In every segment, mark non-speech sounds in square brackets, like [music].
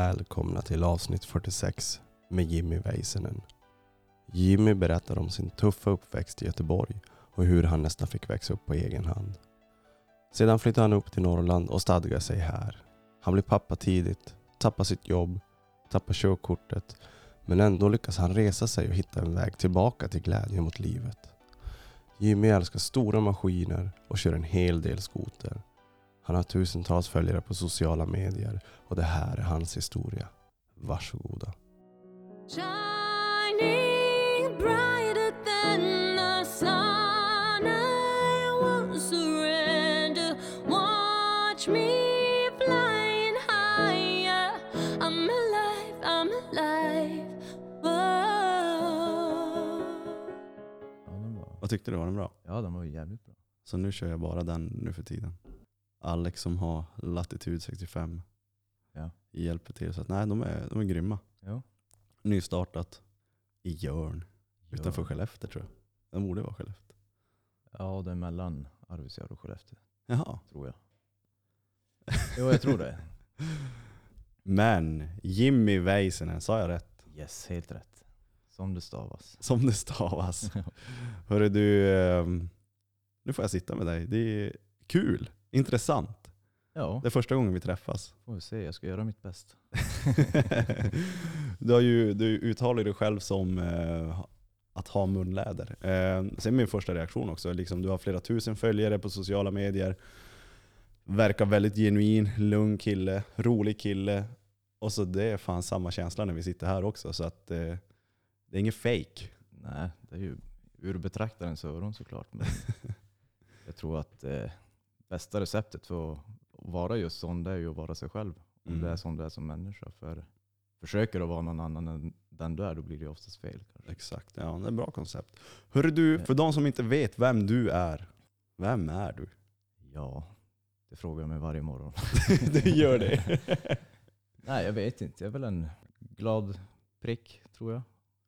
Välkomna till avsnitt 46 med Jimmy Väisänen. Jimmy berättar om sin tuffa uppväxt i Göteborg och hur han nästan fick växa upp på egen hand. Sedan flyttade han upp till Norrland och stadgade sig här. Han blev pappa tidigt, tappade sitt jobb, tappade körkortet men ändå lyckas han resa sig och hitta en väg tillbaka till glädje mot livet. Jimmy älskar stora maskiner och kör en hel del skoter. Han har tusentals följare på sociala medier och det här är hans historia. Varsågoda. Shining brighter than the sun, I won't surrender. Watch me flying higher. I'm alive, I'm alive. Whoa. Ja, den var, Vad tyckte du? Var den bra? ja, den var ju jävligt bra. Så nu kör jag bara den nu för tiden. Alex som har Latitude 65 Ja. hjälper till. Så att, nej, de är, de är grymma. Ja. Nystartat i Jörn utanför Ja. Skellefteå tror jag. Den borde vara Skellefteå. Ja, det är mellan Arvidsjaur och Skellefteå, Jaha. tror jag. Jo, jag tror det. [laughs] Men Jimmy Väisänen, sa jag rätt? Yes, helt rätt. Som det stavas. Som det stavas. [laughs] Hörru du, ehm, nu får jag sitta med dig. Det är kul, intressant. Ja, Det är första gången vi träffas. får vi se. Jag ska göra mitt bästa. [laughs] du, har ju, du uttalar dig själv som eh, att ha munläder. Eh, sen min första reaktion också, liksom, du har flera tusen följare på sociala medier. Verkar väldigt genuin, lugn kille, rolig kille. Och så det är fan samma känsla när vi sitter här också. Så att eh, det är inget fake. Nej, det är ju ur betraktarens öron såklart. Men [laughs] jag tror att eh, bästa receptet för att vara just sån, det är ju att vara sig själv. Om Mm. det är som du är som människa. För försöker att vara någon annan än den du är, då blir det oftast fel. Kanske. Exakt, ja det är ett bra koncept. Hörru du, för de som inte vet vem du är, vem är du? Ja, det frågar jag mig varje morgon. [laughs] du gör det. [laughs] Nej, jag vet inte. Jag är väl en glad prick, tror jag.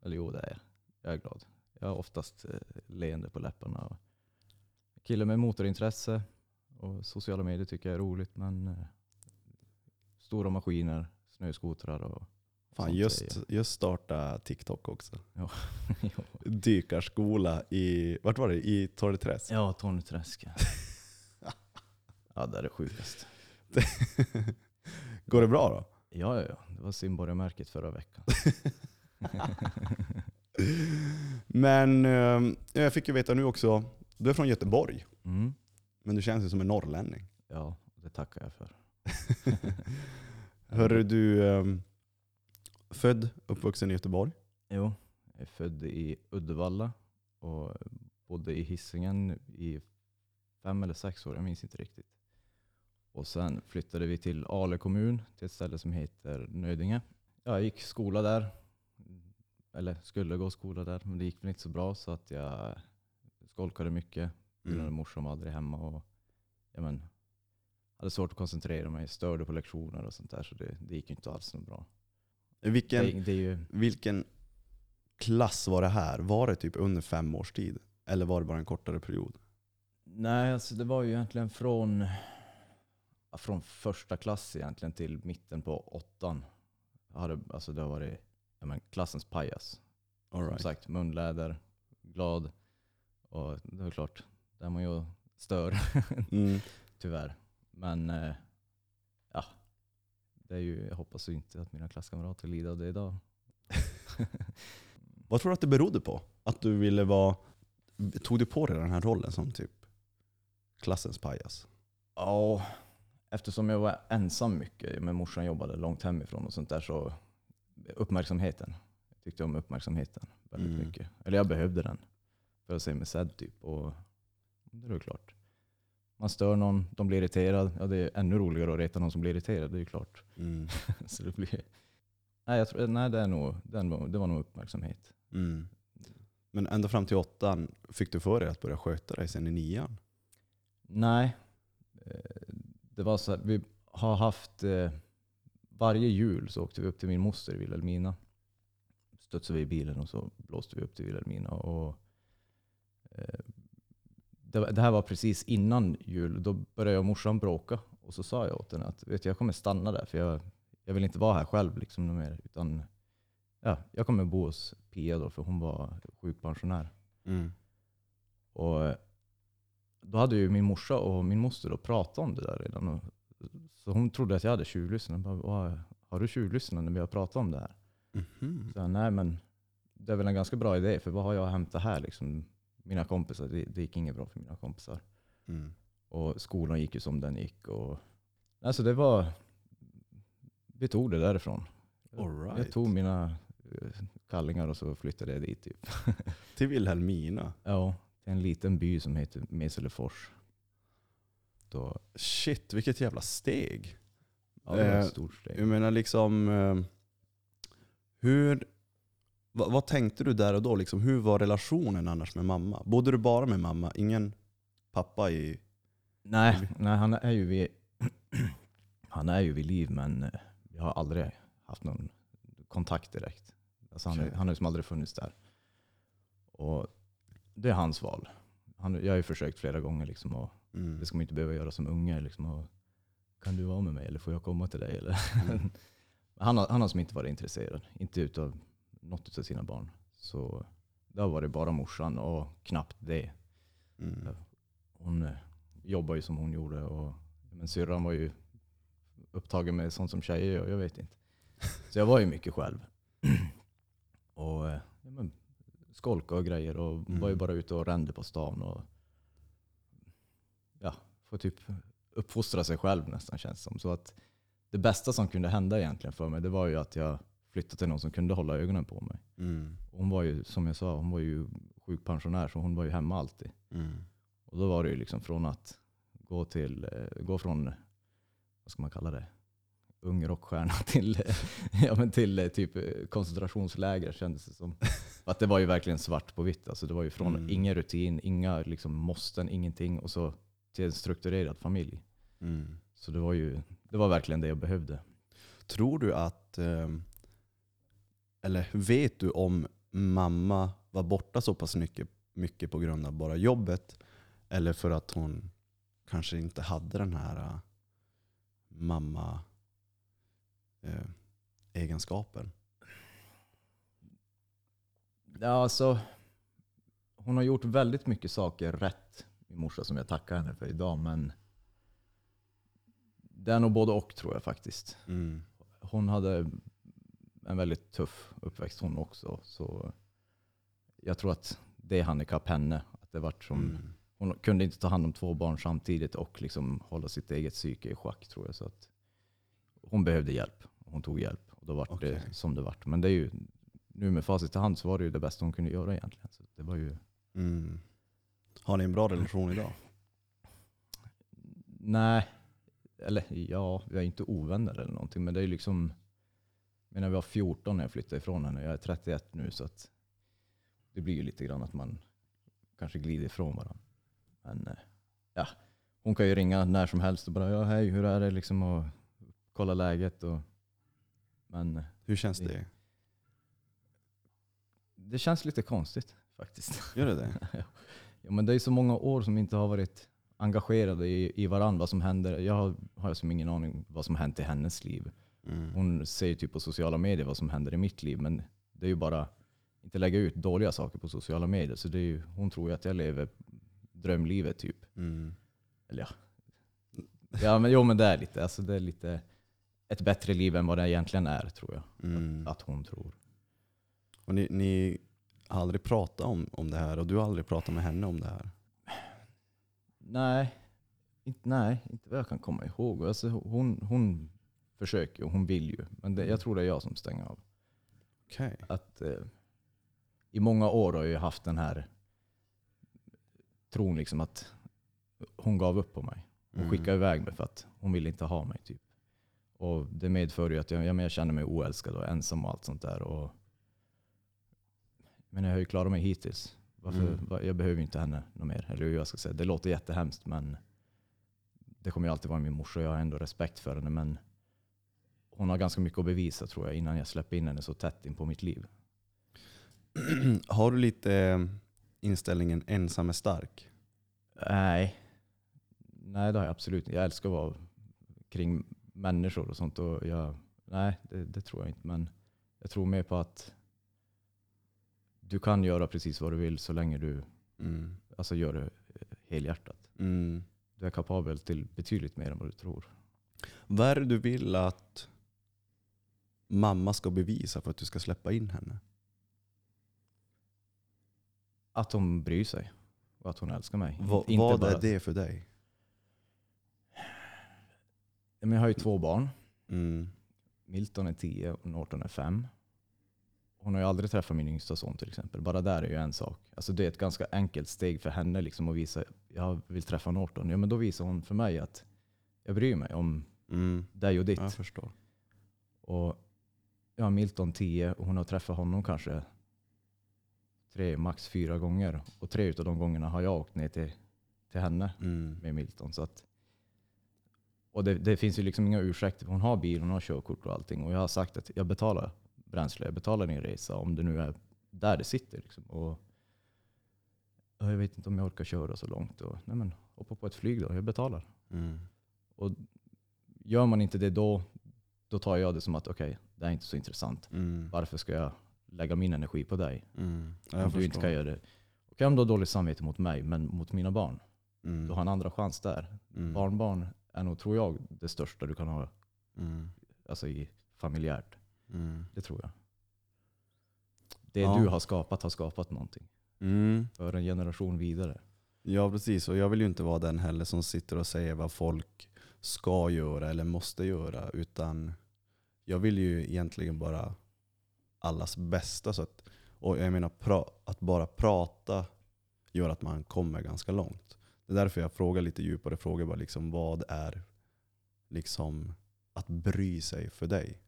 Eller jo, det är jag. Jag är glad. Jag har oftast eh, leende på läpparna. Kille med motorintresse och sociala medier tycker jag är roligt. Men eh, stora maskiner, snöskotrar och Fan, just, just starta TikTok också. jag. [laughs] Dykarskola i, vart var det? I Torreträsk? Ja, Torneträsk. ja, [laughs] det är det sjukaste. Går det bra då? Ja, ja, ja. Det var simborgarmärket förra veckan. [laughs] Men eh, jag fick ju veta nu också, du är från Göteborg, Mm. Men du känns ju som en norrlänning. Ja, det tackar jag för. [laughs] Hörru du, eh, född, uppvuxen i Göteborg. Jo, jag är född i Uddevalla och bodde i Hisingen i fem eller sex år, jag minns inte riktigt. Och sen flyttade vi till Ale kommun, till ett ställe som heter Nödinge. Jag gick skola där, eller skulle gå skola där, men det gick väl inte så bra så att jag skolkade mycket. Mm. Mm. Morsan var aldrig hemma och ja, men, hade svårt att koncentrera mig, störde på lektioner och sånt där så det, det gick ju inte alls så bra. Vilken, Det, det ju, vilken klass var det här? Var det typ under fem års tid? Eller var det bara en kortare period? Nej, alltså det var ju egentligen från, från första klass egentligen till mitten på åttan. Jag hade, alltså det varit ja, men, klassens pajas. All Som right. sagt, munläder, glad. Och det är klart, där man ju stör, Mm. [laughs] tyvärr. Men eh, ja, det är ju, jag hoppas ju inte att mina klasskamrater lider av det idag. [laughs] Vad tror du att det berodde på? Att du ville vara... Tog du på dig den här rollen som typ klassens pajas? Ja, eftersom jag var ensam mycket, men morsan jobbade långt hemifrån och sånt där, så uppmärksamheten. Jag tyckte om uppmärksamheten väldigt Mm. mycket. Eller jag behövde den för att se mig sedd typ. Och det är klart. Man stör någon, de blir irriterad. Ja, det är ännu roligare att reta någon som blir irriterad, det är ju klart. Mm. [laughs] så det blir... Nej, jag tror, nej det, är nog, det, är nog, det var nog uppmärksamhet. Mm. Men ända fram till åttan, fick du för dig att börja sköta dig sen i nian? Nej, eh, det var så här, vi har haft eh, varje jul så åkte vi upp till min moster i Vilhelmina. Studsade vi i bilen och så blåste vi upp till Vilhelmina. Och, eh, det, det här var precis innan jul. Då började jag och morsan bråka. Och så sa jag åt henne att vet jag kommer stanna där för jag, jag vill inte vara här själv liksom mer. Utan ja, jag kommer bo hos Pia då, för hon var sjukpensionär. Mm. Och då hade ju min morsa och min moster då pratat om det där redan. Och, så hon trodde att jag hade tjuvlyssnat. Bara, "Vad, Har du tjuvlyssnat när vi har pratat om det här? Mhm. Så jag, nej men det är väl en ganska bra idé, för vad har jag att hämta här liksom? Mina kompisar, det, det gick inget bra för mina kompisar. Mm. Och skolan gick ju som den gick. Och, alltså det var, vi tog det därifrån. Right. Jag tog mina eh, kallingar och så flyttade jag dit. Typ. [laughs] Till Vilhelmina. Ja, till en liten by som heter Meselefors. Då, Shit, vilket jävla steg. ja, det var Eh, ett stort steg. Jag menar liksom, eh, hur, vad, vad tänkte du där och då? Liksom, hur var relationen annars med mamma? Bodde du bara med mamma? Ingen pappa i... Nej, nej, han är ju vid, [clears throat] han är ju vid liv men eh, jag har aldrig haft någon kontakt direkt. Alltså han, han har liksom aldrig funnits där. Och det är hans val. Han, jag har ju försökt flera gånger liksom och Mm. det ska man inte behöva göra som unge. Liksom och, kan du vara med mig eller får jag komma till dig? Eller? Mm. [laughs] han, har, han har som inte varit intresserad. Inte utav något av sina barn. Så det har varit bara morsan och knappt det. Mm. Hon eh, jobbar ju som hon gjorde. Och, men syrran var ju upptagen med sånt som tjejer gör. Jag vet inte. Så jag var ju mycket själv. [clears throat] och eh, ja, men, skolka och grejer. Och var ju Mm. bara ute och rände på stan. Och, ja, får typ uppfostra sig själv nästan känns det som. Så att det bästa som kunde hända egentligen för mig, det var ju att jag flyttade till någon som kunde hålla ögonen på mig. Mm. Hon var ju, som jag sa, hon var ju sjukpensionär så hon var ju hemma alltid. Mm. Och då var det ju liksom från att gå till, eh, gå från, vad ska man kalla det, ung rockstjärna [laughs] till, eh, ja, men till eh, typ koncentrationsläger kändes det som. [laughs] Att det var ju verkligen svart på vitt. Alltså det var ju från Mm. ingen rutin, inga liksom måsten, ingenting och så till en strukturerad familj. Mm. Så det var ju, det var verkligen det jag behövde. Tror du att, eh, eller vet du om mamma var borta så pass mycket, mycket på grund av bara jobbet? Eller för att hon kanske inte hade den här eh, mamma eh, egenskapen? Ja, alltså, hon har gjort väldigt mycket saker rätt, min morsa, som jag tackar henne för idag. Men det är nog både och tror jag faktiskt. Mm. Hon hade en väldigt tuff uppväxt hon också. Så jag tror att det handikapp henne. Att det vart som, Mm. Hon kunde inte ta hand om två barn samtidigt och liksom hålla sitt eget psyke i schack tror jag. Så att hon behövde hjälp. Hon tog hjälp och då vart Okej. det som det vart. Men det är ju, nu med facit i hand så var det ju det bästa hon kunde göra egentligen. Så det var ju, Mm. Har ni en bra relation idag? nej, eller ja, vi är inte ovänner eller någonting. Men det är ju liksom, jag menar, vi var 14 när jag flyttade ifrån henne. Jag är 31 nu så att det blir ju lite grann att man kanske glider ifrån varandra. Men eh, ja, hon kan ju ringa när som helst och bara ja hej hur är det liksom och kolla läget. Och, men eh, Hur känns Det- det? det känns lite konstigt faktiskt. Gör det det? [laughs] ja, men det är så många år som inte har varit engagerade i, i varandra. Vad som händer. Jag har, har som ingen aning vad som hänt i hennes liv. Mm. Hon säger typ på sociala medier vad som händer i mitt liv. Men det är ju bara inte lägga ut dåliga saker på sociala medier. Så det är ju, hon tror ju att jag lever drömlivet typ. Mm. Eller ja. Ja men, jo, men det är lite, alltså det är lite ett bättre liv än vad det egentligen är tror jag. Mm. Att hon tror. Och ni, ni har aldrig pratat om, om det här och du har aldrig pratat med henne om det här? Nej, inte, nej, inte vad jag kan komma ihåg. Alltså, hon, hon försöker och hon vill ju. Men det, jag tror det är jag som stänger av. Okej. Att, eh, I många år har jag haft den här tron liksom att hon gav upp på mig. Hon Mm. skickade iväg mig för att hon ville inte ha mig. typ. Och Det medför ju att jag, ja, men jag känner mig oälskad och ensam och allt sånt där. Och, men jag har ju klarat mig hittills. Varför, Mm. va- Jag behöver ju inte henne något mer. Eller hur jag ska säga. Det låter jättehemskt men det kommer ju alltid vara min morsa och jag har ändå respekt för henne. Men hon har ganska mycket att bevisa tror jag innan jag släpper in henne så tätt in på mitt liv. [clears throat] har du lite eh, inställningen ensam är stark? Nej. Nej, det har jag absolut inte. Jag älskar att vara kring människor och sånt. Och jag, Nej, det, det tror jag inte. Men jag tror mer på att du kan göra precis vad du vill så länge du Mm. alltså, gör det helhjärtat. Mm. Du är kapabel till betydligt mer än vad du tror. Vad är det du vill att mamma ska bevisa för att du ska släppa in henne? Att hon bryr sig och att hon älskar mig. Va, Inte vad bara- är det för dig? Jag har ju två barn. Mm. Milton är 10 och Norton är 5. Hon har ju aldrig träffat min yngsta son till exempel. Bara där är ju en sak. Alltså det är ett ganska enkelt steg för henne liksom att visa jag vill träffa Norton. Ja, men då visar hon för mig att jag bryr mig om Mm. dig och ditt. Jag förstår. Och jag har Milton 10 och hon har träffat honom kanske tre, max fyra gånger. Och tre av de gångerna har jag åkt ner till, till henne Mm. med Milton. Så att, och det, det finns ju liksom inga ursäkter. Hon har bil, hon har körkort och allting. Och jag har sagt att jag betalar bränsle, jag betalar din resa om det nu är där det sitter. Liksom. Och, ja, jag vet inte om jag orkar köra så långt. Och, nej men, hoppa på ett flyg då, jag betalar. Mm. Och gör man inte det då, då tar jag det som att okej, det är inte så intressant. Mm. Varför ska jag lägga min energi på dig? Mm. Ja, Om du inte kan göra det. Okej om du har dåligt samvete mot mig, men mot mina barn. Mm. Du har en andra chans där. Mm. Barnbarn är nog, tror jag, det största du kan ha Mm. alltså i familjärt. Mm. Det tror jag. Det Ja. du har skapat har skapat någonting. Mm. För en generation vidare. Ja precis, och jag vill ju inte vara den heller som sitter och säger vad folk ska göra eller måste göra. Utan jag vill ju egentligen bara allas bästa. Så att, och jag menar, pra, att bara prata gör att man kommer ganska långt. Det är därför jag frågar lite djupare frågor. Bara liksom, vad är liksom att bry sig för dig?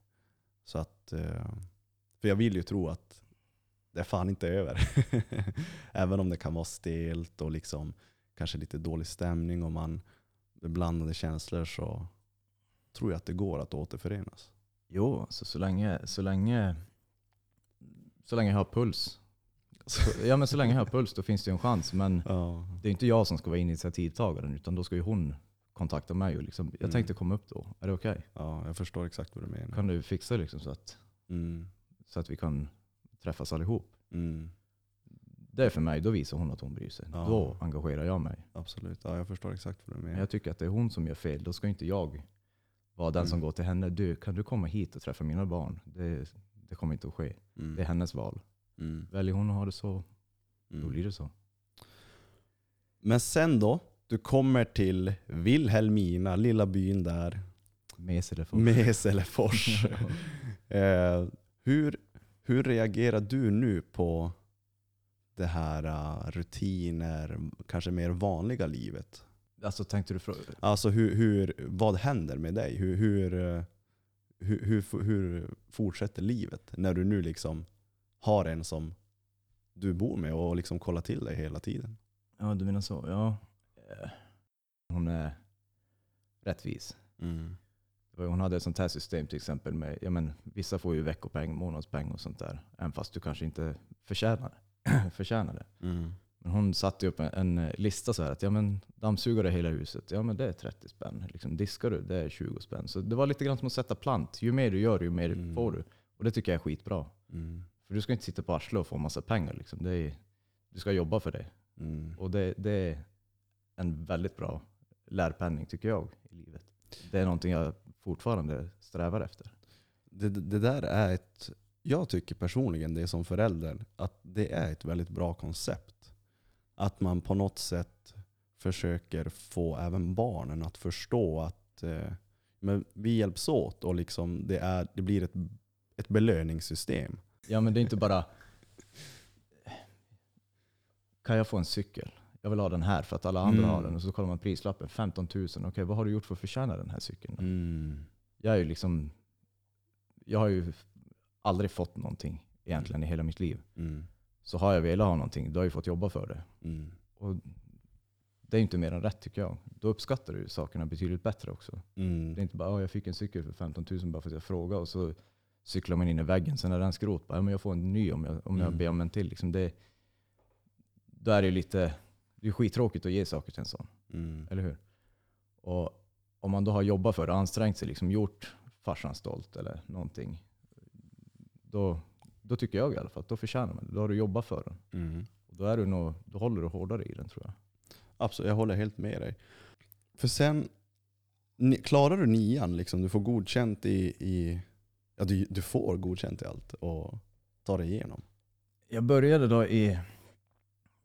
Så att, eh, för jag vill ju tro att det är fan inte över. [laughs] Även om det kan vara stelt och liksom kanske lite dålig stämning och man blandade känslor så tror jag att det går att återförenas. Jo, alltså så länge, så länge, så länge jag har puls. Så, ja men så länge jag har puls då finns det ju en chans. Men [laughs] Ja. det är inte jag som ska vara initiativtagaren utan då ska ju hon kontakta mig. Och liksom, jag Mm. tänkte komma upp då. Är det okej? ja, jag förstår exakt vad du menar. Kan du fixa liksom så att, Mm. så att vi kan träffas allihop? Mm. Det är för mig, då visar hon att hon bryr sig. Ja. Då engagerar jag mig. Absolut, ja, jag förstår exakt vad du Men menar. jag tycker att det är hon som gör fel. Då ska inte jag vara den som Mm. går till henne. Du, kan du komma hit och träffa mina barn? Det, det kommer inte att ske. Mm. Det är hennes val. Mm. Väljer hon att ha det så, då Mm. blir det så. Men sen då, du kommer till Vilhelmina, lilla byn där, Mes eller fort. Meselefors. [laughs] [laughs] eh, hur, hur reagerar du nu på det här uh, rutiner, kanske mer vanliga livet? Alltså tänkte du fråga? Alltså hur, hur, vad händer med dig? Hur, hur, eh, hur, hur, hur fortsätter livet när du nu liksom har en som du bor med och liksom kollar till dig hela tiden? Ja, du menar så. Ja. Eh, Hon är rättvis. Mm. Hon hade ett sånt här system till exempel med, ja men vissa får ju veckopeng, månadspeng och sånt där. Även fast du kanske inte förtjänar, [clears throat] förtjänar det. Mm. Men hon satte upp en, en lista så här att ja men dammsugare hela huset, ja men det är 30 spänn. Liksom, diskar du, det är 20 spänn. Så det var lite grann som att sätta plant. Ju mer du gör, ju mer Mm. får du. Och det tycker jag är skitbra. Mm. För du ska inte sitta på arslet och få massa pengar. Liksom. Det är, du ska jobba för det. Mm. Och det, det är en väldigt bra lärpenning tycker jag i livet. Det är någonting jag fortfarande strävar efter. Det, det där är ett, jag tycker personligen det som förälder, att det är ett väldigt bra koncept. Att man på något sätt försöker få även barnen att förstå att eh, men vi hjälps åt och liksom det, är, det blir ett, ett belöningssystem. Ja men det är inte bara kan jag få en cykel? Jag vill ha den här för att alla andra Mm. har den. Och så kollar man prislappen, 15 000. Okej, vad har du gjort för att förtjäna den här cykeln? Mm. Jag är ju liksom, jag har ju aldrig fått någonting egentligen i hela mitt liv. Mm. Så har jag velat ha någonting, då har jag ju fått jobba för det. Mm. Och det är inte mer än rätt tycker jag. Då uppskattar du sakerna betydligt bättre också. Mm. Det är inte bara "Ja, jag fick en cykel för 15 000 bara för att jag frågade och så cyklar man in i väggen. Sen är den skrot. Bara, "Ja, men jag får en ny om jag, om jag Mm. ber om en till. Liksom det, då är det lite, det är skittråkigt att ge saker till en sån. Mm. Eller hur? Och om man då har jobbat för det, ansträngt sig, liksom gjort farsan stolt eller någonting. Då, då tycker jag i alla fall att då förtjänar man det. Då har du jobbat för den. Mm. Och då, är du nog, då håller du hårdare i den tror jag. Absolut, jag håller helt med dig. För sen, klarar du nian, liksom, du får godkänt i, i ja du, du får godkänt i allt och tar dig igenom. Jag började då i,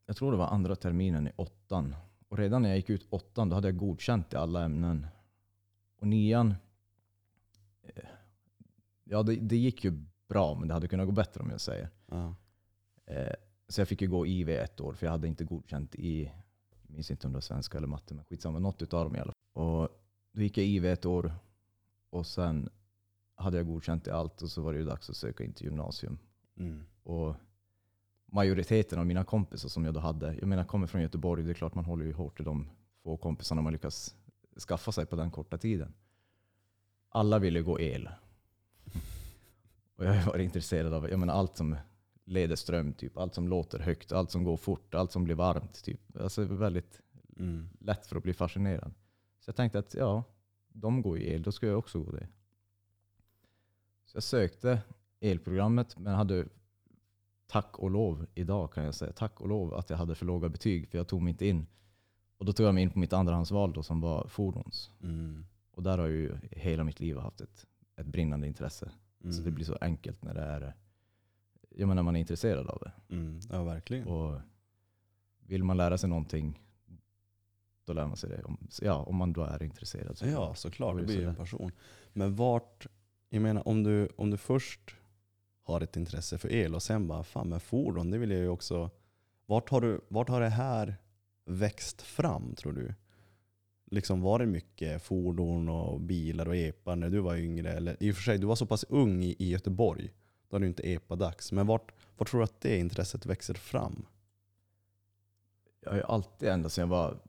jag tror det var andra terminen i åttan. Och redan när jag gick ut åttan då hade jag godkänt i alla ämnen. Och nian, eh, ja det, det gick ju bra men det hade kunnat gå bättre om jag säger. Ja. Eh, Så jag fick ju gå IV ett år för jag hade inte godkänt i, jag minns inte om det var svenska eller matte, men skitsamma, något utav dem i alla fall. Och då gick jag IV ett år och sen hade jag godkänt i allt och så var det ju dags att söka in till gymnasium. Mm. Och majoriteten av mina kompisar som jag då hade, jag menar kommer från Göteborg, det är klart man håller ju hårt i de få kompisarna man lyckas skaffa sig på den korta tiden. Alla ville gå el. Och jag har varit intresserad av jag menar, allt som leder ström, typ. allt som låter högt, allt som går fort, allt som blir varmt. Typ. Alltså väldigt Mm. lätt för att bli fascinerad. Så jag tänkte att ja, de går ju el, då ska jag också gå det. Så jag sökte elprogrammet, men hade tack och lov idag kan jag säga, tack och lov att jag hade för låga betyg, för jag tog mig inte in. Och då tog jag mig in på mitt andrahandsval då, som var fordons. Mm. Och där har jag ju hela mitt liv haft ett, ett brinnande intresse. Mm. Så det blir så enkelt när det är, jag menar, man är intresserad av det. Mm. Ja, verkligen. Och vill man lära sig någonting, då lär man sig det. Om, ja, om man då är intresserad. Så Ja, såklart. Det blir ju en passion. Men vart, jag menar om du, om du först har ett intresse för el och sen bara, fan men fordon, det vill jag ju också. Vart har, du, vart har det här växt fram tror du? Liksom var det mycket fordon och bilar och epar när du var yngre? Eller, I och för sig, du var så pass ung i, i Göteborg. Då är det inte epa-dags. Men vart, vart tror du att det intresset växer fram? Jag har alltid, ända sedan jag var,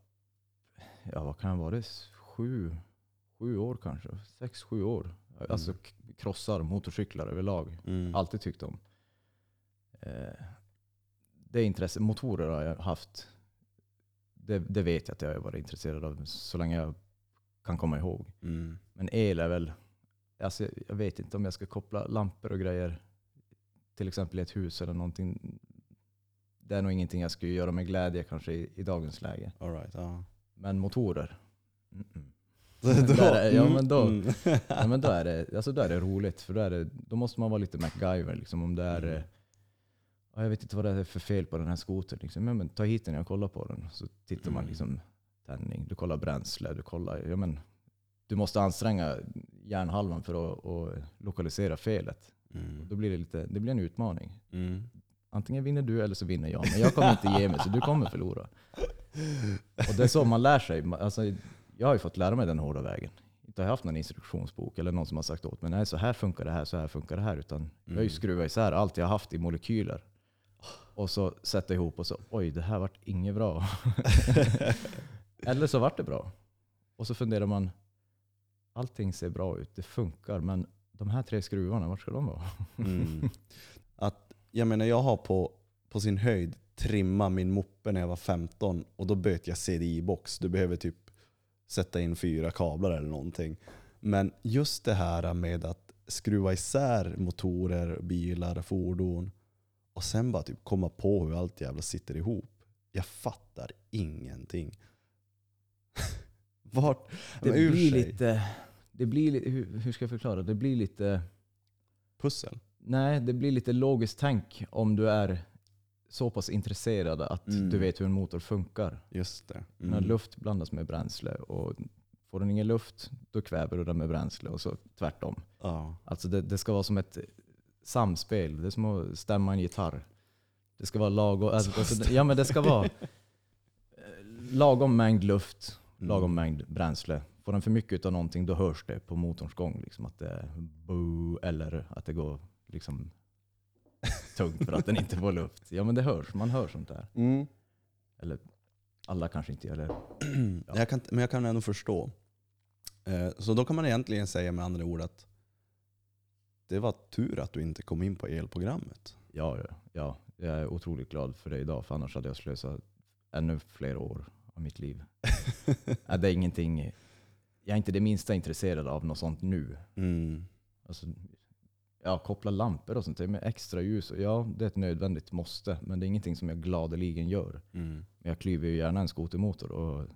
ja vad kan jag vara, det sju, sju år kanske, sex, sju år. Alltså k- krossar, motorcyklar överlag. Mm. Alltid tyckt om. Eh, det intresset, motorer har jag haft, det, det vet jag att jag har varit intresserad av så länge jag kan komma ihåg. Mm. Men el är väl, alltså jag vet inte om jag ska koppla lampor och grejer till exempel i ett hus eller någonting. Det är nog ingenting jag skulle göra med glädje kanske i, i dagens läge. All right, ja. Men motorer. [laughs] Då- är- ja, men då- [laughs] ja, men då, är det, alltså då är det roligt. För då, är det, då måste man vara lite MacGyver. Liksom, om det är, Mm. Jag vet inte vad det är för fel på den här skotern. Liksom. Men, men, ta hit den och kolla på den. Så tittar man Mm. liksom tändning, du kollar bränsle, du kollar... Ja, men, du måste anstränga hjärnhalvan för att, att lokalisera felet. Mm. Då blir det, lite, det blir en utmaning. Mm. Antingen vinner du eller så vinner jag. Men jag kommer inte ge mig, så du kommer förlora. Och det är så man lär sig. Alltså, jag har ju fått lära mig den hårda vägen. Inte har jag haft någon instruktionsbok eller någon som har sagt åt mig, nej så här funkar det här, så här funkar det här. Utan jag har ju Mm. skruvat isär allt jag har haft i molekyler. Och så sätta ihop och så, oj det här vart inget bra. [laughs] eller så vart det bra. Och så funderar man, allting ser bra ut, det funkar, men de här tre skruvarna, vart ska de vara? Mm. [laughs] Att, jag menar jag har på, på sin höjd trimmat min moppe när jag var 15 och då böt jag CDI-box. Du behöver typ sätta in fyra kablar eller någonting. Men just det här med att skruva isär motorer, bilar, fordon och sen bara typ komma på hur allt jävla sitter ihop. Jag fattar ingenting. [laughs] Vart? Det blir sig. lite, det blir lite, hur, hur ska jag förklara? Det blir lite, Pussel. nej det blir lite logiskt tänk om du är så pass intresserad att Mm. du vet hur en motor funkar. Just det. När luft blandas med bränsle och får den ingen luft, då kväver du den med bränsle och så tvärtom. Ja. Alltså det, det ska vara som ett samspel. Det är som att stämma en gitarr. Det ska vara lagom, alltså, alltså, ja men det ska vara eh, lagom mängd luft, lagom Mm. mängd bränsle. Får den för mycket av någonting då hörs det på motorns gång. Liksom, att det är boo, eller att det går liksom tungt för att den inte får luft. Ja men det hörs, man hör sånt där. Mm. Eller alla kanske inte gör det. [clears throat] Ja. jag kan, men jag kan ändå förstå. Eh, Så då kan man egentligen säga med andra ord att det var tur att du inte kom in på elprogrammet. Ja, ja, ja, jag är otroligt glad för det idag, för annars hade jag slösat ännu fler år av mitt liv. [laughs] Nej, det är ingenting. jag är inte det minsta intresserad av något sånt nu. Mm. Alltså, ja, koppla lampor och sånt med extra ljus. och Ja, det är ett nödvändigt måste, men det är ingenting som jag gladeligen gör. Mm. Jag klyver ju gärna en skotermotor och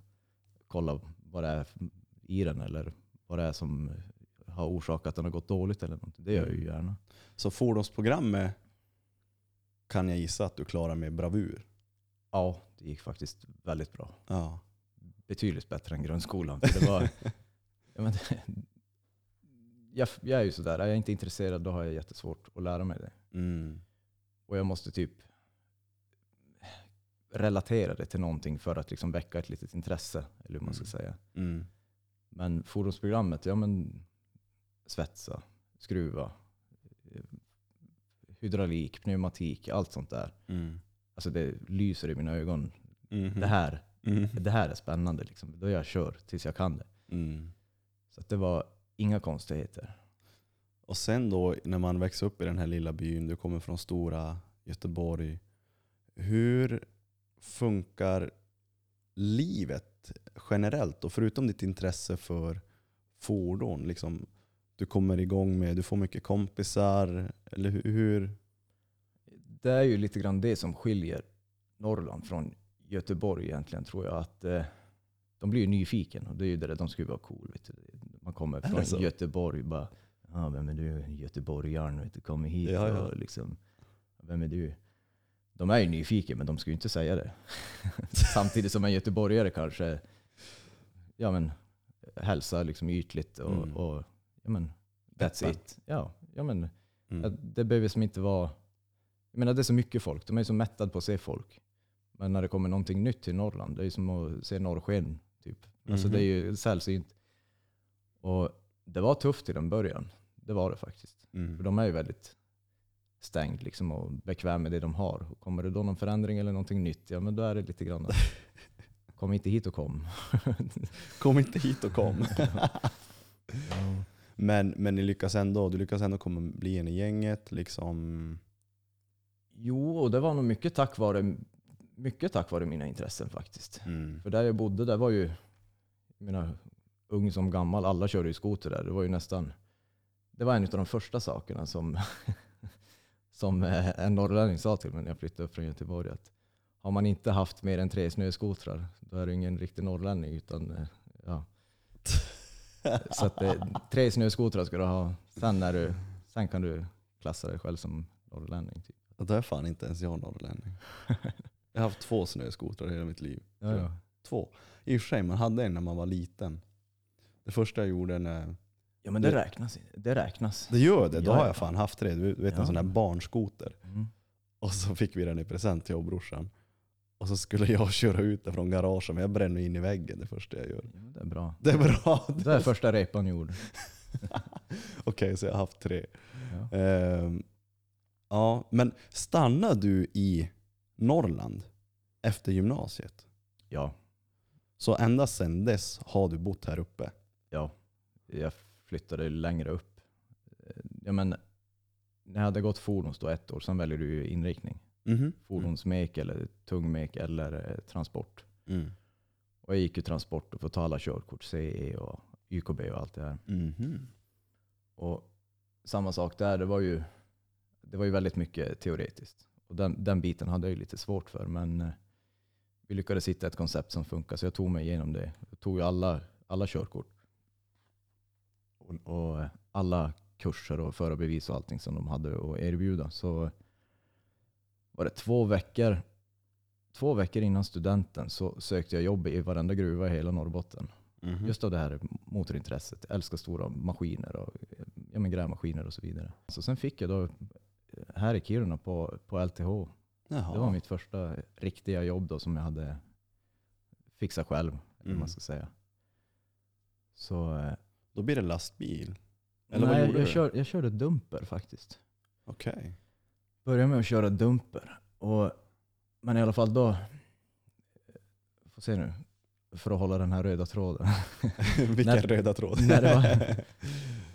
kollar vad det är i den eller vad det är som har orsakat att den har gått dåligt eller något. Det gör jag ju gärna. Så fordonsprogrammet kan jag gissa att du klarar med bravur. Ja, det gick faktiskt väldigt bra. Ja. Betydligt bättre än grundskolan. Det var, [laughs] ja, men, jag, jag är ju sådär, är jag inte intresserad då har jag jättesvårt att lära mig det. Mm. Och jag måste typ relatera det till någonting för att liksom väcka ett litet intresse. Eller hur man ska Mm. säga. Mm. Men fordonsprogrammet, ja men svetsa, skruva, eh, hydraulik, pneumatik, allt sånt där. Mm. Alltså det lyser i mina ögon. Mhm. Det, här, Mm. det här är spännande. Liksom. Då jag kör tills jag kan det. Mm. Så att det var inga konstigheter. Och sen då när man växer upp i den här lilla byn, du kommer från stora Göteborg. Hur funkar livet generellt? Och förutom ditt intresse för fordon, liksom, du kommer igång med, du får mycket kompisar, eller hur? Det är ju lite grann det som skiljer Norrland från Göteborg egentligen tror jag. Att eh, De blir ju nyfiken och det är ju det där de ju vara cool. Man kommer från? Göteborg bara, ah, vem är du? Göteborgaren, vet du, kommer hit Ja, ja. och liksom, vem är du? De är ju nyfikna men de ska ju inte säga det. [laughs] Samtidigt som en göteborgare kanske ja, men, hälsar liksom ytligt och, Mm. och ja, men, that's it. Ja, ja, men, Mm. Det behöver som inte vara... Jag menar det är så mycket folk. De är så mättade på att se folk. Men när det kommer någonting nytt till Norrland, det är som att se norrsken. Typ. Alltså Mhm. det är ju sällsynt. Och det var tufft i den början. Det var det faktiskt. Mm. För de är ju väldigt stängd liksom och bekväm med det de har. Och kommer det då någon förändring eller någonting nytt, ja men då är det lite grann att [laughs] kom inte hit och kom. Kom inte hit och kom. [laughs] Ja. Men, men ni lyckas ändå, du lyckas ändå komma, bli en i gänget. Liksom. Jo, och det var nog mycket tack vare, mycket tack vare mina intressen faktiskt. Mm. För där jag bodde, där var ju, menar, ung som gammal, alla körde ju skoter där. Det var ju nästan, det var en av de första sakerna som, [laughs] som eh, en norrlänning sa till mig när jag flyttade upp från Göteborg. Att har man inte haft mer än tre snöskotrar, då är du ingen riktig norrlänning. Utan, eh, ja. Så att, eh, tre snöskotrar ska du ha. Sen, när du, sen kan du klassa dig själv som norrlänning. Typ. Och det är fan inte ens jag norrlänning. [laughs] Jag har haft två snöskotrar hela mitt liv. Ja, ja. Två. I och för sig, man hade en när man var liten. Det första jag gjorde när... ja men det Det- räknas. Det räknas. Det gör det, då har ja. jag fan haft det. Du vet en Ja. sån där barnskoter. Mm. Och så fick vi den i present till jag och brorsan. Och så skulle jag köra ut den från garaget, men jag bränner in i väggen det första jag gör. Ja, det är bra. Det är bra. Det är första repan gjord. [laughs] Okej, så jag har haft tre. Ja. Ehm, ja, men stannade du i Norrland efter gymnasiet? ja, Så ända sedan dess har du bott här uppe? ja. Jag flyttade längre upp. Ja, men, när jag hade gått fordons då ett år, sen väljer du inriktning. Mhm. Fordonsmek eller tungmek eller eh, transport. Mm. Och jag gick ju transport och får ta alla körkort, CE och YKB och allt det här. Mhm. Och samma sak där, det var ju, det var ju väldigt mycket teoretiskt. Och den, den biten hade jag ju lite svårt för, men eh, vi lyckades hitta ett koncept som funkar, så jag tog mig igenom det. Jag tog ju alla, alla körkort. Och, och eh, alla kurser och förarbevis och allting som de hade att erbjuda. Så var det två veckor, två veckor innan studenten så sökte jag jobb i varenda gruva i hela Norrbotten. Mhm. Just av det här motorintresse. Jag älskar stora maskiner och ja, men grävmaskiner och så vidare. Så sen fick jag då eh, här i Kiruna på, på LTH. Jaha. Det var mitt första riktiga jobb då som jag hade fixat själv. Eller Mm. man ska säga. Så, eh, Då blir det lastbil? Eller vad nej, gjorde jag, du? kör, jag körde dumper faktiskt. Okej. Började med att köra dumper. Och, men i alla fall då, får se nu, för att hålla den här röda tråden. [laughs] Vilken När- röda tråd. när det var- [laughs]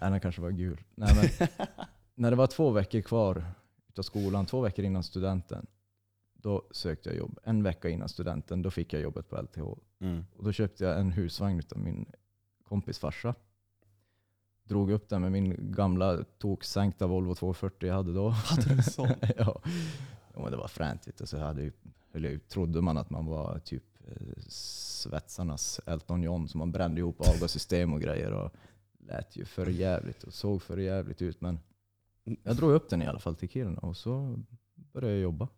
Nej, den kanske var gul. Nej, men, när det var två veckor kvar utav skolan, två veckor innan studenten, då sökte jag jobb. En vecka innan studenten, då fick jag jobbet på LTH. mm. Och då köpte jag en husvagn utav min kompis farsa. Drog upp den med min gamla toksänkta Volvo 240 jag hade då. Hade du så? [laughs] ja. ja, men det var fränt. vet du. Så hade eller trodde man att man var typ eh, svetsarnas Elton John, så man brände ihop avgassystem och grejer. Och lät ju för jävligt och såg för jävligt ut. Men jag drog upp den i alla fall till Kiruna och så började jag jobba.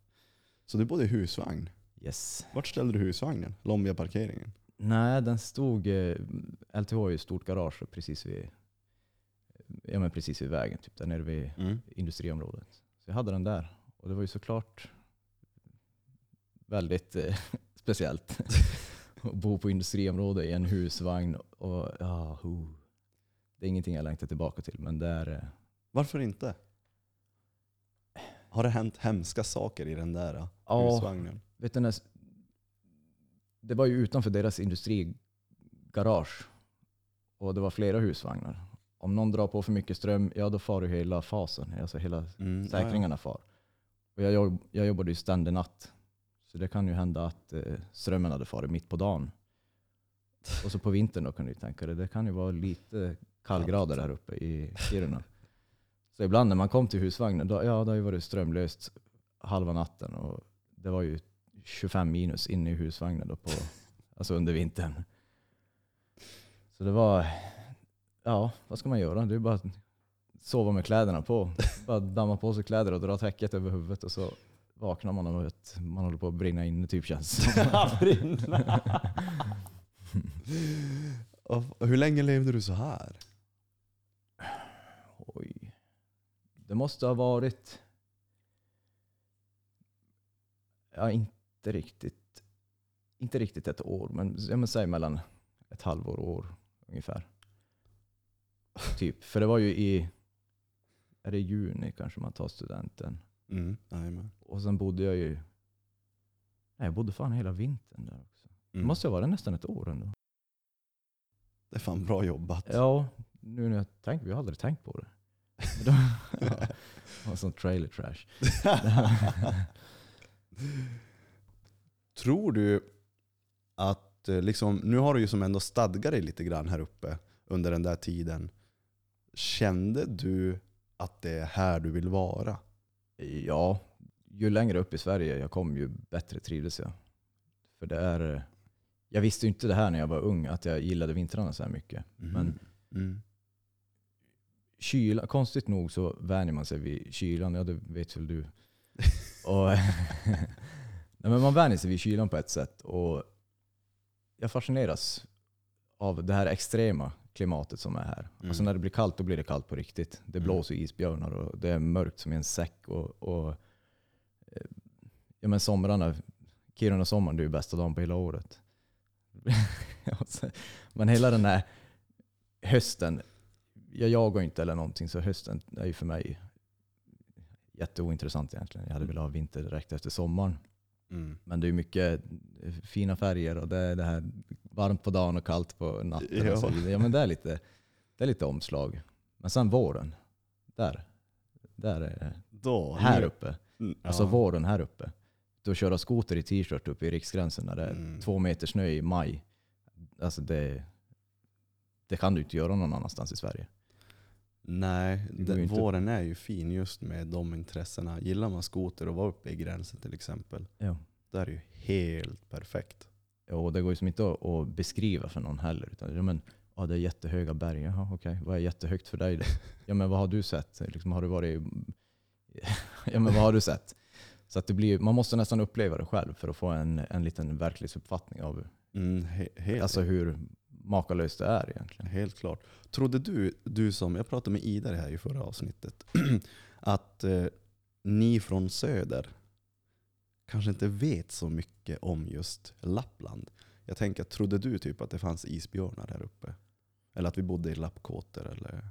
Så du bodde i husvagn? Yes. Vart ställde du husvagnen? Lombiga parkeringen? Nej, den stod... Eh, LTH har ju ett stort garage precis vid, ja, men precis vid vägen, typ där nere vid Mm. industriområdet. Så jag hade den där. Och det var ju såklart väldigt eh, [laughs] speciellt [laughs] att bo på industriområde i en husvagn. Och, ja. Det är ingenting jag längtar tillbaka till, men det är... eh, Varför inte? Har det hänt hemska saker i den där Ja. husvagnen? Vet du, det var ju utanför deras industrigarage. Och det var flera husvagnar. Om någon drar på för mycket ström, ja då far ju hela fasen. Alltså hela Mm, säkringarna far. Och jag, jobb, jag jobbade ju ständig natt. Så det kan ju hända att eh, strömmen hade farit mitt på dagen. Och så på vintern då kan du tänka dig, det kan ju vara lite kallgrader där uppe i Kiruna. Så ibland när man kom till husvagnen, då, ja, det har ju varit strömlöst halva natten. Och det var ju 25 minus inne i husvagnen då på, alltså under vintern. Så det var, ja vad ska man göra? Det är bara att sova med kläderna på. [laughs] Bara damma på sig kläder och dra täcket över huvudet och så vaknar man av att man håller på att brinna inne typ känns. [laughs] [laughs] Och Hur länge levde du så här? Oj. Det måste ha varit... Ja, inte riktigt, inte riktigt ett år, men jag men säg mellan ett halvår och år ungefär. Typ. För det var ju i... Är det juni kanske man tar studenten? Mm. Och sen bodde jag ju... Nej, jag bodde fan hela vintern där också. Det Mm. måste ha varit nästan ett år ändå. Det är fan bra jobbat. Ja, nu när jag tänker, vi har aldrig tänkt på det. Men [laughs] då- ja, det var sån trailer trash. [laughs] Tror du att, eh, liksom, nu har du ju som ändå stadgat dig lite grann här uppe under den där tiden. Kände du att det är här du vill vara? Ja, ju längre upp i Sverige jag kom ju bättre trivdes jag. För det är... Jag visste ju inte det här när jag var ung, att jag gillade vintrarna så här mycket. Men Mm. kyla, konstigt nog så vänjer man sig vid kylan, ja det vet väl du. [laughs] Och, [laughs] nej, men man vänjer sig vid kylan på ett sätt. Och jag fascineras av det här extrema klimatet som är här. Mm. Alltså när det blir kallt, då blir det kallt på riktigt. Det Mm. blåser isbjörnar och det är mörkt som i en säck. Och, och, eh, ja, men somrarna, Kiruna sommaren, det är ju bästa dagen på hela året. [laughs] Alltså, men hela den här hösten, jag jagar inte eller någonting, så hösten är ju för mig jätteointressant egentligen. Jag hade velat ha vinter direkt efter sommaren. Mm. Men det är mycket fina färger och det är det här varmt på dagen och kallt på natten. Ja. Och så vidare. Ja, men det, är lite, det är lite omslag. Men sen våren, där, där är. Då, Här uppe. Mm, Alltså ja. våren här uppe. Då köra skoter i t-shirt uppe i Riksgränsen när det är Mm. två meter snö i maj. Alltså det, det kan du inte göra någon annanstans i Sverige. Nej, den, våren är ju fin just med de intressena. Gillar man skoter och vara uppe i gränsen till exempel, Ja. då är det ju helt perfekt. Och det går ju som inte att, beskriva för någon heller. Utan, ja, men, ja, det är jättehöga berg. Jaha, okej. Vad är jättehögt för dig? [laughs] Ja, men vad har du sett? Liksom, har du varit... [laughs] ja, men vad har du sett? Så att det blir, man måste nästan uppleva det själv för att få en, en liten verklighetsuppfattning av Mm, he, alltså hur makalöst det är egentligen. helt klart. Trodde du, du som, jag pratade med Ida här i förra avsnittet, [clears throat] att eh, ni från söder kanske inte vet så mycket om just Lappland? Jag tänker, trodde du typ att det fanns isbjörnar här uppe? Eller att vi bodde i lappkåtor? Eller?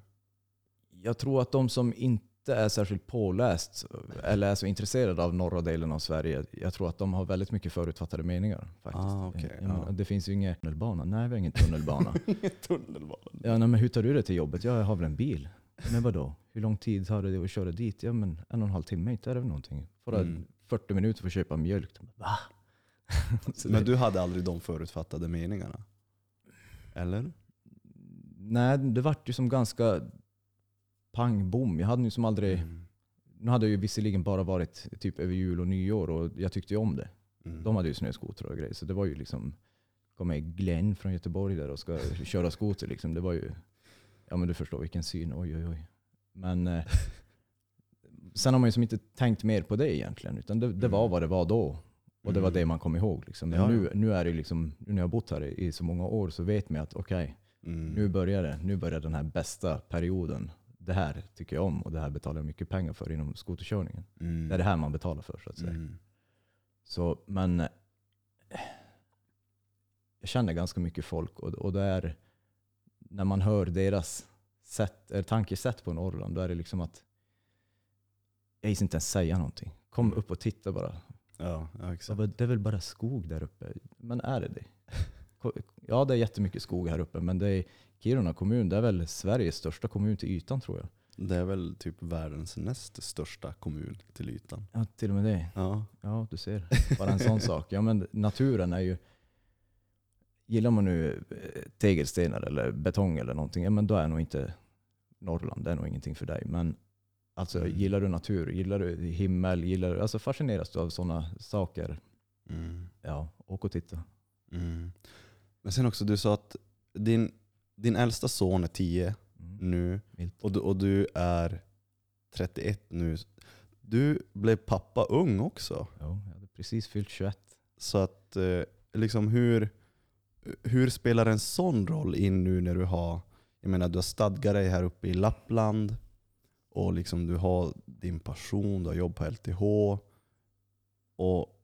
Jag tror att de som inte är särskilt påläst eller är så intresserade av norra delen av Sverige, jag tror att de har väldigt mycket förutfattade meningar. Faktiskt. Ah, Jag menar, ja. Det finns ju ingen tunnelbana. Nej, vi har ingen tunnelbana. [laughs] Tunnelbana. Ja, nej, men hur tar du dig till jobbet? Ja, jag har väl en bil. Men vadå? Hur lång tid tar det att köra dit? Ja, men en och en halv timme, inte är det väl någonting? Får Mm. 40 minuter för att köpa mjölk? Va? [laughs] Men du hade aldrig de förutfattade meningarna? Eller? nej, det vart ju som ganska pang bom. Jag hade ju som aldrig... Mm. Nu hade jag ju visserligen bara varit typ över jul och nyår och jag tyckte ju om det. Mm. De hade ju snöskotrar och grejer. Så det var ju liksom, kom med Glenn från Göteborg där och ska köra skoter liksom. Det var ju, ja men du förstår vilken syn, oj oj oj. Men eh, sen har man ju som inte tänkt mer på det egentligen. Utan det, det var Mm. vad det var då. Och det var Mm. det man kom ihåg. Liksom. Men Ja, nu, nu är det liksom, nu när jag har bott här i, så många år så vet man att okej, Mm. nu börjar det. Nu börjar den här bästa perioden. Det här tycker jag om och det här betalar jag mycket pengar för inom skoterkörningen. Mm. Det är det här man betalar för så att säga. Mm. Så, men eh, jag känner ganska mycket folk och, och det är när man hör deras sätt, eller tankesätt på Norrland, då är det liksom att jag gissar inte ens säga någonting. Kom Mm. upp och titta bara. Ja, ja, bara, Det är väl bara skog där uppe. Men är det det? Ja, det är jättemycket skog här uppe, men det är Kiruna kommun, det är väl Sveriges största kommun till ytan tror jag. Det är väl typ världens näst största kommun till ytan. Ja, till och med det. Ja. Ja, du ser. Bara en sån [laughs] sak. Ja, men naturen är ju... Gillar man nu eh, tegelstenar eller betong eller någonting, ja, men då är nog inte Norrland, det är nog ingenting för dig. Men alltså, Mm. gillar du natur, gillar du himmel, gillar du, alltså fascineras du av sådana saker, Mm. ja, åk och titta. Mm. Men sen också, du sa att din, din äldsta son är 10 Mm. nu och du, och du är 31 nu. Du blev pappa ung också. Ja, jag hade precis fyllt 21. Så att eh, liksom hur, hur spelar en sån roll in nu när du har, jag menar du har stadgat dig här uppe i Lappland och liksom du har din passion, du har jobb på LTH. Och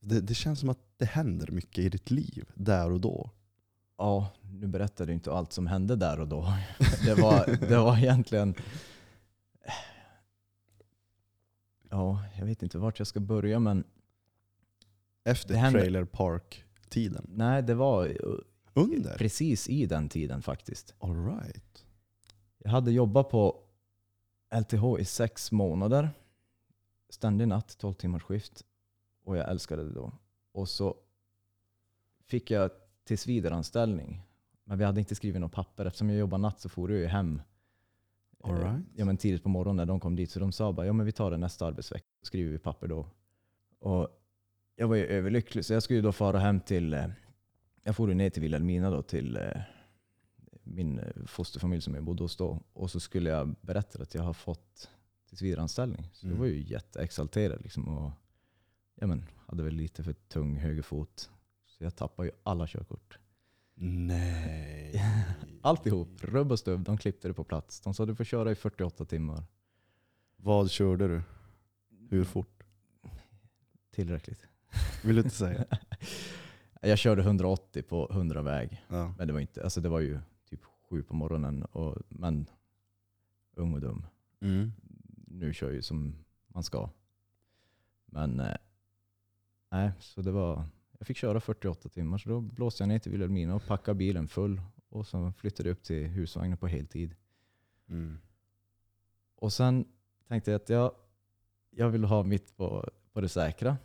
det, det känns som att det händer mycket i ditt liv där och då. Ja, nu berättade jag inte allt som hände där och då. [laughs] Det var, det var egentligen... Ja, jag vet inte vart jag ska börja men Efter Trailer Park-tiden. nej, det var Under? precis i den tiden faktiskt. All right. Jag hade jobbat på LTH i sex månader. Ständig natt, 12 timmars skift. Och jag älskade det då. Och så fick jag tillsvidareanställning. Men vi hade inte skrivit något papper. Eftersom jag jobbade natt så for jag ju hem eh, right. ja, men tidigt på morgonen när de kom dit. Så de sa bara, ja men vi tar det nästa arbetsvecka. Så skriver vi papper då. Och jag var ju överlycklig. Så jag skulle då fara hem till, eh, jag for ner till Vilhelmina då till eh, min fosterfamilj som jag bodde hos då. Och så skulle jag berätta att jag har fått tillsvidareanställning. Så Mm. jag var ju jätteexalterad liksom. Och, ja, men, hade väl lite för tung högerfot. Så jag tappade ju alla körkort. Nej. [laughs] Alltihop, rubb och stubb. De klippte det på plats. De sa du får köra i 48 timmar. Vad körde du? Hur fort? Tillräckligt. Vill du inte säga? [laughs] Jag körde 180 på 100 väg. Ja. Men det var, inte, alltså det var ju typ sju på morgonen. Och, men ung och dum. Mm. Nu kör jag ju som man ska. Men eh, nej, så det var, jag fick köra 48 timmar. Så då blåste jag ner till Vilhelmina och packade bilen full. Och så flyttade jag upp till husvagnen på heltid. Mm. Och sen tänkte jag att jag, jag vill ha mitt på, på det säkra.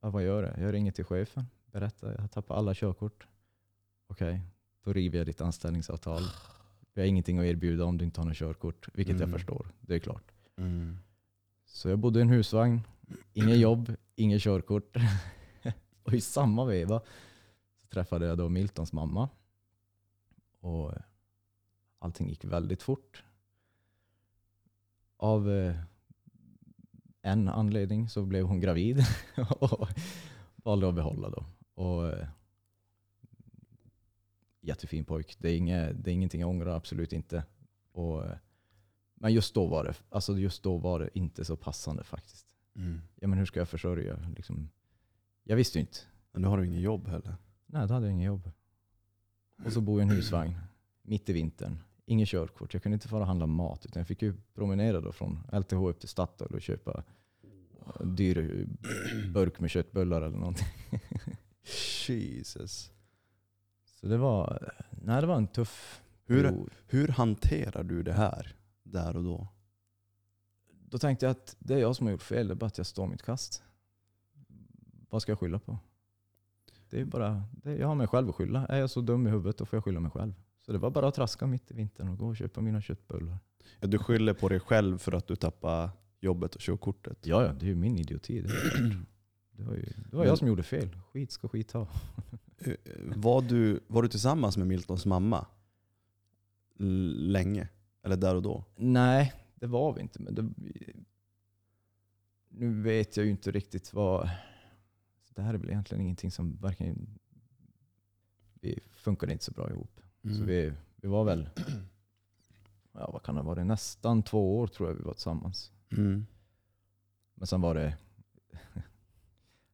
Ja, vad gör jag? Jag ringer till chefen. Berättar, jag har tappat alla körkort. Okej, då river jag ditt anställningsavtal. Vi har ingenting att erbjuda om du inte har något körkort. Vilket Mm. jag förstår, det är klart. Mm. Så jag bodde i en husvagn, inget jobb, inget körkort. [laughs] [laughs] och i samma veva så träffade jag då Miltons mamma. Och allting gick väldigt fort. Av eh, en anledning så blev hon gravid [laughs] och valde att behålla då. Och, eh, jättefin pojk. Det är, inget, det är ingenting jag ångrar, absolut inte. Och, eh, men just då, var det, alltså just då var det inte så passande faktiskt. Mm. Ja, men hur ska jag försörja? Liksom, jag visste ju inte. Men nu har du inget jobb heller. Nej, då hade jag inget jobb. Och så bor jag i en husvagn mitt i vintern. Inget körkort. Jag kunde inte fara och handla mat. Utan jag fick ju promenera då från LTH upp till Statoil och köpa en dyr burk med köttbullar eller någonting. [laughs] Jesus. Så det var, nej, det var en tuff Hur, period. hur hanterar du det här där och då? Då tänkte jag att det är jag som har gjort fel. Det är bara att jag står mitt kast. Vad ska jag skylla på? Det är bara, det, jag har mig själv att skylla. Är jag så dum i huvudet då får jag skylla mig själv. Så det var bara att traska mitt i vintern och gå och köpa mina köttbullar. Ja, du skyller på dig själv för att du tappade jobbet och körkortet. Ja, ja, det är ju min idioti. Det, [clears throat] var, ju, det var jag som gjorde fel. Skit ska skit ha. Eh, Var du, var du tillsammans med Miltons mamma länge? Eller där och då? Nej, det var vi inte. Men det, nu vet jag ju inte riktigt vad... Det här är väl egentligen ingenting som varken... Vi funkade inte så bra ihop. Mm. Så vi, vi var väl... Ja, vad kan det ha varit? Nästan två år tror jag vi var tillsammans. Mm. Men sen var det... [laughs]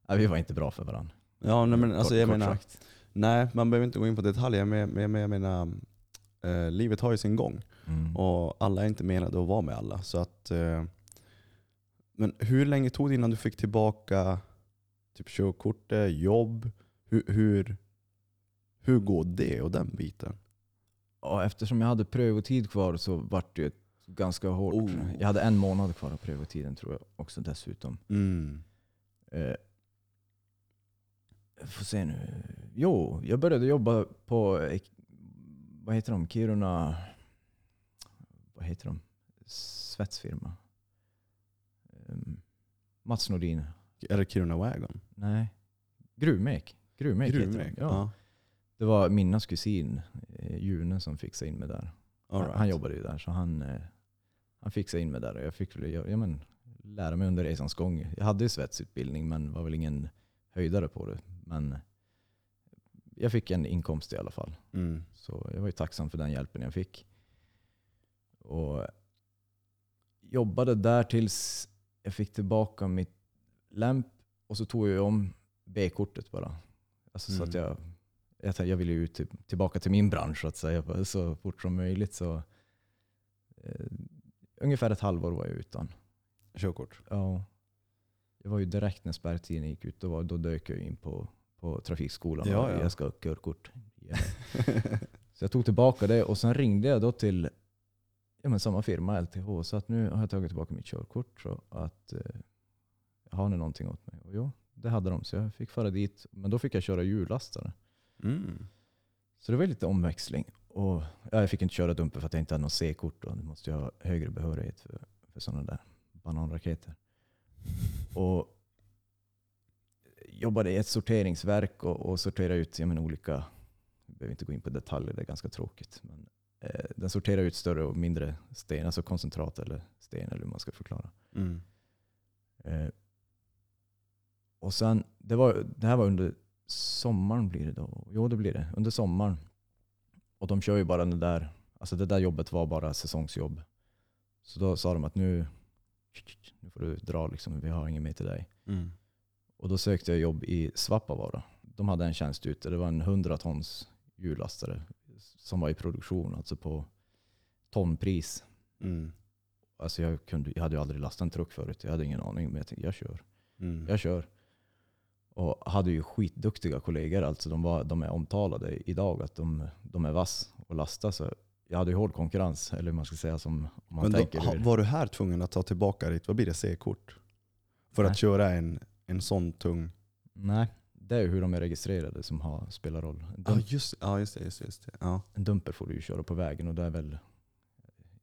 Nej, vi var inte bra för varandra. Ja, nej, men alltså, Kort- jag kort menar, sagt. nej, man behöver inte gå in på detaljer, men, men, men jag menar, eh, livet har ju sin gång. Mm. Och alla är inte menade att vara med alla. Så att, eh, men hur länge tog det innan du fick tillbaka typ körkortet, jobb? Hur, hur, hur går det och den biten? Ja, eftersom jag hade prövotid kvar så vart det ganska hårt. Oh. Jag hade en månad kvar av prövotiden tror jag också dessutom. Mm. Eh, får se nu. Jo, jag började jobba på, eh, vad heter de, Kiruna, vad heter de, svetsfirma. Um, Mats Nordin, Det Kiruna Wagon? nej, Gruvmek. Gruvmek, heter de. Gruvmek? Ja. Ja. Det var Minnas kusin, eh, June, som fixade in mig där. All Han, right. han jobbade ju där så han, eh, han fixade in mig där och jag fick väl göra- ja, men, lära mig under resans gång. Jag hade ju svetsutbildning men var väl ingen höjdare på det. Men jag fick en inkomst i alla fall. Mm. Så jag var ju tacksam för den hjälpen jag fick. Och jobbade där tills jag fick tillbaka mitt lämp och så tog jag om B-kortet bara. Alltså så att Mm. jag, jag, jag ville ju till, tillbaka till min bransch så att säga så fort som möjligt. Så, eh, ungefär ett halvår var jag utan. Körkort? Ja. Jag var ju direkt när spärrtiden gick ut, då, var, då dök jag in på, på trafikskolan Ja, och ja. jag ska ha körkort. Ja. [laughs] Så jag tog tillbaka det och sen ringde jag då till ja, men samma firma, LTH, så att nu har jag tagit tillbaka mitt körkort. Så att, eh, har ni någonting åt mig? Och jo, det hade de, så jag fick föra dit. Men då fick jag köra hjullastare. Mm. Så det var lite omväxling. Och, ja, jag fick inte köra dumper för att jag inte hade något C-kort. Och då måste jag ha högre behörighet för, för sådana där bananraketer. Och jobbade i ett sorteringsverk och, och sorterade ut jag menar, olika, jag behöver inte gå in på detaljer, det är ganska tråkigt. Men, eh, den sorterar ut större och mindre sten, alltså koncentrat eller sten eller hur man ska förklara. Mm. Eh, och sen, det, var, det här var under sommaren blir det då. Jo det blir det, under sommaren. Och de kör ju bara den där, alltså det där jobbet var bara säsongsjobb. Så då sa de att nu, nu får du dra liksom, vi har inget mer till dig. Mm. Och då sökte jag jobb i Svappavaara. De hade en tjänst ute, det var en 100 tons hjullastare som var i produktion, alltså på tonpris. Mm. Alltså jag, kunde, jag hade ju aldrig lastat en truck förut, jag hade ingen aning, men jag tänkte jag kör. Mm. Jag kör. Och hade ju skitduktiga kollegor. Alltså de, var, de är omtalade idag att de, de är vass och lasta. Så jag hade ju hård konkurrens. Eller hur man ska säga som om man Men då, tänker hur. var du här tvungen att ta tillbaka ditt, vad blir det, C-kort? För Nej. att köra en, en sån tung... Nej, det är hur de är registrerade som har, spelar roll. Ja dump, just, ja, just det. Just just det. Ja. en dumper får du ju köra på vägen och det är väl,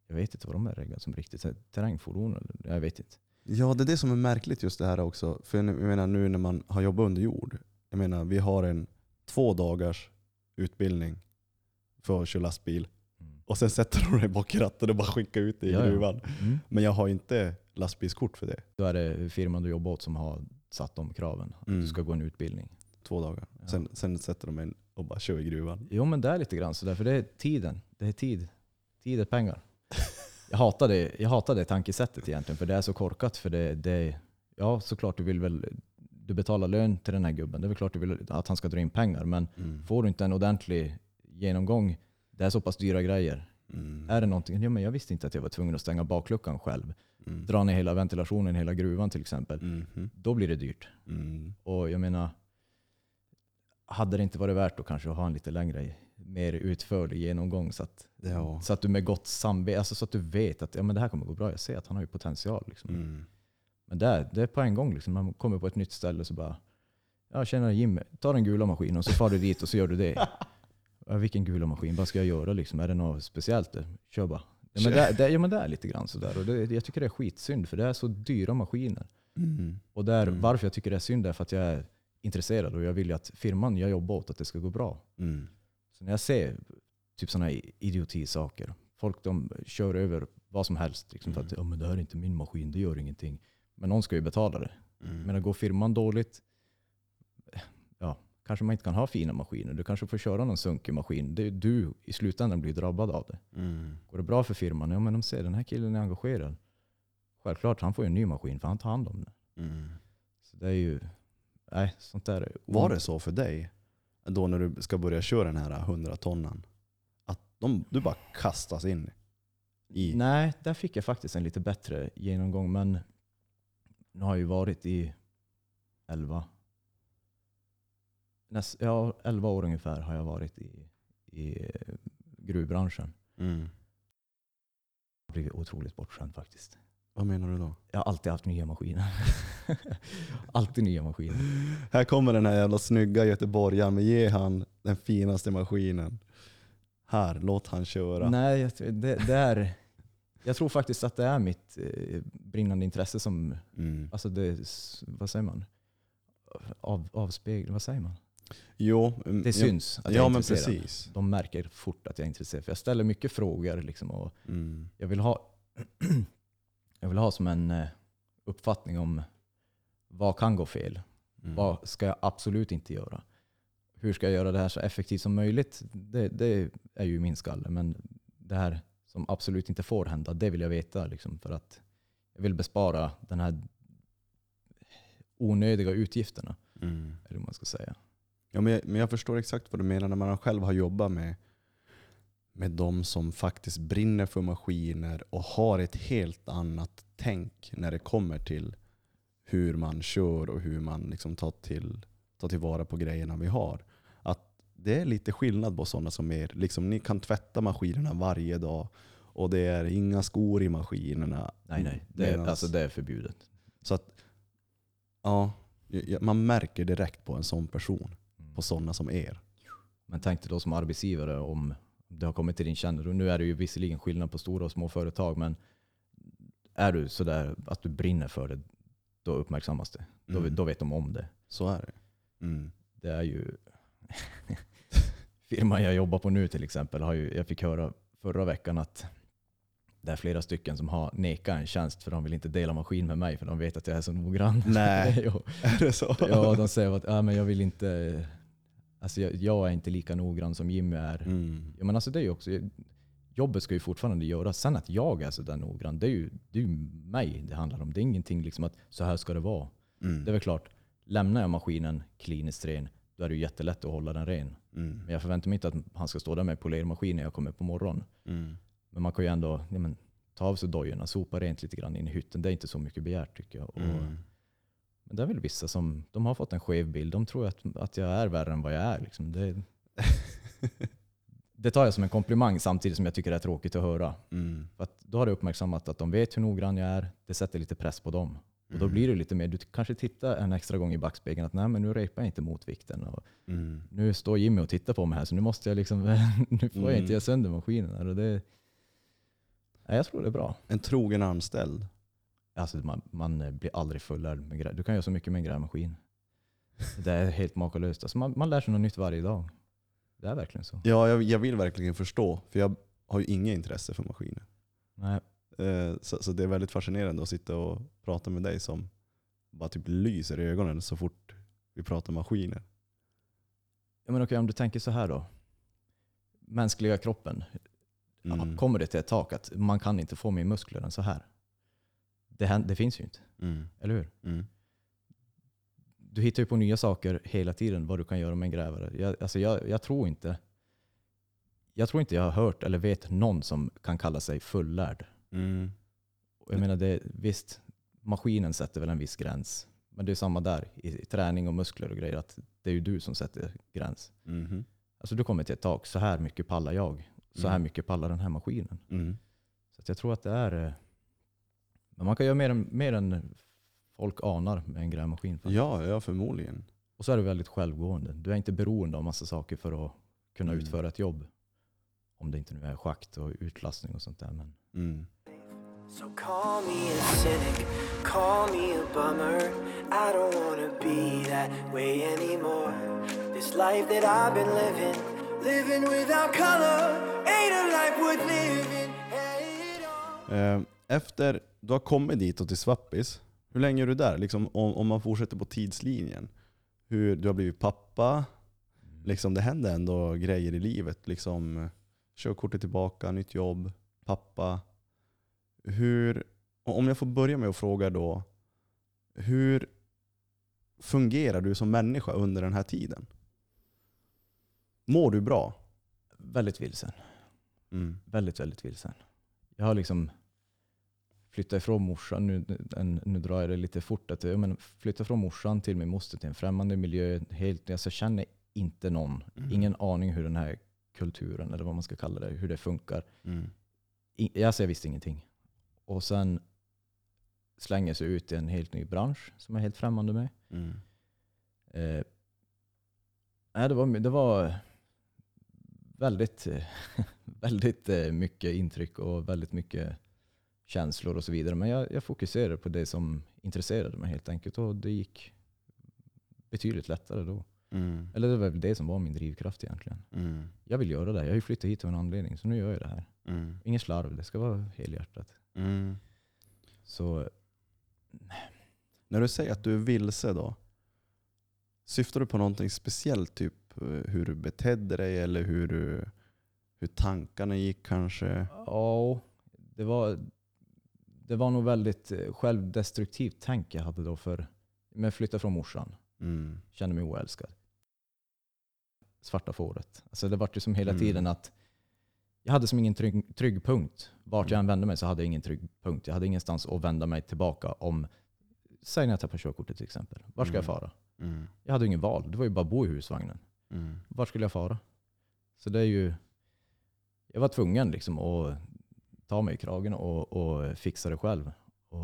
jag vet inte vad de är reggade som riktigt. Terrängfordon jag vet inte. Ja, det är det som är märkligt just det här också. För jag menar nu när man har jobbat under jord. Jag menar vi har en två dagars utbildning för att köra lastbil. Mm. Och sen sätter de dig bak i ratten och bara skickar ut dig i Ja, ja. gruvan. Mm. Men jag har inte lastbilskort för det. Då är det firman du jobbar åt som har satt de kraven. Att Mm. du ska gå en utbildning. Två dagar. Ja. Sen, sen sätter de mig och bara kör i gruvan. Jo men det är lite grann sådär, för det är tiden. Det är tid. Tid är pengar. Jag hatar det, jag hatar det tankesättet egentligen, för det är så korkat. För det, det, ja såklart du vill väl, du betalar lön till den här gubben. Det är väl klart du vill att han ska dra in pengar. Men Mm. får du inte en ordentlig genomgång, det är så pass dyra grejer. Mm. Är det någonting, ja, men jag visste inte att jag var tvungen att stänga bakluckan själv. Mm. Dra ner hela ventilationen i hela gruvan till exempel. Mhm. Då blir det dyrt. Mm. Och jag menar, hade det inte varit värt att kanske ha en lite längre, mer utförlig genomgång så att, Ja. så att du med gott samvete, alltså så att du vet att ja, men det här kommer gå bra. Jag ser att han har ju potential. Liksom. Mm. Men det är, det är på en gång. Liksom. Man kommer på ett nytt ställe så bara, ja tjena Jimmy, ta den gula maskinen och så far du dit och så gör du det. [laughs] Ja, vilken gula maskin, vad ska jag göra liksom? Är det något speciellt? där? Kör bara. Ja men, det, det, ja, men det är lite grann sådär. Och det, jag tycker det är skitsynd för det är så dyra maskiner. Mm. Och där, Mm. varför jag tycker det är synd är för att jag är intresserad och jag vill ju att firman jag jobbar åt att det ska gå bra. Mm. Så när jag ser typ sådana idiotisaker, folk de kör över vad som helst liksom, för att Mm. ja, men det här är inte min maskin, det gör ingenting. Men någon ska ju betala det. Mm. Men går firman dåligt, ja, kanske man inte kan ha fina maskiner. Du kanske får köra någon sunkig maskin. Det är du i slutändan blir drabbad av det. Mm. Går det bra för firman, ja men de ser den här killen är engagerad. Självklart, han får ju en ny maskin för han tar hand om den. Mm. Så det är ju, nej sånt där. är Var det så för dig, då när du ska börja köra den här 100 tonnan att de, du bara kastas in i... Nej, där fick jag faktiskt en lite bättre genomgång. Men nu har jag ju varit i 11, näst, ja, 11 år ungefär har jag varit i, i gruvbranschen. Mm. Jag har blivit otroligt bortskämd faktiskt. Vad menar du då? Jag har alltid haft nya maskiner. [laughs] alltid nya maskiner. Här kommer den här jävla snygga göteborgaren, men ge han den finaste maskinen. Här, låt han köra. Nej, jag, det, det är, jag tror faktiskt att det är mitt eh, brinnande intresse som, Mm. alltså det, vad säger man? Av, avspeglar, vad säger man? Jo, mm, Det syns att jag Ja, är ja men intresserad. precis. De märker fort att jag är intresserad. För jag ställer mycket frågor. Liksom, och Mm. jag, vill ha, [clears throat] jag vill ha som en eh, uppfattning om vad kan gå fel? Mm. Vad ska jag absolut inte göra? Hur ska jag göra det här så effektivt som möjligt? Det, det är ju min skalle. Men det här som absolut inte får hända, det vill jag veta. Liksom, för att jag vill bespara den här onödiga utgifterna. Mm. Eller man ska säga. Ja, men, jag, men jag förstår exakt vad du menar när man själv har jobbat med, med de som faktiskt brinner för maskiner och har ett helt annat tänk när det kommer till hur man kör och hur man liksom tar, till, tar tillvara på grejerna vi har. Att det är lite skillnad på sådana som er. Liksom, ni kan tvätta maskinerna varje dag och det är inga skor i maskinerna. Nej, nej. Det, är- Medans- alltså, det är förbjudet. Så att, ja, man märker direkt på en sån person, på sådana som er. Men tänk dig då som arbetsgivare om det har kommit till din kännedom. Nu är det ju visserligen skillnad på stora och små företag, men är du sådär att du brinner för det, då uppmärksammas det. Då, Mm. då vet de om det. Så är det. Mm. Det är ju... [laughs] Firman jag jobbar på nu till exempel, har ju, jag fick höra förra veckan att det är flera stycken som har nekat en tjänst för de vill inte dela maskin med mig för de vet att jag är så noggrann. Nej. [laughs] jo. Är det så? Ja, de säger att ja, men jag vill inte... Alltså jag, jag är inte lika noggrann som Jimmy är. Mm. Ja, men alltså det är också, jobbet ska ju fortfarande göras. Sen att jag är sådär noggrann, det är ju, det är mig det handlar om. Det är ingenting liksom att så här ska det vara. Mm. Det är väl klart, lämnar jag maskinen kliniskt ren, då är det ju jättelätt att hålla den ren. Mm. Men jag förväntar mig inte att han ska stå där med polermaskin när jag kommer på morgonen. Mm. Men man kan ju ändå ja, men, ta av sig dojorna, sopa rent lite grann in i hytten. Det är inte så mycket begärt tycker jag. Och, Mm. Men det är väl vissa som de har fått en skev bild. De tror att, att jag är värre än vad jag är. Liksom. Det, [laughs] det tar jag som en komplimang samtidigt som jag tycker det är tråkigt att höra. Mm. För att då har det uppmärksammat att de vet hur noggrann jag är. Det sätter lite press på dem. Och då blir det lite mer, du kanske tittar en extra gång i backspegeln att nej men nu repar jag inte motvikten. Och Mm. nu står Jimmy och tittar på mig här så nu måste jag liksom, [laughs] nu får jag Mm. inte göra sönder maskinen. här. Och det, nej, jag tror det är bra. En trogen anställd. Alltså man, man blir aldrig fullärd med Du kan göra så mycket med en grävmaskin. Det är helt makalöst. Alltså man, man lär sig något nytt varje dag. Det är verkligen så. Ja, jag, jag vill verkligen förstå, för jag har ju inget intresse för maskiner. Nej, Eh, Så, så det är väldigt fascinerande att sitta och prata med dig som bara typ lyser i ögonen så fort vi pratar maskiner. ja, men okej, om du tänker så här då. Mänskliga kroppen. Mm. kommer det till ett tak att man kan inte få mer muskler än så här? Det, det finns ju inte, Mm. eller hur? Mm. Du hittar ju på nya saker hela tiden vad du kan göra med en grävare. Jag, alltså jag, jag tror inte jag tror inte jag har hört eller vet någon som kan kalla sig fullärd. Mm. Jag menar, det, visst, maskinen sätter väl en viss gräns. Men det är samma där i, träning och muskler och grejer. Att det är ju du som sätter gräns. Mhm. Alltså du kommer till ett tak, så här mycket pallar jag. Så här Mm. mycket pallar den här maskinen. Mm. Så jag tror att det är... Men man kan göra mer än, mer än folk anar med en grävmaskin. faktiskt. Ja, ja, förmodligen. Och så är det väldigt självgående. Du är inte beroende av massa saker för att kunna Mm. utföra ett jobb. Om det inte nu är schakt och utlastning och sånt där. Men Mm. So call me a cynic, call me a bummer. I don't wanna be that way anymore. This life that I've been living, living without color, ain't a life worth living all. Eh, Efter du har kommit dit och till Swappis, hur länge är du där? Liksom, om, om man fortsätter på tidslinjen. Hur, du har blivit pappa, liksom, det händer ändå grejer i livet. Liksom, körkortet tillbaka, nytt jobb, pappa. Hur, om jag får börja med att fråga då, hur fungerar du som människa under den här tiden? Mår du bra? väldigt vilsen. Mm. Väldigt, väldigt vilsen. Jag har liksom flyttat ifrån morsan, nu, nu, drar jag det lite fort, att jag men, flytta från morsan till min moster till en främmande miljö. Helt, alltså, jag känner inte någon, Mm. ingen aning hur den här kulturen, eller vad man ska kalla det, hur det funkar. Mm. I, alltså jag visste ingenting. Och sen slänger sig ut i en helt ny bransch som är helt främmande mig. Mm. Eh, nej, det, var, det var väldigt, [laughs] väldigt eh, mycket intryck och väldigt mycket känslor och så vidare. Men jag, jag fokuserade på det som intresserade mig helt enkelt. Och det gick betydligt lättare då. Mm. Eller det var väl det som var min drivkraft egentligen. Mm. Jag vill göra det. Jag har ju flyttat hit av en anledning, så nu gör jag det här. Mm. Ingen slarv, det ska vara helhjärtat. Mm. Så När du säger att du är vilse då, syftar du på någonting speciellt? Typ eh, hur du betedde dig eller hur, du, hur tankarna gick kanske? Ja, det var, det var nog väldigt eh, självdestruktivt tänk jag hade då för men flytta från morsan, Mm. kände mig oälskad. Svarta fåret. Alltså det var ju som hela Mm. tiden att jag hade som ingen trygg, trygg punkt. Vart jag än vände mig så hade jag ingen trygg punkt. Jag hade ingenstans att vända mig tillbaka om, säg när jag tappar körkortet till exempel. Var ska jag Mm. fara? Mm. Jag hade ingen val. Det var ju bara att bo i husvagnen. Mm. Var skulle jag fara? Så det är ju... Jag var tvungen liksom att ta mig i kragen och, och fixa det själv. Och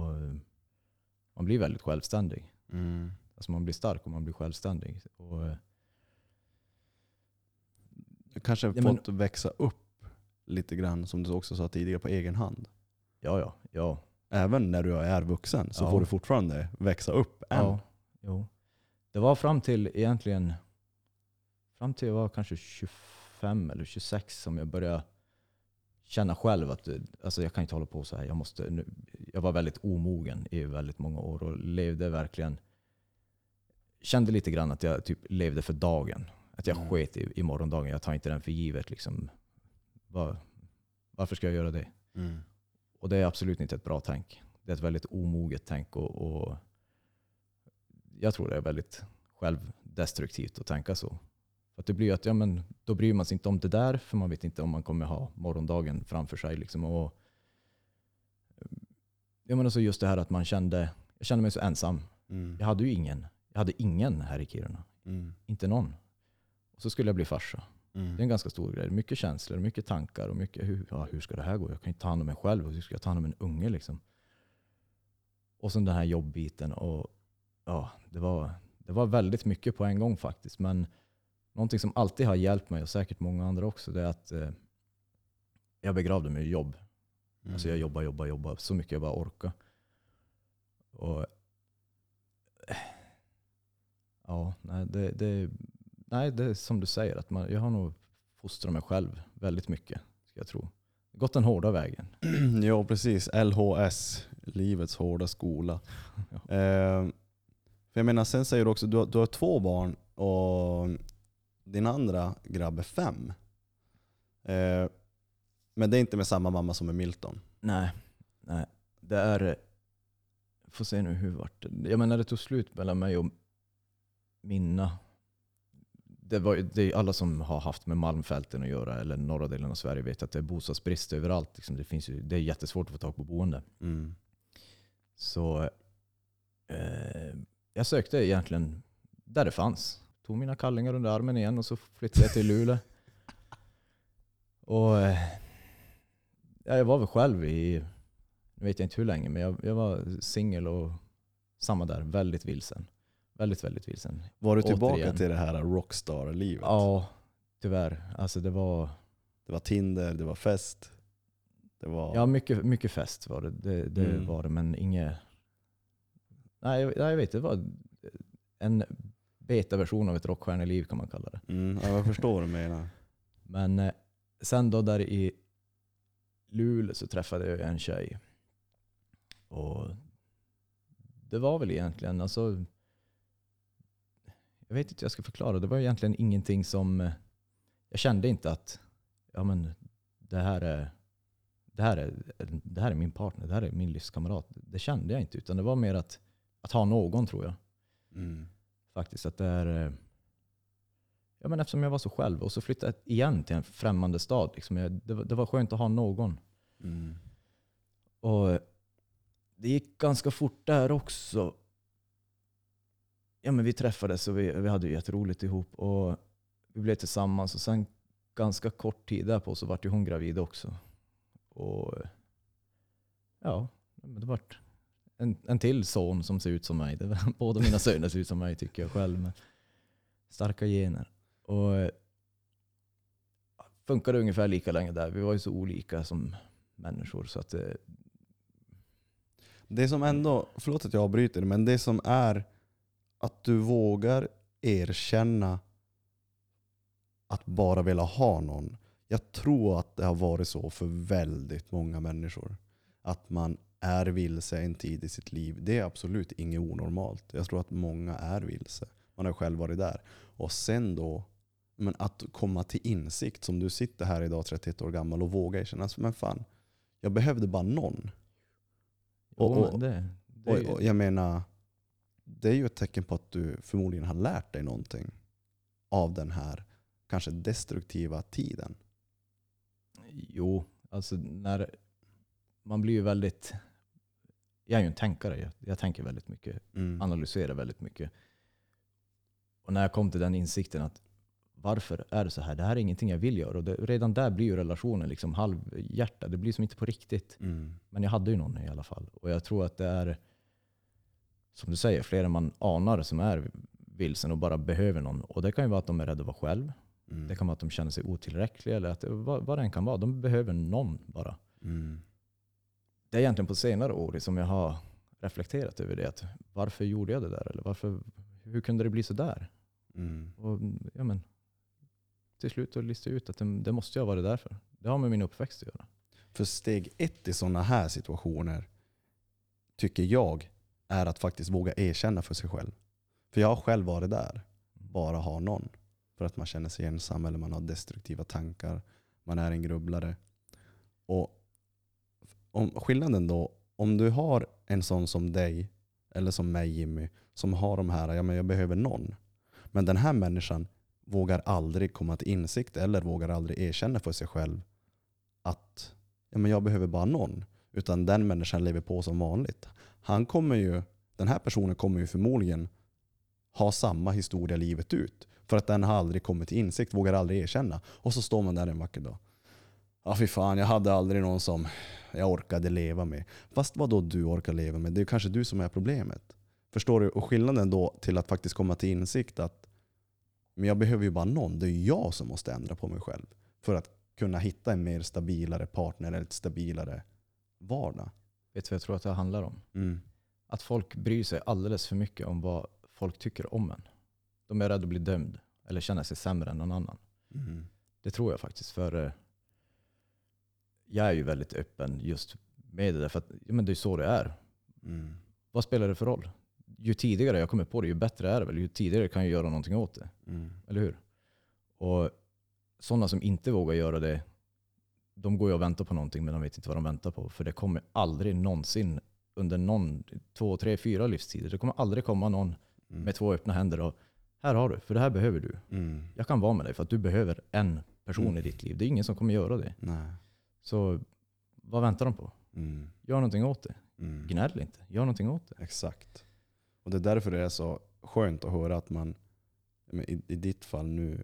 man blir väldigt självständig. Mm. Alltså man blir stark och man blir självständig. Och Du kanske har Ja, men- fått växa upp lite grann, som du också sa tidigare, på egen hand. ja, ja, ja. Även när du är vuxen så Ja. får du fortfarande växa upp än. ja jo. Det var fram till egentligen, fram till jag var kanske 25 eller 26 som jag började känna själv att alltså jag kan inte hålla på så här. Jag, måste, nu, jag var väldigt omogen i väldigt många år och levde verkligen, kände lite grann att jag typ levde för dagen. Att jag Mm. sket i, i morgondagen. Jag tar inte den för givet. Liksom. Var, varför ska jag göra det? Mm. Och det är absolut inte ett bra tänk. Det är ett väldigt omoget tänk och, och jag tror det är väldigt självdestruktivt att tänka så. För det blir ju att, ja men då bryr man sig inte om det där för man vet inte om man kommer ha morgondagen framför sig. Liksom. Och, ja men alltså just det här att man kände, jag kände mig så ensam. Mm. Jag hade ju ingen. Jag hade ingen här i Kiruna. Mm. Inte någon. Och så skulle jag bli farsa. Mm. Det är en ganska stor grej. Mycket känslor, mycket tankar och mycket hur, ja, hur ska det här gå? Jag kan inte ta hand om mig själv. Hur ska jag ta hand om en unge liksom? Och sen den här jobbbiten. Och, ja, det, var, det var väldigt mycket på en gång faktiskt. Men någonting som alltid har hjälpt mig och säkert många andra också det är att eh, jag begravde mig i jobb. Mm. Alltså jag jobbar, jobbar, jobbar så mycket jag bara orkar. Och, eh, ja, nej, det, det, nej, det är som du säger. Att man, jag har nog fostrat mig själv väldigt mycket. Ska jag tro. Gått den hårda vägen. [clears throat] ja, precis. LHS, livets hårda skola. [laughs] Ja. Eh, för jag menar, sen säger du också, du du har två barn och din andra grabb är fem. Eh, men det är inte med samma mamma som med Milton. Nej, nej. Det är... Får se nu hur vart det. Jag menar det tog slut mellan mig och Minna. Det, var, det är alla som har haft med Malmfälten att göra, eller norra delen av Sverige, vet att det är bostadsbrist överallt. Liksom det, finns ju, det är jättesvårt att få tag på boende. Mm. Så eh, jag sökte egentligen där det fanns. Tog mina kallingar under armen igen och så flyttade jag till Luleå. Och eh, ja, jag var väl själv i, nu vet jag inte hur länge, men jag, jag var singel och samma där, väldigt vilsen. Väldigt, väldigt vilsen. Var du tillbaka Återigen. till det här rockstar-livet? Ja, tyvärr. Alltså det var, Det var Tinder, det var fest. Det var... ja mycket, mycket fest var det. Det, det Mm. var det, men inget... Nej, jag, jag vet det var en beta-version av ett rockstjärneliv kan man kalla det. Mm, ja, jag förstår vad du menar. Men eh, sen då där i Luleå så träffade jag en tjej. Och det var väl egentligen, alltså, jag vet inte hur jag ska förklara. Det var egentligen ingenting som, eh, jag kände inte att, ja men det här är, det här är, det här är min partner, det här är min livskamrat. Det kände jag inte, utan det var mer att, att ha någon tror jag Mm. Faktiskt. Att det är, eh, ja, men eftersom jag var så själv och så flyttade jag igen till en främmande stad. Liksom. Jag, det, var- det var skönt att ha någon. Mm. Och det gick ganska fort där också. Ja, men vi träffades och vi, vi hade jätteroligt ihop. Och vi blev tillsammans och sen ganska kort tid därpå så vart ju hon gravid också. Och ja, det vart en, en till son som ser ut som mig. Det [laughs] båda mina söner ser ut som mig tycker jag själv. Men starka gener. Och eh, funkade ungefär lika länge där. Vi var ju så olika som människor. Så att, det, Det som ändå, förlåt att jag avbryter, men det som är att du vågar erkänna att bara vilja ha någon. Jag tror att det har varit så för väldigt många människor. Att man är vilse en tid i sitt liv. Det är absolut inget onormalt. Jag tror att många är vilse. Man har själv varit där. Och sen då, men att komma till insikt som du sitter här idag 31 år gammal och våga erkänna, alltså, men fan, jag behövde bara någon. Och- och- det, det Och, och jag menar, det är ju ett tecken på att du förmodligen har lärt dig någonting av den här kanske destruktiva tiden. Jo, alltså när man blir ju väldigt... Jag är ju en tänkare. Jag, jag tänker väldigt mycket, Mm. analyserar väldigt mycket. Och när jag kom till den insikten att varför är det så här? Det här är ingenting jag vill göra. Och det, redan där blir ju relationen liksom halvhjärta. Det blir som inte på riktigt. Mm. Men jag hade ju någon i alla fall. Och jag tror att det är, som du säger, fler än man anar som är vilsen och bara behöver någon. Och det kan ju vara att de är rädda att vara själv. Mm. Det kan vara att de känner sig otillräckliga eller att vad, vad det än kan vara. De behöver någon bara. Mm. Det är egentligen på senare år som jag har reflekterat över det. Att varför gjorde jag det där? Eller varför, hur kunde det bli så där? Mm. Och, ja, men, till slut att lista ut att det, det måste jag vara därför. Det har med min uppväxt att göra. För steg ett i sådana här situationer tycker jag är att faktiskt våga erkänna för sig själv. För jag har själv varit där, bara ha någon. För att man känner sig ensam eller man har destruktiva tankar. Man är en grubblare. Och om, skillnaden då, om du har en sån som dig, eller som mig Jimmy, som har de här, ja men jag behöver någon. Men den här människan vågar aldrig komma till insikt eller vågar aldrig erkänna för sig själv att ja, men jag behöver bara någon. Utan den människan lever på som vanligt. Han kommer ju, den här personen kommer ju förmodligen ha samma historia livet ut. För att den har aldrig kommit till insikt, vågar aldrig erkänna. Och så står man där en vacker dag. Ja fy fan, jag hade aldrig någon som jag orkade leva med. Fast vad då du orkar leva med? Det är kanske du som är problemet. Förstår du? Och skillnaden då till att faktiskt komma till insikt att men jag behöver ju bara någon. Det är jag som måste ändra på mig själv. För att kunna hitta en mer stabilare partner eller ett stabilare vardag. Vet du vad jag tror att det handlar om? Mm. Att folk bryr sig alldeles för mycket om vad folk tycker om en. De är rädda att bli dömd eller känna sig sämre än någon annan. Mm. Det tror jag faktiskt. För eh, jag är ju väldigt öppen just med det där. För att, ja, men det är så det är. Mm. Vad spelar det för roll? Ju tidigare jag kommer på det, ju bättre är det väl. Ju tidigare kan jag göra någonting åt det. Mm. Eller hur? Och sådana som inte vågar göra det, de går ju och väntar på någonting men de vet inte vad de väntar på. För det kommer aldrig någonsin under någon, två, tre, fyra livstider. Det kommer aldrig komma någon Mm. med två öppna händer och här har du, för det här behöver du. Mm. Jag kan vara med dig för att du behöver en person Mm. i ditt liv. Det är ingen som kommer göra det. Nej. Så vad väntar de på? Mm. Gör någonting åt det. Mm. Gnäll inte. Gör någonting åt det. Exakt. Och det är därför det är så skönt att höra att man i, i ditt fall nu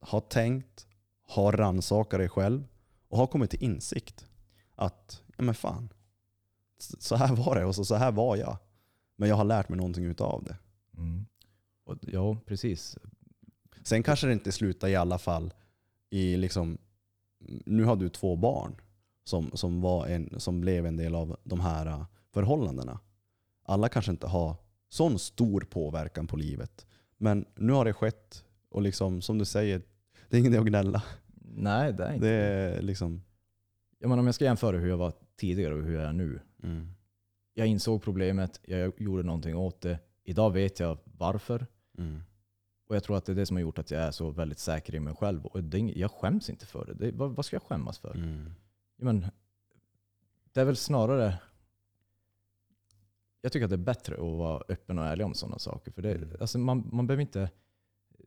har tänkt, har rannsakat dig själv och har kommit till insikt att ja men fan, så här var det och så, så här var jag. Men jag har lärt mig någonting utav det. Och, ja, precis. Sen kanske det inte slutar i alla fall i liksom, nu har du två barn som, som, var en, som blev en del av de här äh, förhållandena. Alla kanske inte har sån stor påverkan på livet. Men nu har det skett och liksom, som du säger, det är ingen idé att gnälla. Nej, det är inte Det är liksom... Jag menar, om jag ska jämföra hur jag var tidigare och hur jag är nu. Mm, Jag insåg problemet, jag gjorde någonting åt det. Idag vet jag varför. mm, Och jag tror att det är det som har gjort att jag är så väldigt säker i mig själv. Och det jag skäms inte för det. det vad, vad ska jag skämmas för? mm, Ja, men, det är väl snarare... Jag tycker att det är bättre att vara öppen och ärlig om sådana saker. För det, Mm. alltså man, man behöver inte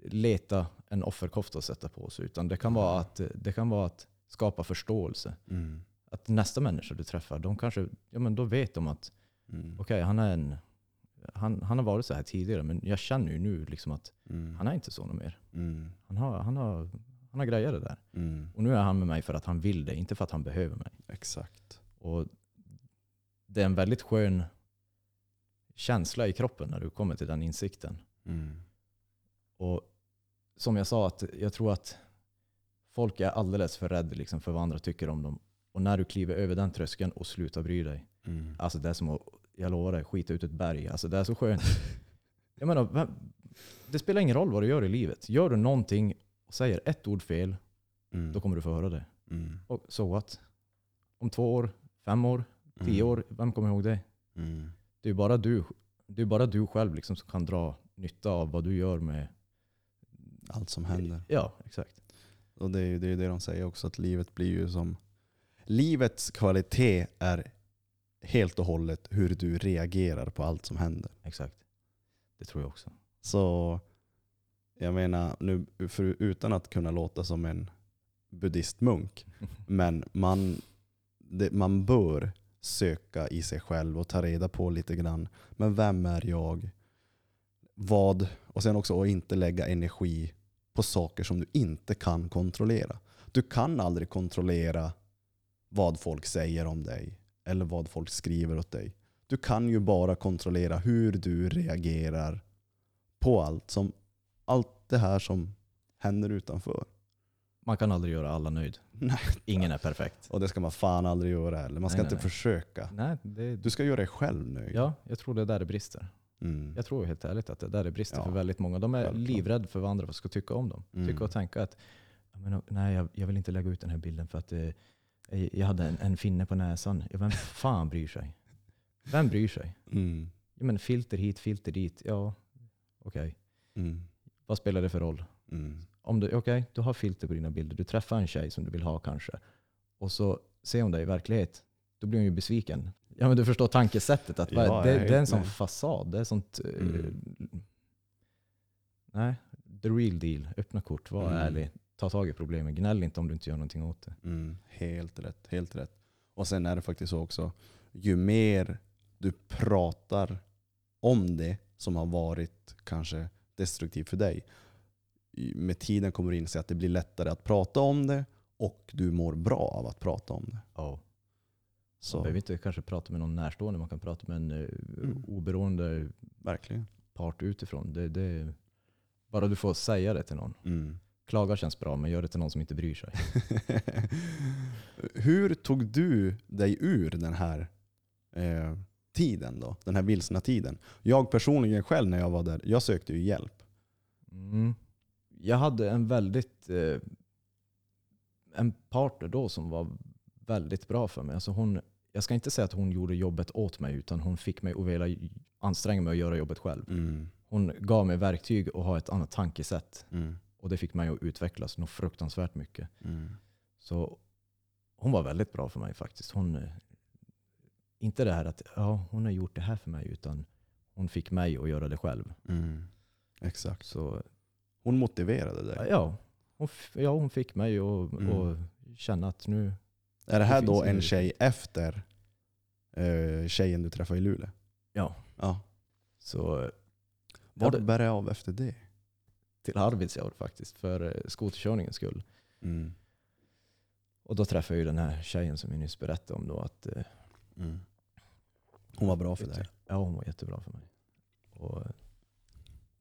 leta en offerkofta att sätta på sig. Utan det kan, vara att, det kan vara att skapa förståelse. mm, Att nästa människa du träffar, de kanske, ja, men då vet de att mm, okej, han, är en, han, han har varit så här tidigare. Men jag känner ju nu liksom att mm, han är inte så mer. mm, Han har, han har, han har grejer det där. mm. Och nu är han med mig för att han vill det, inte för att han behöver mig. Exakt. Och det är en väldigt skön känsla i kroppen när du kommer till den insikten. Mm, Och som jag sa, att jag tror att folk är alldeles för rädda liksom för vad andra tycker om dem. Och när du kliver över den tröskeln och slutar bry dig. mm, Alltså det är som att, jag lovar dig, skita ut ett berg. Alltså det är så skönt. [laughs] Jag menar, det spelar ingen roll vad du gör i livet. Gör du någonting och säger ett ord fel, mm, då kommer du få höra det. mm, Och så what? Om två år, fem år, tio mm, år, vem kommer ihåg det? mm, Det är bara du, det är bara du själv liksom som kan dra nytta av vad du gör med... Allt som händer. Ja, exakt. Och det är ju det, är det de säger också, att livet blir ju som... Livets kvalitet är helt och hållet hur du reagerar på allt som händer. exakt. Det tror jag också. Så jag menar, nu, för, utan att kunna låta som en buddhistmunk, [laughs] men man, det, man bör söka i sig själv och ta reda på lite grann. Men vem är jag? Vad? Och sen också att inte lägga energi på saker som du inte kan kontrollera. Du kan aldrig kontrollera vad folk säger om dig eller vad folk skriver åt dig. Du kan ju bara kontrollera hur du reagerar på allt, som, allt det här som händer utanför. Man kan aldrig göra alla nöjd. [laughs] Nej. Ingen är perfekt. Och det ska man fan aldrig göra heller. Man ska Nej, inte nej. försöka. Nej, det, Du ska göra dig själv nöjd. ja, jag tror det är där det brister. Mm. Jag tror helt ärligt att det är där det brister Ja, för väldigt många. De är självklart. livrädda för vad andra ska tycka om dem. Mm. Tycka och tänka att "Ja, men, nej, jag, jag vill inte lägga ut den här bilden för att eh, jag hade en, en finne på näsan. Vem fan bryr sig? Vem bryr sig? Mm. Ja, men filter hit, filter dit. Ja, okej. Mm. Vad spelar det för roll? Mm. Om du, okej, du har filter på dina bilder. Du träffar en tjej som du vill ha kanske. Och så ser hon dig i verklighet. Då blir hon ju besviken. Ja men du förstår tankesättet. Att Ja, det, det är en sån med. fasad. Det är sånt... eh, Mm. nej, the real deal. Öppna kort, var Mm. ärlig. Ta tag i problemen. Gnäll inte om du inte gör någonting åt det. Mm. Helt rätt. Helt rätt. Och sen är det faktiskt så också, ju mer du pratar om det som har varit kanske destruktivt för dig, med tiden kommer du inse att det blir lättare att prata om det och du mår bra av att prata om det. Ja. Man Så behöver inte kanske prata med någon närstående. Man kan prata med en eh, Mm. oberoende verkligen. part utifrån. Det, det, bara du får säga det till någon. Mm. Klaga känns bra, men gör det till någon som inte bryr sig. [laughs] Hur tog du dig ur den här eh, tiden då? Den här vilsna tiden. Jag personligen själv när jag var där, jag sökte ju hjälp. Mm. Jag hade en väldigt eh, en partner då som var väldigt bra för mig. Alltså hon, jag ska inte säga att hon gjorde jobbet åt mig, utan hon fick mig att vilja anstränga mig att göra jobbet själv. Mm. Hon gav mig verktyg och ha ett annat tankesätt. Mm. Och det fick mig att utvecklas något fruktansvärt mycket. Mm. Så hon var väldigt bra för mig faktiskt. Hon, eh, inte det här att ja, hon har gjort det här för mig, utan hon fick mig att göra det själv. Mm. Exakt. Så Hon motiverade dig. ja, hon, ja, hon fick mig att Mm. känna att nu, Är det här det då en tjej efter eh, tjejen du träffade i Luleå? ja, Ja. så Vart bär det av efter det? Till Arvidsjaur faktiskt, för eh, skoterkörningens skull. Mm. Och då träffade jag ju den här tjejen som jag nyss berättade om då. Att, eh, Mm. Hon var bra för dig. Ja, hon var jättebra för mig. Och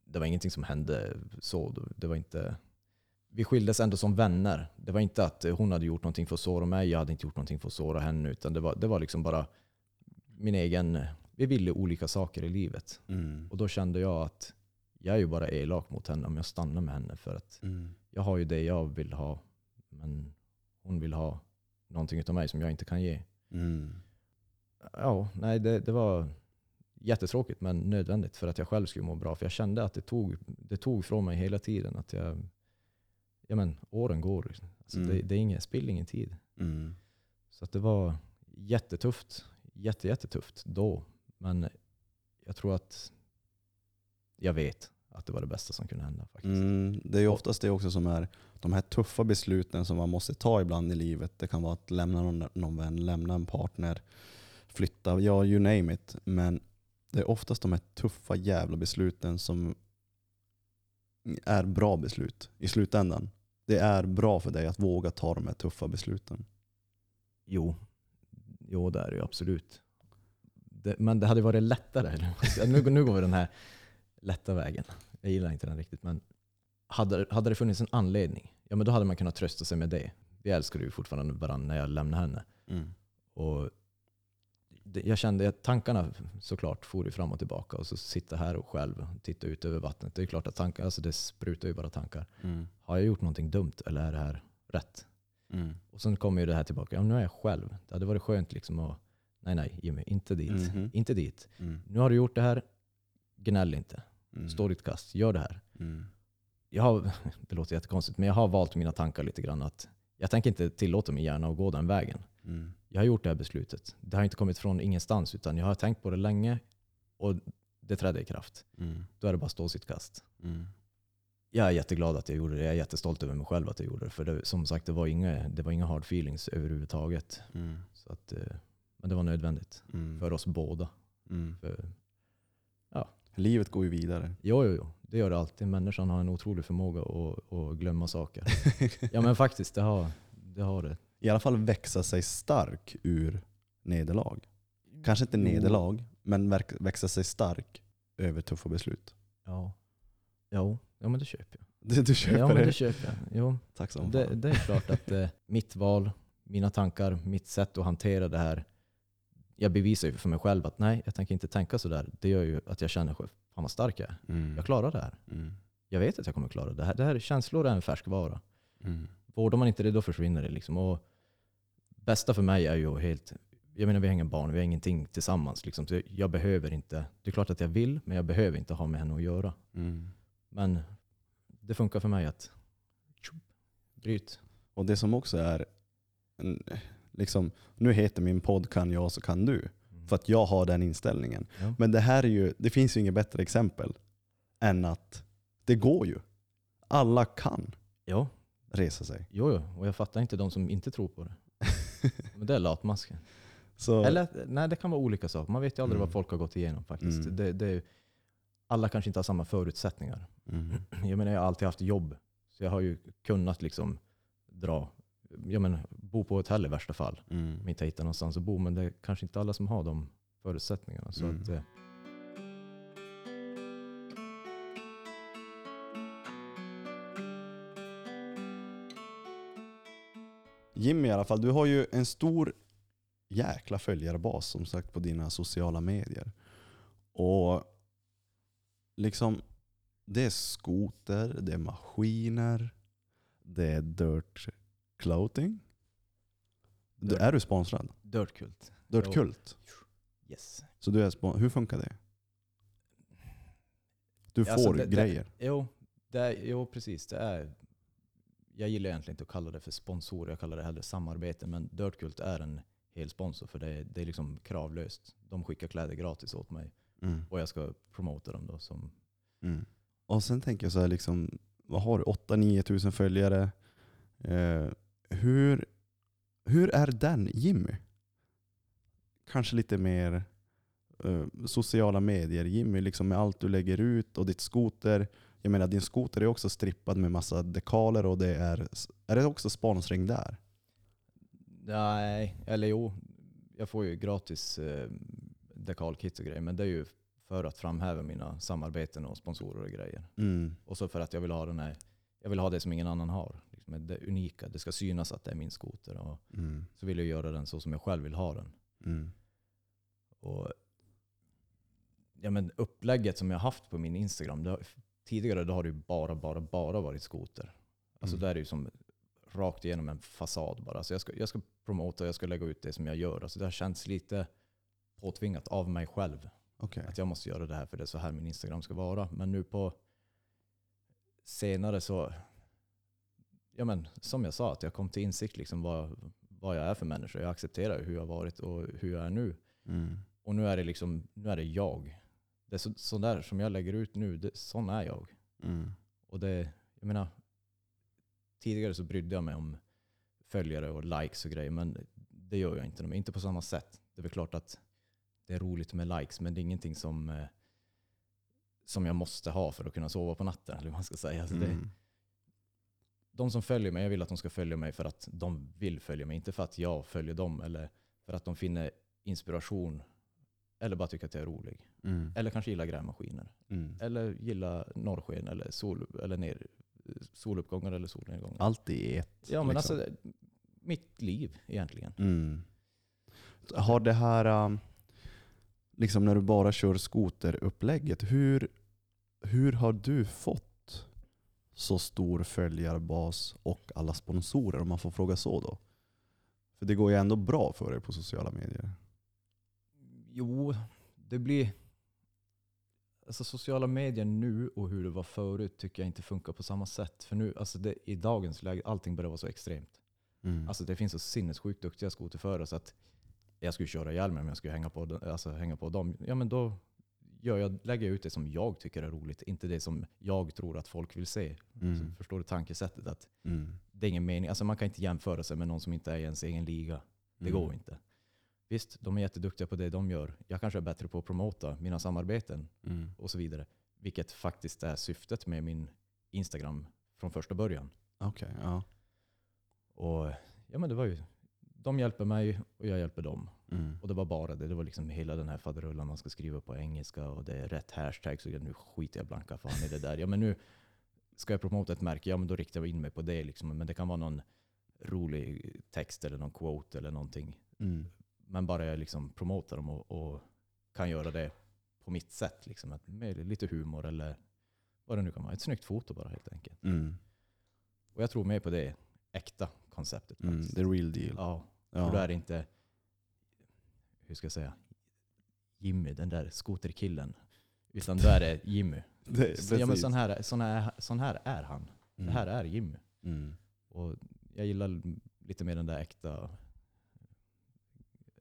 det var ingenting som hände så. Det var inte, vi skildes ändå som vänner. Det var inte att hon hade gjort någonting för att såra mig, jag hade inte gjort någonting för att såra henne. Utan det var, det var liksom bara min egen... Vi ville olika saker i livet. Mm. Och då kände jag att jag är ju bara elak mot henne om jag stannar med henne. För att Mm. jag har ju det jag vill ha. Men hon vill ha någonting av mig som jag inte kan ge. Mm. Ja, nej det, det var jättetråkigt men nödvändigt för att jag själv skulle må bra. För jag kände att det tog, det tog från mig hela tiden. Att jag, ja men åren går. liksom. Alltså Mm. det, det är ingen, spill ingen tid. Mm. Så att det var jättetufft. Jätte, jättetufft då. Men jag tror att jag vet att det var det bästa som kunde hända faktiskt. Mm, det är ju oftast det också som är de här tuffa besluten som man måste ta ibland i livet. Det kan vara att lämna någon, någon vän, lämna en partner, flytta, ja you name it. Men det är oftast de här tuffa jävla besluten som är bra beslut i slutändan. Det är bra för dig att våga ta de här tuffa besluten. Jo, jo det är det ju absolut. Det, men det hade varit lättare. [laughs] Nu, nu går vi den här lätta vägen. Jag gillar inte den riktigt. Men hade, hade det funnits en anledning, ja men då hade man kunnat trösta sig med det. Vi älskade ju fortfarande varandra när jag lämnade henne. Och det, jag kände att tankarna såklart for fram och tillbaka. Och så sitta här och själv titta ut över vattnet. Det är klart att tankar, alltså det sprutar ju bara tankar. Mm. Har jag gjort någonting dumt eller är det här rätt? Mm. Och sen kommer ju det här tillbaka. Ja, nu är jag själv. Det hade varit skönt liksom att, nej nej Jimmy, inte dit. Mhm. Inte dit. Mm. Nu har du gjort det här, gnäll inte. Mm. Stå ditt kast, gör det här. Mm. Jag har, [laughs] det låter jättekonstigt, men jag har valt mina tankar lite grann. att Jag tänker inte tillåta min hjärna att gå den vägen. Mm. Jag har gjort det här beslutet. Det har inte kommit från ingenstans, utan jag har tänkt på det länge och det trädde i kraft. Mm. Då är det bara att stå sitt kast. Mm. Jag är jätteglad att jag gjorde det. Jag är jättestolt över mig själv att jag gjorde det. För det, som sagt, det var inga, det var inga hard feelings överhuvudtaget. Mm. Så att, eh, men det var nödvändigt Mm. för oss båda. Mm. För, Livet går ju vidare. jo, jo, jo, det gör det alltid. Människan har en otrolig förmåga att, att glömma saker. Ja men faktiskt, det har det. Har det. I alla fall växa sig stark ur nederlag. Kanske inte nederlag, men verk- växa sig stark över tuffa beslut. Ja. Jo, ja men det köper jag. Du, du köper ja men det? det köper jag. Jo, Tack som det, det är klart att eh, mitt val, mina tankar, mitt sätt att hantera det här. Jag bevisar ju för mig själv att nej, jag tänker inte tänka sådär. Det gör ju att jag känner själv, fan vad stark jag är. Mm. Jag klarar det här. Mm. Jag vet att jag kommer klara det här. Det här känslor är en färskvara. Mm. Vårdar man inte det, då försvinner det. Liksom. Och bästa för mig är ju helt... Jag menar, vi har inga barn, vi har ingenting tillsammans. Liksom. Så jag behöver inte... Det är klart att jag vill, men jag behöver inte ha med henne att göra. Mm. Men det funkar för mig att... tjup, Bryt. Och det som också är, en- liksom, nu heter min podd Kan jag så kan du. För att jag har den inställningen. Ja. Men det här är ju, det finns ju inget bättre exempel än att det går ju. Alla kan Ja, resa sig. jo, jo. Och jag fattar inte de som inte tror på det. [laughs] Men det är latmasken. Så, Eller nej, det kan vara olika saker. Man vet ju aldrig Mm. vad folk har gått igenom faktiskt. Mm. Det, det alla kanske inte har samma förutsättningar. mm, [clears throat] Jag menar, jag har alltid haft jobb. Så jag har ju kunnat liksom dra, jag menar, bo på hotell i värsta fall. mm, Om inte hitta någonstans att bo. Men det är kanske inte alla som har de förutsättningarna. Så Mm. att, eh, Jimmy i alla fall, du har ju en stor jäkla följarbas som sagt på dina sociala medier. Och liksom, det är skoter, det är maskiner, det är dirt clothing. Du, är du sponsrad? Dirtkult. Dirt Jo. Kult? Yes. Så du är hur funkar det? Du får Alltså, det- det- grejer? Jo, det jo, precis. Det är, jag gillar egentligen inte att kalla det för sponsor. Jag kallar det hellre samarbete. Men Dirtkult är en hel sponsor för det är, det är liksom kravlöst. De skickar kläder gratis åt mig Mm. och jag ska promota dem då som Mm. Och sen tänker jag så här, liksom, vad har du? 8-9 tusen följare. Eh, hur, hur är den Jimmy? Kanske lite mer eh, sociala medier Jimmy, liksom med allt du lägger ut och ditt skoter. Jag menar din skoter är också strippad med massa dekaler och det är, är det också sponsring där? Nej, eller jo. Jag får ju gratis eh, dekalkit och grejer. Men det är ju för att framhäva mina samarbeten och sponsorer och grejer. Mm. Och så för att jag vill ha den här, jag vill ha det som ingen annan har. Liksom det unika, det ska synas att det är min skoter. Och Mm. så vill jag göra den så som jag själv vill ha den. Mm. Och, ja, men upplägget som jag haft på min Instagram, det har, tidigare då har det bara, bara, bara varit skoter. Alltså Mm. där är det ju som rakt igenom en fasad bara. Så jag ska, jag ska promota, jag ska lägga ut det som jag gör. Alltså det har känts lite påtvingat av mig själv. Okej. Att jag måste göra det här för det är så här min Instagram ska vara. Men nu på senare så, ja men som jag sa, att jag kom till insikt liksom vad, vad jag är för människa. Jag accepterar hur jag har varit och hur jag är nu. Mm. Och nu är det liksom, nu är det jag. Det är så, så där som jag lägger ut nu, det, sån är jag. Mm. Och det, jag menar, tidigare så brydde jag mig om följare och likes och grejer, men det gör jag inte. Inte på samma sätt. Det är väl klart att det är roligt med likes, men det är ingenting som, eh, som jag måste ha för att kunna sova på natten. Eller vad man ska säga. Alltså det, Mm. De som följer mig, jag vill att de ska följa mig för att de vill följa mig. Inte för att jag följer dem eller för att de finner inspiration eller bara tycker att jag är rolig. Mm. Eller kanske gillar grävmaskiner. Mm. Eller gillar norrsken eller, sol, eller ner, soluppgångar eller solnedgångar. Allt i ett. ja, men liksom. alltså mitt liv egentligen. Mm. Har det här, um, liksom när du bara kör skoterupplägget, hur, hur har du fått så stor följarbas och alla sponsorer om man får fråga så då? För det går ju ändå bra för er på sociala medier. Jo, det blir... Alltså sociala medier nu och hur det var förut tycker jag inte funkar på samma sätt. För nu, alltså det, i dagens läge, allting börjar vara så extremt. Mm. Alltså det finns så sinnessjukt duktiga skoterförare så att jag skulle köra ihjäl mig om jag skulle hänga på, alltså hänga på dem. Ja men då gör jag, lägger jag ut det som jag tycker är roligt, inte det som jag tror att folk vill se. Mm. Så förstår du tankesättet? Att Mm. det är ingen mening. Alltså man kan inte jämföra sig med någon som inte är i ens egen liga. Det Mm. går inte. Visst, de är jätteduktiga på det de gör. Jag kanske är bättre på att promota mina samarbeten Mm. och så vidare. Vilket faktiskt är syftet med min Instagram från första början. Okej, ja. Och ja, men det var ju, de hjälper mig och jag hjälper dem. Mm. Och det var bara det. Det var liksom hela den här faderullan man ska skriva på engelska och det är rätt hashtag. Så nu skiter jag blanka fan i det där. Ja, men nu ska jag promota ett märke, ja men då riktar jag in mig på det. Liksom. Men det kan vara någon rolig text eller någon quote eller någonting. Mm. Men bara jag liksom promotar dem och, och kan göra det på mitt sätt. Liksom. Att med lite humor eller vad det nu kan vara. Ett snyggt foto bara helt enkelt. Mm. Och jag tror mer på det äkta konceptet. Mm. The real deal. Ja, Ja. och då är det inte, hur ska jag säga, Jimmy, den där skoterkillen. Utan då är [laughs] det Jimmy. Det, ja, men sån, här, sån, här, sån här är han. Mm. Det här är Jimmy. Mm. Och jag gillar lite mer den där äkta,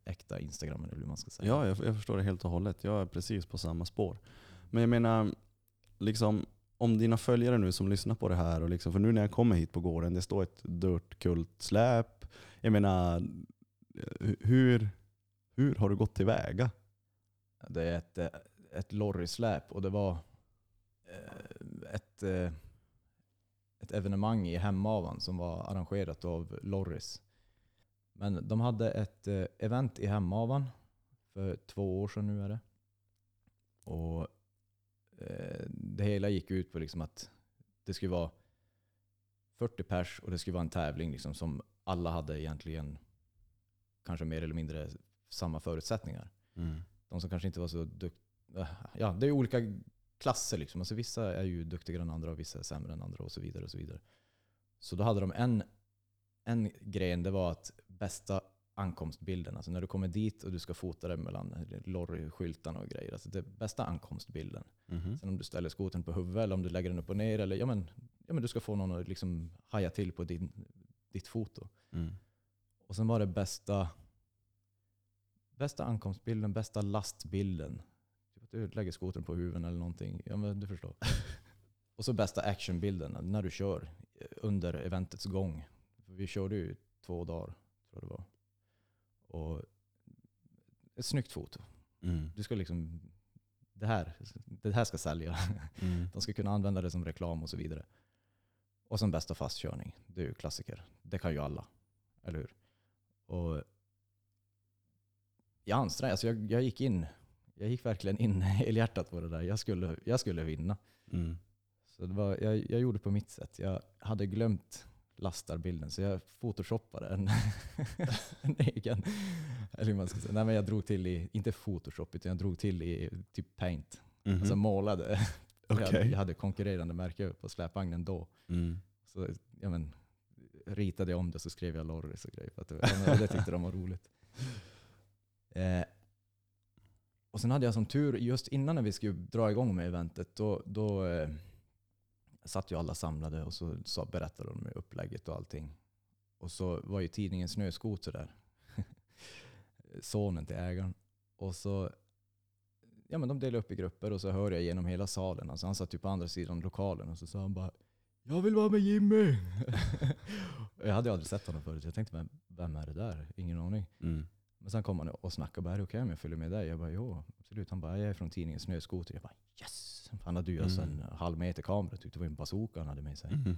äkta Instagramen eller hur man ska säga. Ja, jag, jag förstår det helt och hållet. Jag är precis på samma spår. Men jag menar, liksom, om dina följare nu som lyssnar på det här, och liksom, för nu när jag kommer hit på gården, det står ett Dirt släp. Jag menar, hu- hur, hur har du gått tillväga? Det är ett, eh, ett lorrysläp och det var eh, ett, eh, ett evenemang i Hemavan som var arrangerat av Lorris. Men de hade ett event i Hemavan för två år sedan nu är det. Och det hela gick ut på liksom att det skulle vara 40 pers och det skulle vara en tävling liksom som alla hade egentligen kanske mer eller mindre samma förutsättningar de som kanske inte var så duktiga. Ja, det är olika klasser liksom. Alltså vissa är ju duktigare än andra och vissa är sämre än andra och så vidare. och Så vidare. Så då hade de en, en gren, det var att bästa ankomstbilden. Alltså när du kommer dit och du ska fota dig mellan lorryskyltarna och grejer. Alltså det bästa ankomstbilden. Mhm. Sen om du ställer skotern på huvudet eller om du lägger den upp och ner. Eller, ja, men, ja, men du ska få någon att liksom haja till på din, ditt foto. Mm. Och sen var det bästa, bästa ankomstbilden, bästa lastbilden. Typ att du lägger skotern på huvudet eller någonting. Ja men du förstår. [laughs] och så bästa actionbilden när du kör under eventets gång. För vi körde ju två dagar, tror jag det var. Och ett snyggt foto. Mm. Du ska liksom, det här, det här ska sälja. Mm. De ska kunna använda det som reklam och så vidare. Och sen bästa fastkörning. Det är ju klassiker. Det kan ju alla. Eller hur? Och jag ansträngde alltså jag, jag gick in jag gick verkligen in [laughs] helhjärtat på det där. Jag skulle, jag skulle vinna. Mm. Så det var, jag, jag gjorde på mitt sätt. Jag hade glömt lastarbilden så jag photoshoppade en, en egen. Eller man ska säga. Nej, men jag drog till i, inte photoshop, utan jag drog till i typ paint. Mhm. Alltså målade. [laughs] Jag, hade, Okej. jag hade konkurrerande märke på släpvagnen då. Mm. Så ja, men, ritade jag om det så skrev jag Lorris och grejer. För att ja, men det tyckte de var roligt. Eh, och sen hade jag som tur, just innan när vi skulle dra igång med eventet, då, då eh, satt ju alla samlade och så så berättade de upplägget och allting. Och så var ju tidningen Snöskoter där. [laughs] Sonen till ägaren. Och så ja, men de delade upp i grupper och så hör jag genom hela salen. Alltså han satt ju på andra sidan lokalen och så sa han bara Jag vill vara med Jimmy! [laughs] Jag hade aldrig sett honom förut. Jag tänkte, vem är det där? Ingen aning. Mm. Men sen kom han och snackade och bara, är det okej om jag följer med dig? Jag bara, jo absolut. Han bara, jag är från tidningen Snöskoter. Jag bara, yes! Han hade ju Mm. en halv meter kamera. Tyckte det var en bazooka han hade med sig. Mhm.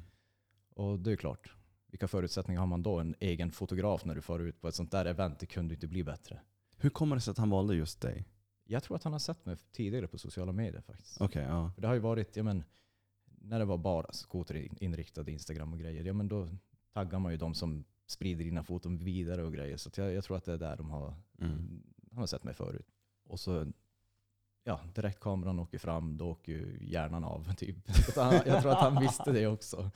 Och det är klart, vilka förutsättningar har man då? En egen fotograf när du far ut på ett sånt där event. Det kunde inte bli bättre. Hur kommer det sig att han valde just dig? Jag tror att han har sett mig tidigare på sociala medier faktiskt. Okej, ja. För det har ju varit, ja men, när det var bara skoterinriktade Instagram och grejer, ja men då taggar man ju de som sprider dina foton vidare och grejer. Så jag, jag tror att det är där de har, Mm. han har sett mig förut. Och så, ja, direkt kameran åker fram, då åker ju hjärnan av [laughs] typ. Han, jag tror att han visste det också.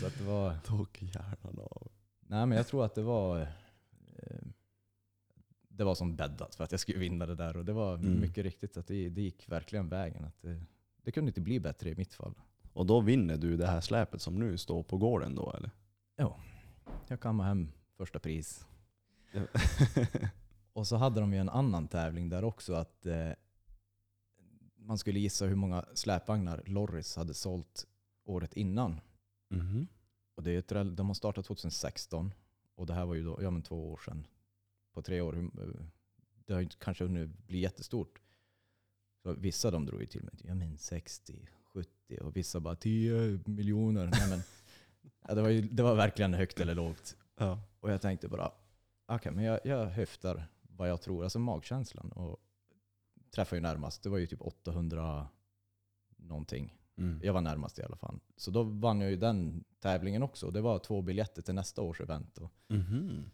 Så att det var, Tog hjärnan av. nej men jag tror att det var, eh, det var som bäddat för att jag skulle vinna det där. Och det var Mm. mycket riktigt att det, det gick verkligen vägen. Att det, det kunde inte bli bättre i mitt fall. Och då vinner du det här släpet som nu står på gården då eller? Jag kammade hem första pris. [laughs] Och så hade de ju en annan tävling där också. att eh, Man skulle gissa hur många släpvagnar Lorris hade sålt året innan. Mhm. Och det är ett, de har startat 2016 och det här var ju då, ja, men två år sedan. På tre år. eh, Det har ju kanske hunnit bli jättestort. Så vissa de drog ju till med ja, men 60, 70 och vissa bara 10 miljoner. Nej, men, [laughs] ja, det, var ju, det var verkligen högt eller lågt. Ja. Och jag tänkte bara, okej, men jag, jag höftar vad jag tror, alltså magkänslan. Och träffade ju närmast, det var ju typ 800 någonting. Mm. Jag var närmast i alla fall. Så då vann jag ju den tävlingen också. Det var två biljetter till nästa års event. Mhm.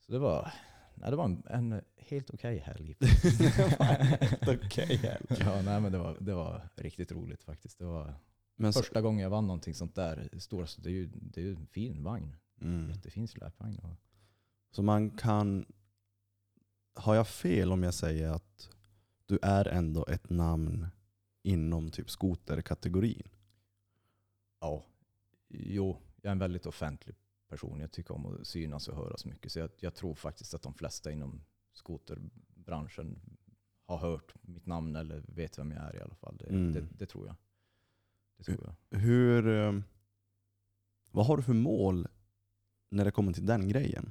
så det var, nej, det var en, en helt okej helg. [laughs] [laughs] Okej, helg. ja, nej, men det, var, det var riktigt roligt faktiskt. Det var Men så, första gången jag vann någonting sånt där. Stora, det är ju det är ju en fin vagn. mm. Jättefin släpvagn. Så man kan... Har jag fel om jag säger att du är ändå ett namn inom typ skoterkategorin? Ja, jo, jag är en väldigt offentlig person. Jag tycker om att synas och höras mycket. Så jag, jag tror faktiskt att de flesta inom skoterbranschen har hört mitt namn eller vet vem jag är i alla fall. Det, Mm. det, det tror jag. Det tror jag. Hur... eh, Vad har du för mål när det kommer till den grejen?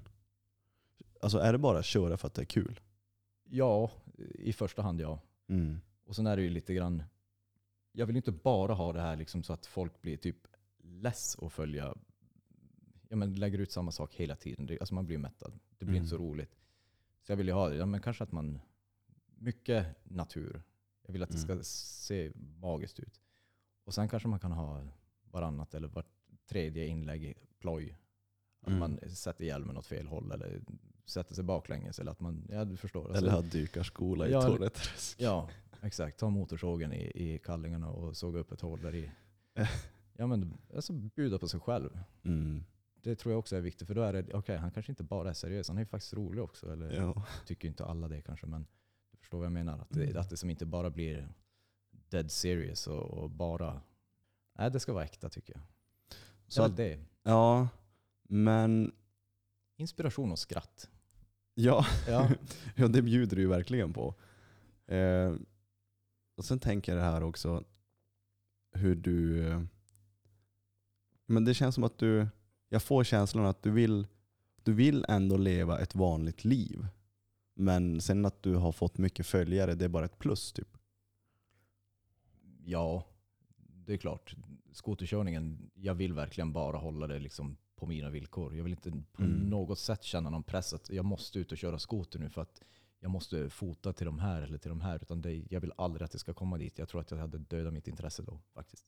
Alltså är det bara att köra för att det är kul? Ja, i första hand ja. Mm. Och sen är det ju lite grann, jag vill inte bara ha det här liksom så att folk blir typ less att följa, ja men lägger ut samma sak hela tiden. Det, alltså man blir mättad. Det blir Mm. inte så roligt. Så jag vill ju ha det, ja men kanske att man, mycket natur. Jag vill att det ska Mm. se magiskt ut. Och sen kanske man kan ha varannat eller vart tredje inlägg ploj. Att Mm. man sätter hjälmen åt fel håll eller sätter sig baklänges. Eller att man, ja du förstår. Alltså- Eller ha dykarskola i Ja, Torneträsk. Ja, exakt. Ta motorsågen i, i kallingarna och såga upp ett hål där i. [laughs] Ja men alltså bjuda på sig själv. Mm. Det tror jag också är viktigt för då är det, okej han kanske inte bara är seriös, han är ju faktiskt rolig också. Eller Ja. tycker inte alla det kanske men du förstår vad jag menar. Att det, Mm. att det som inte bara blir dead serious och, och bara, nej det ska vara äkta tycker jag. Så att, det. ja, men Inspiration och skratt. ja, Ja. [laughs] ja, det bjuder du ju verkligen på. Eh, och sen tänker jag det här också, hur du... eh, Men det känns som att du, jag får känslan att du vill, du vill ändå leva ett vanligt liv. Men sen att du har fått mycket följare, det är bara ett plus typ. Ja, det är klart. Skoterkörningen, jag vill verkligen bara hålla det liksom på mina villkor. Jag vill inte på Mm. något sätt känna någon press att jag måste ut och köra skoter nu för att jag måste fota till de här eller till de här. Utan det, jag vill aldrig att det ska komma dit. Jag tror att jag hade dödat mitt intresse då faktiskt.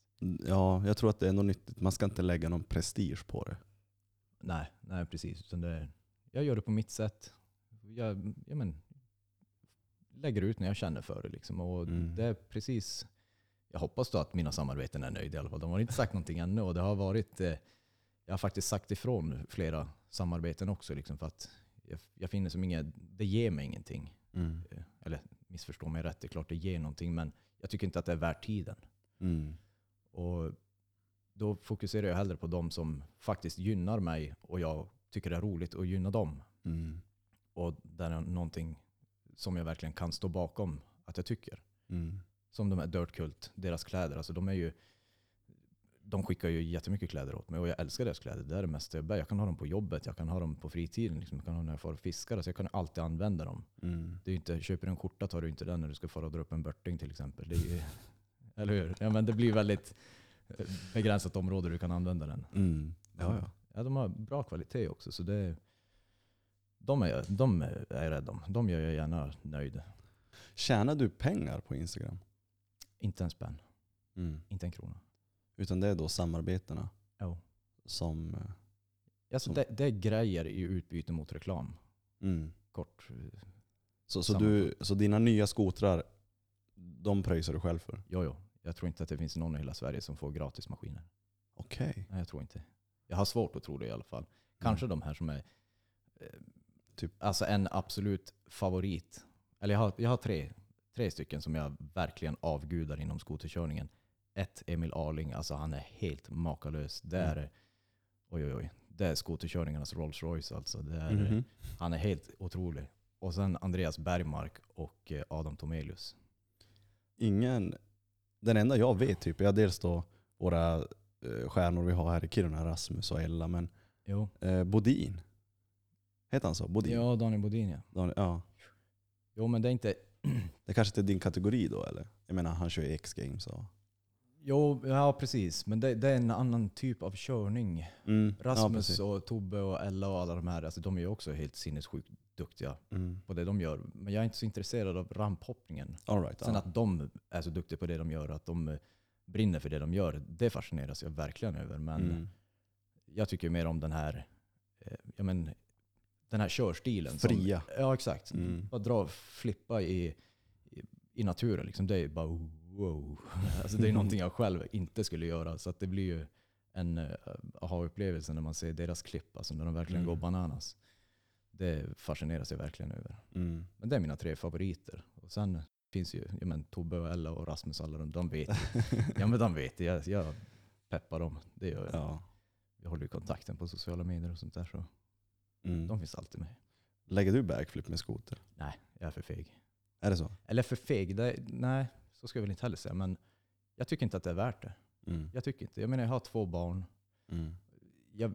Ja, jag tror att det är ändå nyttigt. Man ska inte lägga någon prestige på det. Nej, nej precis. Utan det, jag gör det på mitt sätt. Jag, ja, men, lägger ut när jag känner för det. Liksom. Och Mm. det är precis, jag hoppas då att mina samarbeten är nöjda i alla fall. De har inte sagt någonting ännu. Och det har varit, eh, jag har faktiskt sagt ifrån flera samarbeten också. Liksom, för att jag, jag finner som inget, det ger mig ingenting. Mm. Eh, Eller missförstå mig rätt, det är klart det ger någonting. Men jag tycker inte att det är värt tiden. Mm. Och då fokuserar jag hellre på de som faktiskt gynnar mig och jag tycker det är roligt att gynna dem. Mm. Och där är någonting som jag verkligen kan stå bakom att jag tycker. Mm. Som de här Dirt Cult, deras kläder. Alltså de, är ju, de skickar ju jättemycket kläder åt mig och jag älskar deras kläder. Det är det mesta jag bär. Jag kan ha dem på jobbet, jag kan ha dem på fritiden, liksom. jag kan ha dem när jag får och fiskar. Så jag kan alltid använda dem. Mm. Det är inte, köper du en skjorta tar du inte den när du ska fara och dra upp en börting till exempel. Det ju, [laughs] eller hur? Ja, men det blir väldigt eh, begränsat område du kan använda den. Mm. Ja, ja. Ja, de har bra kvalitet också. Så det, de, är, jag- de är jag rädd om. De gör jag gärna nöjd. Tjänar du pengar på Instagram? Inte en spänn. Mm. Inte en krona. Utan det är då samarbetena Jo. som... eh, Alltså, Som- det, det är grejer i utbyte mot reklam. Mm. Kort. Så, så, du, så dina nya skotrar, de pröjsar du själv för? Jo, jo. Jag tror inte att det finns någon i hela Sverige som får gratis maskiner. Okej. Nej, jag tror inte. Jag har svårt att tro det i alla fall. Kanske de här som är eh, Typ. alltså en absolut favorit. Eller jag har, jag har tre, tre stycken som jag verkligen avgudar inom skoterkörningen. Ett, Emil Arling. Alltså han är helt makalös. Det är, Mm. oj, oj, oj. Det är skoterkörningarnas Rolls Royce alltså. Det är, Mhm. Han är helt otrolig. Och sen Andreas Bergmark och eh, Adam Tomelius. Ingen... Den enda jag vet typ, är dels då våra eh, stjärnor vi har här i Kiruna, Rasmus och Ella, men Jo. eh, Bodin. Heter han så? Bodin? Ja, Daniel Bodin ja. Daniel- ja. Jo, men det är inte... Det kanske inte är din kategori då eller? Jag menar han kör ju X-games och... Jo, ja precis. Men det, det är en annan typ av körning. Mm. ja, Rasmus precis. och Tobbe och Ella och alla de här, alltså, de är ju också helt sinnessjukt duktiga Mm. på det de gör. Men jag är inte så intresserad av ramphoppningen. All right, Sen ja. att de är så duktiga på det de gör, att de eh, brinner för det de gör, det fascineras jag verkligen över. Men Mm. jag tycker mer om den här, eh, ja, men, den här körstilen. som- Fria. ja, exakt. Mm. Bara dra flippa i, i, naturen. Liksom. Det är bara wow. [laughs] Alltså, det är någonting jag själv inte skulle göra. Så att det blir ju en uh, aha-upplevelse när man ser deras klipp, alltså när de verkligen Mm. går bananas. Det fascineras jag verkligen över. Mm. Men det är mina tre favoriter. Och sen finns ju ja, men, Tobbe och Ella och Rasmus, alla de, de vet. [laughs] Ja men de vet. Jag, jag peppar dem. Det gör jag. ja. Vi håller ju kontakten på sociala medier och sånt där. Så Mm. de finns alltid med. Lägger du backflip med skoter? Nej, jag är för feg. Är det så? Eller för feg, det, nej så ska jag väl inte heller säga. Men jag tycker inte att det är värt det. Mm. Jag tycker inte. Jag menar jag har två barn. Mm. Jag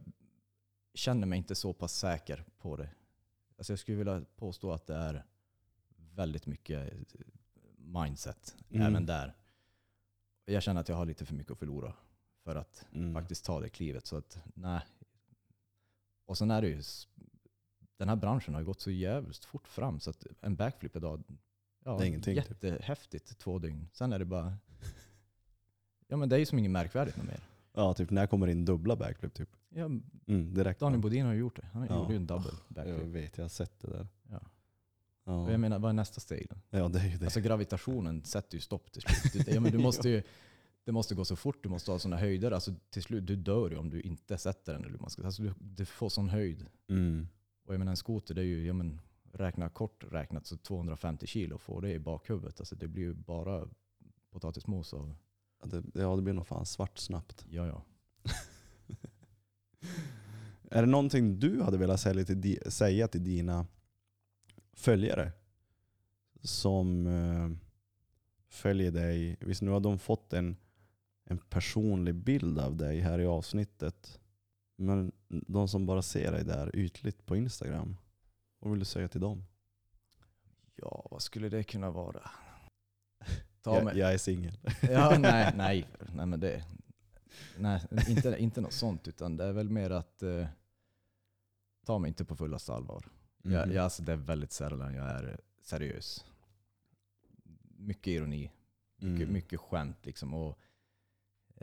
känner mig inte så pass säker på det. Alltså jag skulle vilja påstå att det är väldigt mycket mindset Mm. även där. Jag känner att jag har lite för mycket att förlora för att Mm. faktiskt ta det klivet. Så att nej. Och sen är det ju, den här branschen har ju gått så jävligt fort fram så att en backflip idag, ja, Det är ingenting, typ. jättehäftigt två dygn. Sen är det bara, [laughs] ja men det är ju som inget märkvärdigt något mer. Ja, typ när kommer in dubbla backflip typ? Ja, Mm, direkt. Daniel Bodin har ju gjort det. Han Ja. gjorde ju en double Jag backflip. vet, jag har sett det där. Ja. Ja, jag menar, vad är nästa steg då? ja det är ju det. Alltså gravitationen sätter ju stopp till slut. [laughs] Ja, men du måste ju, det måste gå så fort, du måste ha sådana höjder. Alltså till slut, du dör ju om du inte sätter den. Alltså du, du får sån höjd. Mm. Och jag menar en skoter, det är ju, ja, men, räkna kort räknat, så 250 kilo får det i bakhuvudet. Alltså det blir ju bara potatismos av, Ja, det, ja, det blir nog fan svart snabbt. ja ja. [laughs] Är det någonting du hade velat säga till, di- säga till dina följare? Som eh, följer dig. Visst nu har de fått en, en personlig bild av dig här i avsnittet. Men de som bara ser dig där ytligt på Instagram. Vad vill du säga till dem? Ja, vad skulle det kunna vara? [laughs] Ta Jag, jag är singel. Ja, [laughs] nej, nej, nej men det, nej, inte, inte något sånt utan det är väl mer att eh, ta mig inte på fullaste allvar. Jag, Mhm. jag, alltså det är väldigt sällan jag är seriös. Mycket ironi, mycket, Mm. mycket skämt liksom. Och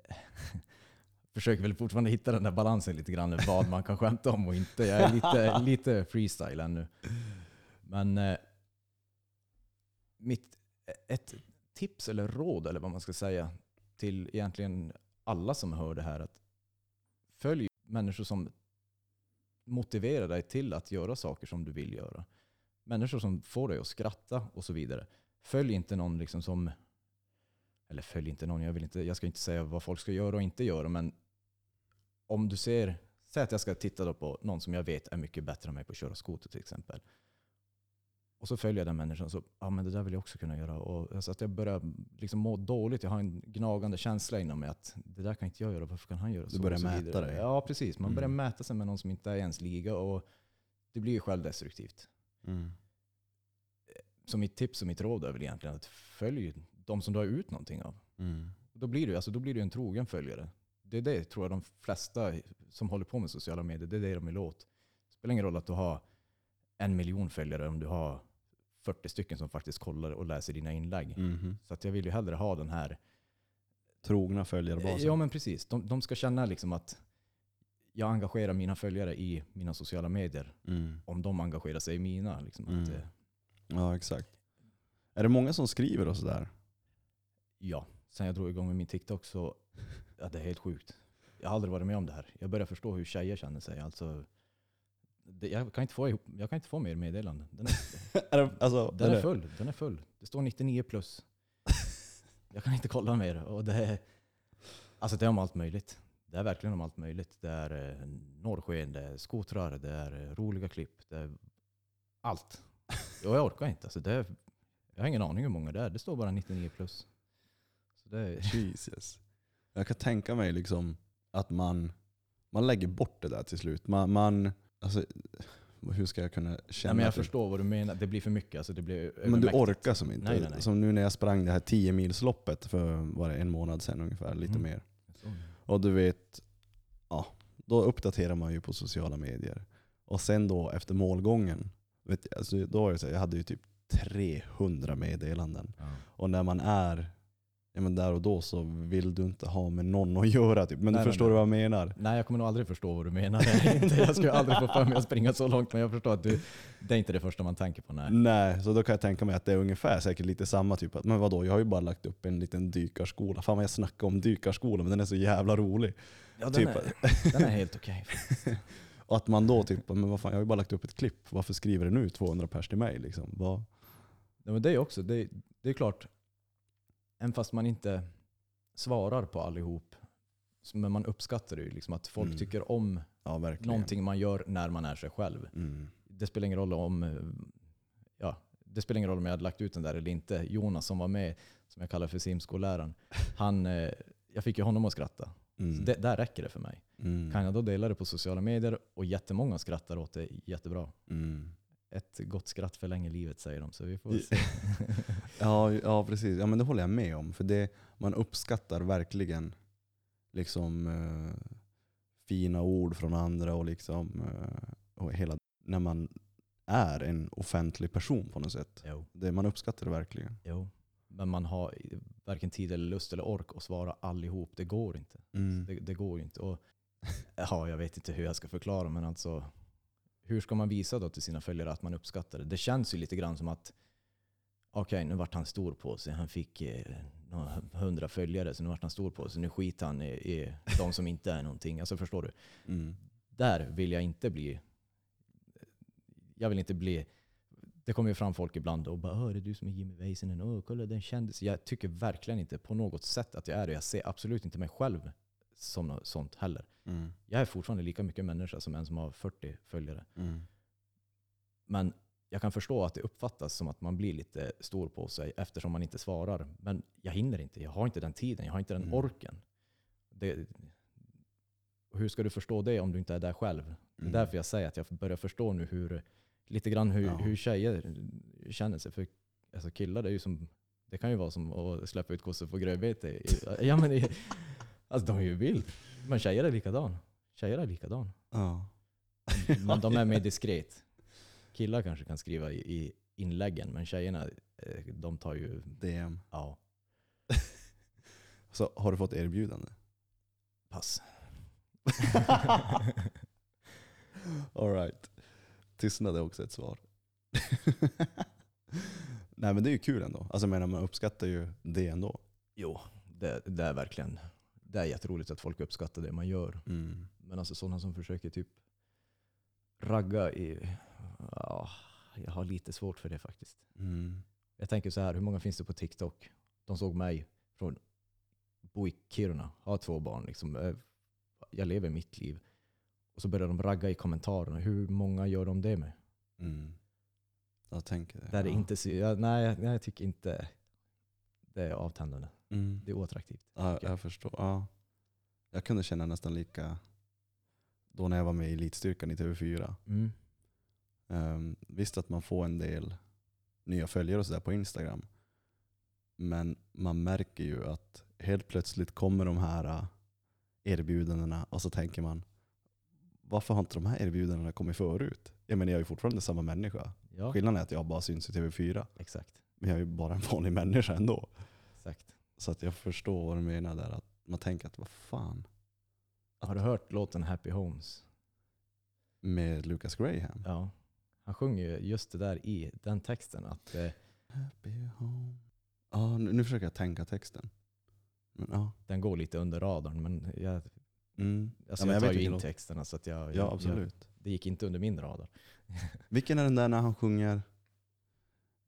[laughs] försöker väl fortfarande hitta den där balansen lite grann, vad man kan skämta om och inte. Jag är lite, lite freestyle ännu. Men eh, mitt, eh, ett tips eller råd, eller vad man ska säga, till egentligen alla som hör det här, att följ människor som motiverar dig till att göra saker som du vill göra. Människor som får dig att skratta och så vidare. Följ inte någon liksom som, eller följ inte någon, jag, vill inte, jag ska inte säga vad folk ska göra och inte göra, men om du ser, säg att jag ska titta på någon som jag vet är mycket bättre än mig på att köra skoter till exempel. Och så följer jag den människan så, ja men det där vill jag också kunna göra. Och alltså att jag börjar liksom må dåligt, jag har en gnagande känsla inom mig att det där kan inte jag göra, varför kan han göra Du så? börjar och så mäta dig. Ja precis, man Mm. börjar mäta sig med någon som inte är i ens liga och det blir ju självdestruktivt. Mm. Så mitt tips och mitt råd är väl egentligen att följ de som du har ut någonting av. Mm. Då blir du, alltså, då blir du en trogen följare. Det är det tror jag de flesta som håller på med sociala medier, det är det de vill åt. Det spelar ingen roll att du har en miljon följare om du har 40 stycken som faktiskt kollar och läser dina inlägg. Mhm. Så att jag vill ju hellre ha den här... Trogna följarbasen. Ja men precis. De, de ska känna liksom att jag engagerar mina följare i mina sociala medier. Mm. Om de engagerar sig i mina. Liksom, att, Mm. eh, Ja, exakt. Är det många som skriver och sådär? Ja, sen jag drog igång med min TikTok så ja, det är helt sjukt. Jag har aldrig varit med om det här. Jag börjar förstå hur tjejer känner sig. Alltså, det, jag, kan inte få ihop, jag kan inte få mer meddelanden. Den är, [laughs] alltså, den är full. Den är full. Det står 99 plus. [laughs] Jag kan inte kolla mer. Och det, är, alltså det är om allt möjligt. Det är verkligen om allt möjligt. Det är eh, norrsken, det är skotrar, det är eh, roliga klipp. Det är allt. [laughs] Och jag orkar inte. Alltså det är, jag har ingen aning hur många det är. Det står bara 99 plus. Så det är, [laughs] Jesus. Jag kan tänka mig liksom att man, man lägger bort det där till slut. Man, man, alltså, hur ska jag kunna känna? Ja, men jag förstår vad du menar. Det blir för mycket. Alltså det blir men du orkar som inte. Nej, nej, nej. Som nu när jag sprang det här 10 milsloppet för var det en månad sedan ungefär, lite Mm. mer. Och du vet, ja, då uppdaterar man ju på sociala medier. Och sen då efter målgången, vet, alltså, då var det så här, jag hade ju typ 300 meddelanden. Ja. Och när man är ja, men där och då så vill du inte ha med någon att göra. Typ. Men Nej, du förstår nej, du vad jag menar? Nej, jag kommer nog aldrig förstå vad du menar. Jag skulle aldrig få för mig att springa så långt, men jag förstår att du, det är inte det första man tänker på. Nej. Nej, så då kan jag tänka mig att det är ungefär säkert lite samma typ. Att, men vadå, jag har ju bara lagt upp en liten dykarskola. Fan vad jag snackar om dykarskola, men den är så jävla rolig. Ja, den, typ, är, den är helt okej. och [laughs] att man då typ, men vad fan, jag har ju bara lagt upp ett klipp. Varför skriver det nu 200 pers till mig? Liksom? Vad? Ja, men det är också, det, det är klart, även fast man inte svarar på allihop, men man uppskattar det ju. Liksom att folk Mm. tycker om Ja, verkligen. någonting man gör när man är sig själv. Mm. det spelar ingen roll om ja, det spelar ingen roll om jag hade lagt ut den där eller inte. Jonas som var med, som jag kallar för simskolläraren, [laughs] han, eh, jag fick ju honom att skratta. Mm. Det, där räcker det för mig. Mm. Kan jag då dela det på sociala medier och jättemånga skrattar åt det, jättebra. Mm. Ett gott skratt förlänger livet säger de, så vi får se. [laughs] Ja, ja, precis. Ja, men det håller jag med om. För det, man uppskattar verkligen liksom, eh, fina ord från andra och, liksom, eh, och hela, när man är en offentlig person på något sätt. jo, Det, man uppskattar det verkligen. jo. Men man har varken tid eller lust eller ork att svara allihop. Det går inte. Mm. Det, det går inte. Och, [laughs] ja, jag vet inte hur jag ska förklara, men alltså hur ska man visa då till sina följare att man uppskattar det? Det känns ju lite grann som att okej, nu vart han stor på sig. Han fick eh, några hundra följare, så nu vart han stor på sig. Nu skiter han i, i de som inte är någonting. Alltså förstår du? Mm. Där vill jag inte bli. Jag vill inte bli det kommer ju fram folk ibland och bara "Åh, är det du som är Jimmy Väisänen? Åh, kolla den kändis. Jag tycker verkligen inte på något sätt att jag är det. Jag ser absolut inte mig själv som något sånt heller. Mm. Jag är fortfarande lika mycket människa som en som har 40 följare. Mm. Men jag kan förstå att det uppfattas som att man blir lite stor på sig eftersom man inte svarar. Men jag hinner inte. Jag har inte den tiden. Jag har inte den Mm. orken. Det, hur ska du förstå det om du inte är där själv? Det är Mm. därför jag säger att jag börjar förstå nu hur, lite grann hur, Ja. hur tjejer känner sig. För alltså killar, det, är ju som, det kan ju vara som att släppa ut kossor på grövbete. I- Ja, men det, alltså, de är ju vild. Men tjejer är likadan. Tjejer är likadan. Ja. [laughs] Men de är mer diskret. Killar kanske kan skriva i, i inläggen. Men tjejerna, eh, de tar ju, DM. ja, [laughs] Så har du fått erbjudande? pass. [laughs] All right. Tystnad är också ett svar. Nej men det är ju kul ändå. Alltså jag menar, man uppskattar ju det ändå. Jo, det, det är verkligen, det är jätteroligt att folk uppskattar det man gör. Mm. Men alltså sådana som försöker typ ragga i, ja, jag har lite svårt för det faktiskt. Mm. Jag tänker så här, hur många finns det på TikTok? De såg mig från bo i Kiruna, ha två barn, liksom. eh, jag lever mitt liv. Och så börjar de ragga i kommentarerna. Hur många gör de det med? Mm. Jag tänker det. Där Ja. inte, nej, nej, jag tycker inte det är avtändande. Mm. Det är oattraktivt. Ja, jag. förstår. Ja. Jag kunde känna nästan lika då när jag var med i elitstyrkan i TV4. Mm. Um, visst att man får en del nya följare och sådär på Instagram. Men man märker ju att helt plötsligt kommer de här uh, erbjudandena och så tänker man varför har inte de här erbjudandena kommit förut? Jag menar jag är ju fortfarande samma människa. Ja, Skillnaden är att jag bara syns i TV4. exakt. Men jag är ju bara en vanlig människa ändå. exakt. Så att jag förstår vad du menar där. Att man tänker att vad fan. Har du hört låten Happy Homes? Med Lucas Graham. Ja. Han sjunger ju just det där i den texten. Att eh, Happy home. Ja, nu, nu försöker jag tänka texten. Men, ja. den går lite under radarn. Men jag, Mm. alltså ja, men jag tar vet ju in låt. texterna så att jag, Ja, jag, absolut. Jag, det gick inte under min radar. [laughs] Vilken är den där när han sjunger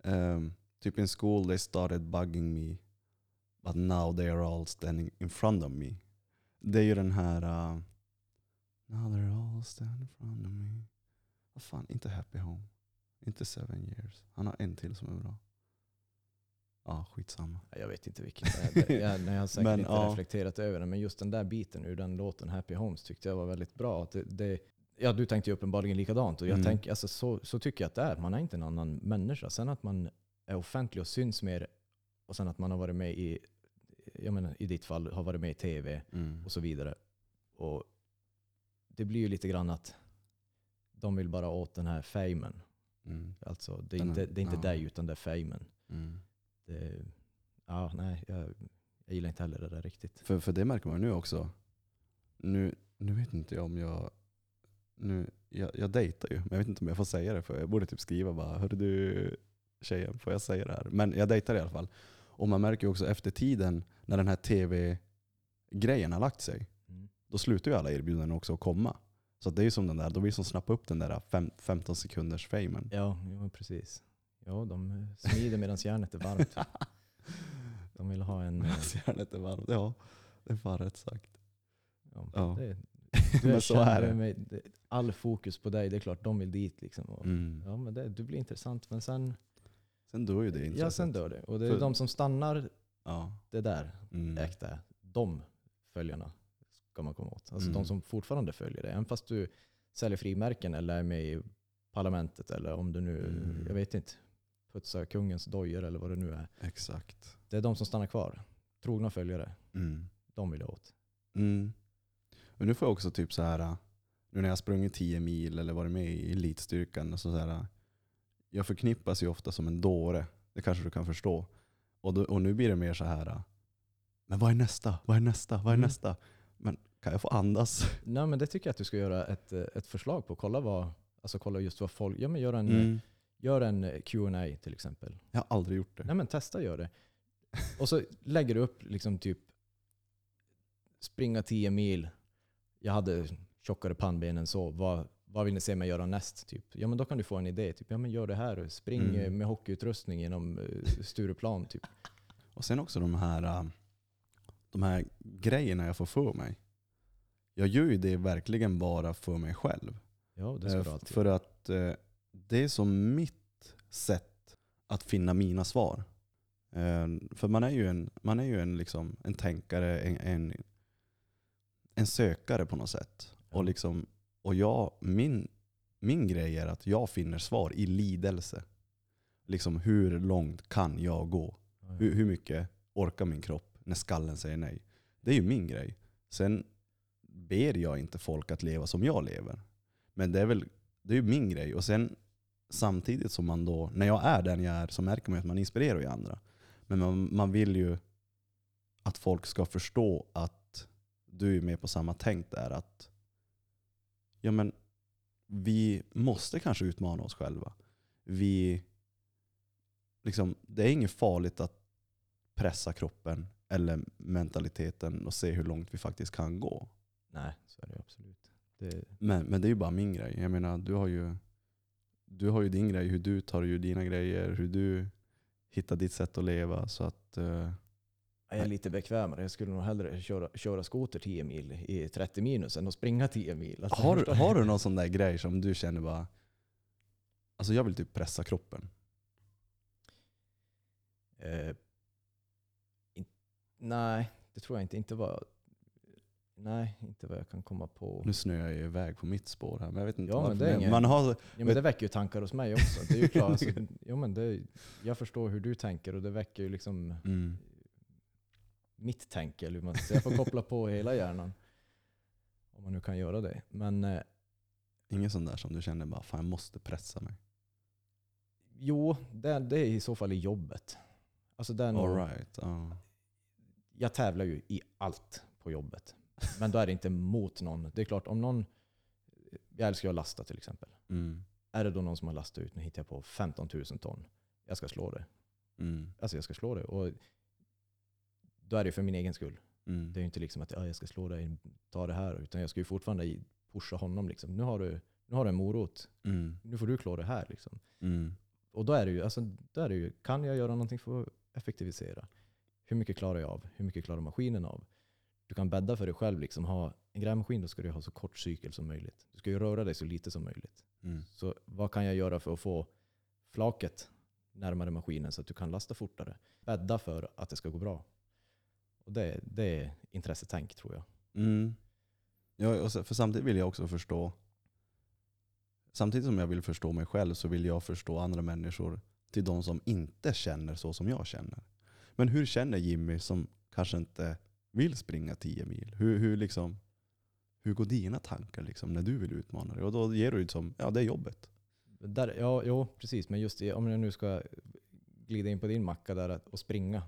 ehm, typ in school they started bugging me but now they are all standing in front of me. Det är ju den här uh, Now they're all standing in front of me. Vad fan, inte Happy Home. Inte Seven years. Han har en till som är bra. Ja, skitsamma. Jag vet inte vilken det är. Jag, jag har säkert [laughs] Men, inte ja. reflekterat över den. Men just den där biten ur den låten Happy Homes tyckte jag var väldigt bra. Att det, det, ja, du tänkte ju uppenbarligen likadant. Och jag Mm. tänker, alltså, så, så tycker jag att det är. Man är inte en annan människa. Sen att man är offentlig och syns mer och sen att man har varit med i, jag menar, i ditt fall, har varit med i tv Mm. och så vidare. Och det blir ju lite grann att de vill bara åt den här famen. Mm. Alltså, det är Den inte, det är inte ja. dig utan det är famen. Mm. Det, ja, nej, jag, jag gillar inte heller det där riktigt. För, för det märker man nu också. Nu, nu vet inte jag om jag... Nu, jag, jag dejtar ju, men jag vet inte om jag får säga det. För jag borde typ skriva bara, hörru du tjejen, får jag säga det här? Men jag dejtar i alla fall. Och man märker också efter tiden, när den här tv-grejen har lagt sig, Mm. då slutar ju alla erbjudanden också att komma. Så det är ju som den där, då vill som snappa upp den där fem, 15 sekunders famen. Ja, jo, precis. Ja, de smider medan järnet är varmt. [laughs] De vill ha en... eh, Järnet är varmt. Ja, det är fan rätt sagt. Ja, Ja. det, du [laughs] Men så är det. med mig. All fokus på dig, det är klart de vill dit. Liksom. Och, Mm. Ja, men det, du blir intressant. Men sen, Sen dör ju det intresset. ja, sen dör det. Och det är För- de som stannar, Ja. det där Mm. äkta, de följarna ska man komma åt. Alltså Mm. de som fortfarande följer det. Även fast du säljer frimärken eller är med i parlamentet eller om du nu, Mm. jag vet inte, putsar kungens dojor eller vad det nu är. Exakt. Det är de som stannar kvar. Trogna följare. Mm. De vill jag åt. Mm. Och nu får jag också typ så här, nu när jag sprungit 10 mil eller varit med i elitstyrkan, så så här, jag förknippas ju ofta som en dåre. Det kanske du kan förstå. Och, då, och nu blir det mer så här, men vad är nästa? Vad är nästa? Vad är Mm. nästa? Men kan jag få andas? [laughs] Nej men det tycker jag att du ska göra ett, ett förslag på. Kolla, vad, alltså kolla just vad folk, ja men gör en, Mm. gör en Q&A till exempel. Jag har aldrig gjort det. Nej men testa gör det. Och så lägger du upp liksom typ springa 10 mil. Jag hade tjockare pannben än så. Vad, vad vill ni se mig göra näst? Typ. Ja men då kan du få en idé. Typ, ja men gör det här. Spring Mm. eh, med hockeyutrustning genom eh, Stureplan. Typ. [laughs] Och sen också de här, äh, de här grejerna jag får för mig. Jag gör ju det verkligen bara för mig själv. Ja det ska Eh, du alltid. För att eh, det är som mitt sätt att finna mina svar. Eh, För man är ju en, man är ju en, liksom, en tänkare, en, en, en sökare på något sätt. Ja. Och, liksom, och jag, min, min grej är att jag finner svar i lidelse. Liksom hur långt kan jag gå? Hur, hur mycket orkar min kropp när skallen säger nej? Det är ju min grej. Sen ber jag inte folk att leva som jag lever. Men det är väl det är ju min grej. Och sen samtidigt som man då, när jag är den jag är, så märker man ju att man inspirerar ju andra. Men man, man vill ju att folk ska förstå att du är med på samma tänk där. Att ja, men vi måste kanske utmana oss själva. Vi, liksom, det är inget farligt att pressa kroppen eller mentaliteten och se hur långt vi faktiskt kan gå. Nej, så är det absolut. Det, Men, men det är ju bara min grej. Jag menar, du har ju, du har ju din grej, hur du tar ju dina grejer, hur du hittar ditt sätt att leva. Så att, eh, jag är lite bekvämare. Jag skulle nog hellre köra, köra skoter 10 mil i 30 minus än att springa 10 mil. Alltså, har, du- har du någon sån där grej som du känner bara, alltså jag vill typ pressa kroppen. Eh, in, nej, det tror jag inte. Inte vad, nej, inte vad jag kan komma på. Nu snöar jag iväg på mitt spår här, men jag vet inte Ja, men varför. ingen- Man har, Ja, men det väcker ju tankar hos mig också. Det är ju klart, alltså, [laughs] jo, men det, jag förstår hur du tänker och det väcker ju liksom mm, mitt tänk. Eller hur man ska säga. Jag får koppla på hela hjärnan. Om man nu kan göra det. Men eh, ingen sån där som du känner bara, fan jag måste pressa mig. jo, det, det är i så fall i jobbet. Alltså det är nog, All right. ja. Jag tävlar ju i allt på jobbet. Men då är det inte mot någon. Det är klart, om någon... Jag älskar att lasta till exempel. Mm, Är det då någon som har lastat ut, nu hittar jag på 15 000 ton. Jag ska slå det. mm, Alltså jag ska slå det. Och då är det för min egen skull. mm. Det är ju inte liksom att ja, jag ska slå dig, ta det här. Utan jag ska ju fortfarande pusha honom. Liksom. Nu, har du, nu har du en morot. Mm, Nu får du klå det här. Liksom. mm, Och då är det ju, alltså, då är det ju, kan jag göra någonting för att effektivisera? Hur mycket klarar jag av? Hur mycket klarar maskinen av? Du kan bädda för dig själv. Liksom, ha en grävmaskin då ska du ha så kort cykel som möjligt. Du ska ju röra dig så lite som möjligt. mm. Så vad kan jag göra för att få flaket närmare maskinen så att du kan lasta fortare? Bädda för att det ska gå bra. Och det, det är intressetänk tror jag. Mm. Ja, och så- för samtidigt vill jag också förstå, samtidigt som jag vill förstå mig själv så vill jag förstå andra människor till de som inte känner så som jag känner. Men hur känner Jimmy som kanske inte vill springa 10 mil? Hur, hur, liksom, hur går dina tankar liksom när du vill utmana dig? Och då ger du det som, ja det är jobbet. Där, ja, jo, precis. Men just om jag nu ska glida in på din macka där och springa.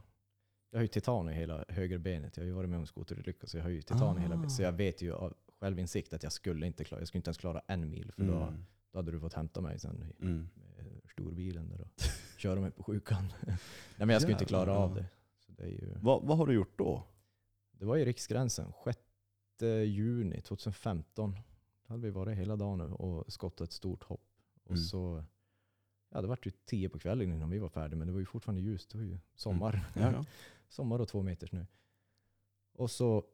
Jag har ju titan i hela högerbenet. Jag har ju varit med om skoterolycka så jag har ju titan i hela Ah. benet. Så jag vet ju av självinsikt att jag skulle inte klara, jag skulle inte ens klara en mil. För då, Mm. då hade du fått hämta mig sen i Mm. med storbilen där och köra mig på sjukan. [laughs] Nej men jag skulle inte klara av det. Så det, är ju, Vad, vad har du gjort då? det var ju riksgränsen, 6 juni 2015. Då hade vi varit hela dagen nu och skottat ett stort hopp. Och Mm. så, ja det var ju tio på kvällen innan vi var färdiga, men det var ju fortfarande ljust. Det var ju sommar. Ja, ja. [laughs] sommar och två meter snö. Och så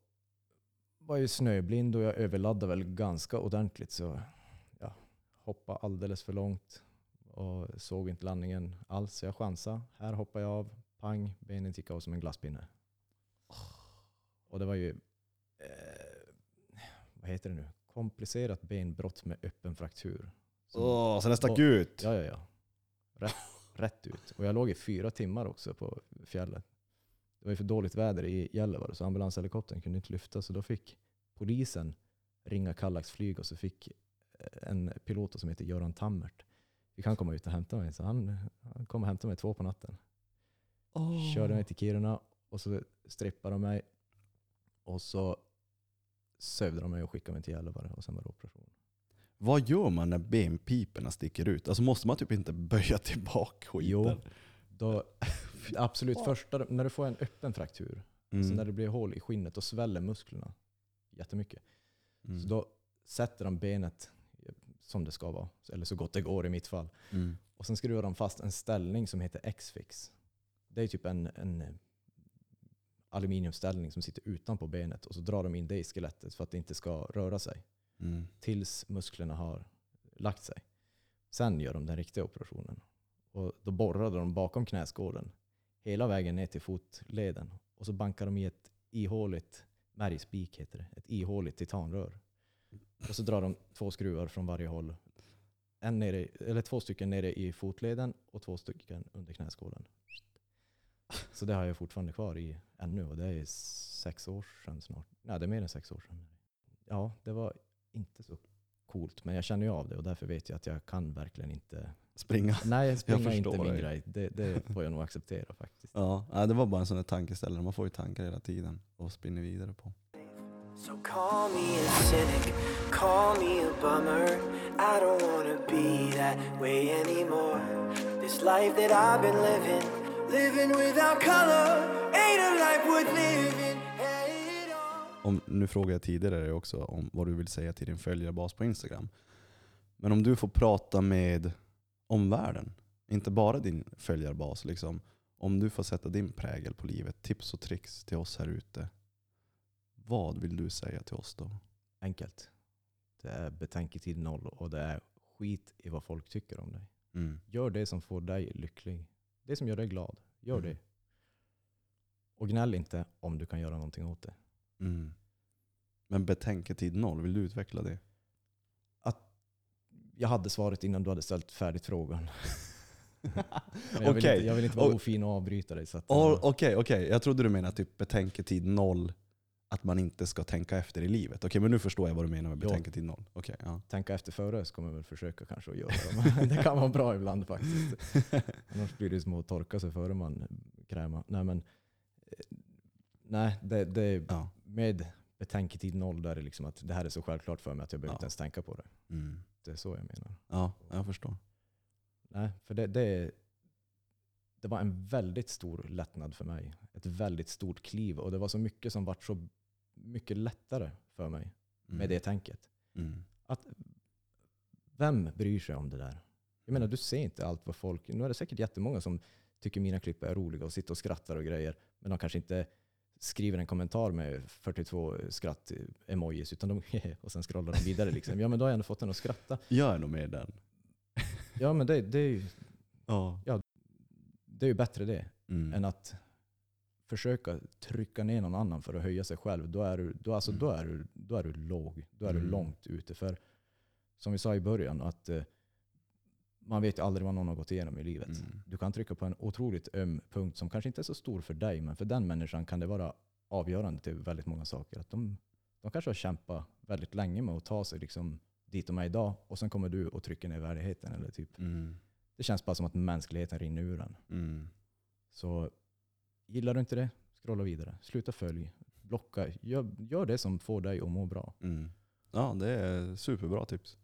var jag ju snöblind och jag överladdade väl ganska ordentligt. Så ja, hoppade alldeles för långt och såg inte landningen alls. Så jag chansade. Här hoppar jag av. Pang, benen gick av som en glasspinne. Och det var ju, eh, vad heter det nu? Komplicerat benbrott med öppen fraktur. Åh, så den stack ut? Ja, ja, ja. Rätt, rätt ut. Och jag låg i fyra timmar också på fjället. Det var ju för dåligt väder i Gällivare så ambulanshelikoptern kunde inte lyfta. Så då fick polisen ringa Kallax flyg och så fick eh, en pilot som heter Göran Tammert, fick han komma ut och hämta mig. Så han, han kom och hämtade mig två på natten. Åh. Körde mig till Kiruna och så strippade de mig. Och så sövde de mig och skickade mig till Gällivare och sen var det operation. Vad gör man när benpiporna sticker ut? Alltså måste man typ inte böja tillbaka skiten? Jo, då, absolut första, när du får en öppen fraktur, Mm. så när det blir hål i skinnet, då sväller musklerna jättemycket. Mm. Så då sätter de benet som det ska vara, eller så gott det går i mitt fall. Mm. Och sen skruvar de fast en ställning som heter X-fix. Det är typ en, en eh, aluminiumställning som sitter utanpå benet och så drar de in det i skelettet för att det inte ska röra sig Mm. tills musklerna har lagt sig. Sen gör de den riktiga operationen. Och då borrade de bakom knäskålen hela vägen ner till fotleden. Och så bankar de i ett ihåligt, märgspik heter det, ett ihåligt titanrör. Och så drar de två skruvar från varje håll. En nere, eller två stycken nere i fotleden och två stycken under knäskålen. Så det har jag fortfarande kvar i ännu och det är sex år sedan snart. Nej, det är mer än sex år sedan. Ja, det var inte så coolt. Men jag känner ju av det och därför vet jag att jag kan verkligen inte... Springa. Nej, springa är inte förstår min grej. Det, det får jag nog acceptera faktiskt. Ja, nej, det var bara en sån där tankeställare. Man får ju tankar hela tiden och spinner vidare på. So call me a cynic, call me a bummer. I don't wanna be that way anymore. This life that I've been living, living without color, ain't a life worth living. Om, nu frågade jag tidigare också om vad du vill säga till din följarbas på Instagram. Men om du får prata med omvärlden, inte bara din följarbas, liksom, om du får sätta din prägel på livet, tips och tricks till oss här ute. Vad vill du säga till oss då? Enkelt. Det är betänketid noll och det är skit i vad folk tycker om dig. Mm. Gör det som får dig lycklig. Det som gör dig glad. Gör Mm. det. Och gnäll inte om du kan göra någonting åt det. Mm. Men betänketid noll, vill du utveckla det? Jag hade svaret innan du hade ställt färdigt frågan. [laughs] Jag, vill Okej. inte, jag vill inte vara ofin och avbryta dig. Så att, Oh, eh, Okej, okej. jag trodde du menade typ betänketid noll, att man inte ska tänka efter i livet. Okej, men nu förstår jag vad du menar med betänketid noll. Okej, ja. tänka efter före kommer jag väl försöka kanske att göra det. Men [laughs] det kan vara bra ibland faktiskt. [laughs] Annars blir det som att torka sig före man kräma. Nej, men, eh, nej det, det, ja. med betänketid noll där är det liksom att det här är så självklart för mig att jag behöver Ja. inte ens tänka på det. Mm. Det är så jag menar. ja, jag förstår. Nej, för det, det, det var en väldigt stor lättnad för mig. Ett väldigt stort kliv och det var så mycket som vart så mycket lättare för mig Mm. med det tänket. Mm. Att, vem bryr sig om det där? Jag menar, du ser inte allt vad folk... Nu är det säkert jättemånga som tycker mina klipp är roliga och sitter och skrattar och grejer. Men de kanske inte skriver en kommentar med 42 skratt-emojis utan de [laughs] och sen scrollar de vidare. Liksom. Ja men då har jag ändå fått den att skratta. Jag är nog med den. [laughs] Ja men det, det, är, ju, Ja. det är ju bättre det Mm. än att försöka trycka ner någon annan för att höja sig själv. Då är du, då, alltså, då är du, då är du låg. Då är Mm. du långt ute. För som vi sa i början, att eh, man vet ju aldrig vad någon har gått igenom i livet. Mm. Du kan trycka på en otroligt öm punkt som kanske inte är så stor för dig, men för den människan kan det vara avgörande till väldigt många saker. Att de, de kanske har kämpat väldigt länge med att ta sig liksom dit de är idag och sen kommer du och trycker ner värdigheten. Eller typ. Mm. Det känns bara som att mänskligheten rinner ur en. Mm. Så gillar du inte det, scrolla vidare. Sluta följ. Blocka. Gör, gör det som får dig att må bra. Mm. Ja, det är superbra tips.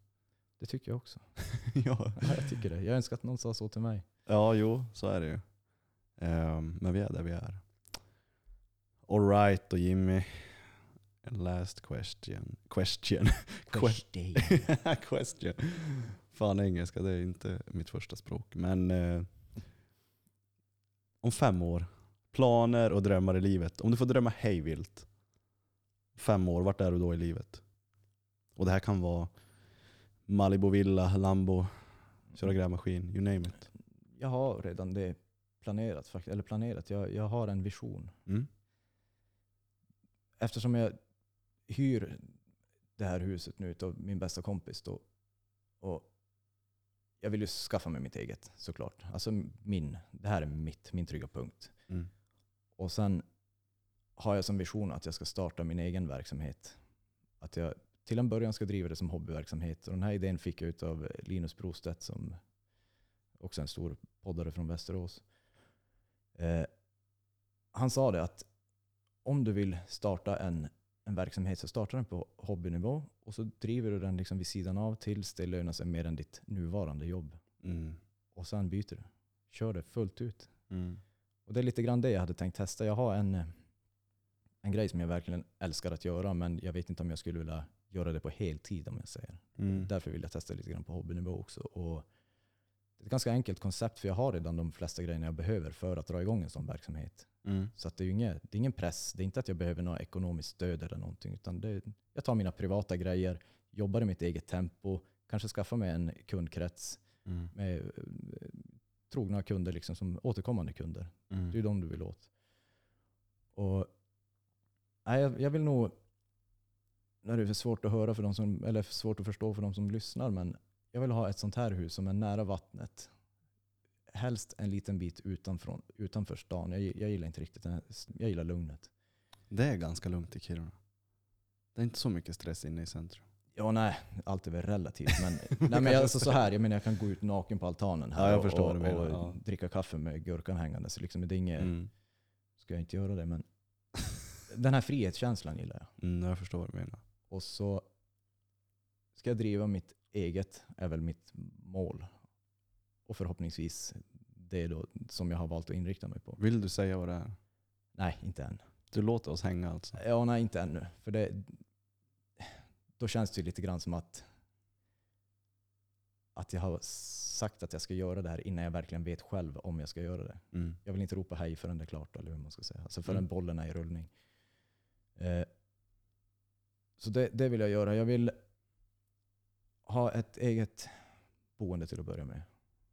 Det tycker jag också. [laughs] ja. Ja, jag tycker det. Jag önskar att någon sa så till mig. ja, jo, så är det ju. Ehm, men vi är där vi är. Alright då Jimmy. Last question. Question. [laughs] Question. [laughs] question. Fan engelska, det är inte mitt första språk. Men eh, om fem år, planer och drömmar i livet. Om du får drömma hejvilt. Fem år, vart är du då i livet? Och det här kan vara Malibu villa, Lambo, köra grävmaskin, you name it. Jag har redan det planerat. Eller planerat. Jag, jag har en vision. Mm. Eftersom jag hyr det här huset nu av min bästa kompis då. Och jag vill ju skaffa mig mitt eget såklart. Alltså min. Det här är mitt, min trygga punkt. Mm. Och sen har jag som vision att jag ska starta min egen verksamhet. Att jag till en början ska driva det som hobbyverksamhet. Och den här idén fick jag av Linus Brostedt som också är en stor poddare från Västerås. Eh, han sa det att om du vill starta en, en verksamhet så starta den på hobbynivå och så driver du den liksom vid sidan av tills det lönar sig mer än ditt nuvarande jobb. Mm. Och sen byter du. Kör det fullt ut. Mm. Och det är lite grann det jag hade tänkt testa. Jag har en, en grej som jag verkligen älskar att göra men jag vet inte om jag skulle vilja göra det på heltid om jag säger. Mm. Därför vill jag testa lite grann på hobbynivå också. Och det är ett ganska enkelt koncept för jag har redan de flesta grejerna jag behöver för att dra igång en sån verksamhet. Mm. Så att det, är inget, det är ingen press. Det är inte att jag behöver något ekonomiskt stöd eller någonting. Utan det, jag tar mina privata grejer, jobbar i mitt eget tempo, kanske skaffar mig en kundkrets Mm. med eh, trogna kunder, liksom, som återkommande kunder. Mm. Det är de du vill åt. Och, nej, jag, jag vill nog, nu är det för svårt att höra för de som, eller för svårt att förstå för de som lyssnar, men jag vill ha ett sånt här hus som är nära vattnet. Helst en liten bit utanför, utanför stan. Jag, jag gillar inte riktigt här, jag gillar lugnet. Det är ganska lugnt i Kiruna. Det är inte så mycket stress inne i centrum. Ja, nej, allt är väl relativt. Men, [laughs] nej, men alltså, så här, jag menar jag kan gå ut naken på altanen här Ja, och, och, och ja. dricka kaffe med gurkan hängande. Så liksom, det är inget, Mm. ska jag inte göra det, men den här frihetskänslan gillar jag. Mm, jag förstår vad du menar. Och så ska jag driva mitt eget, är väl mitt mål. Och förhoppningsvis det då som jag har valt att inrikta mig på. Vill du säga vad det är? Nej, inte än. Du låter oss hänga alltså? Ja, nej, inte ännu. För det, då känns det ju lite grann som att, att jag har sagt att jag ska göra det här innan jag verkligen vet själv om jag ska göra det. Mm. Jag vill inte ropa hej förrän det är klart, eller hur man ska säga. Alltså förrän Mm. bollen är i rullning. Eh, så det, det vill jag göra. Jag vill ha ett eget boende till att börja med.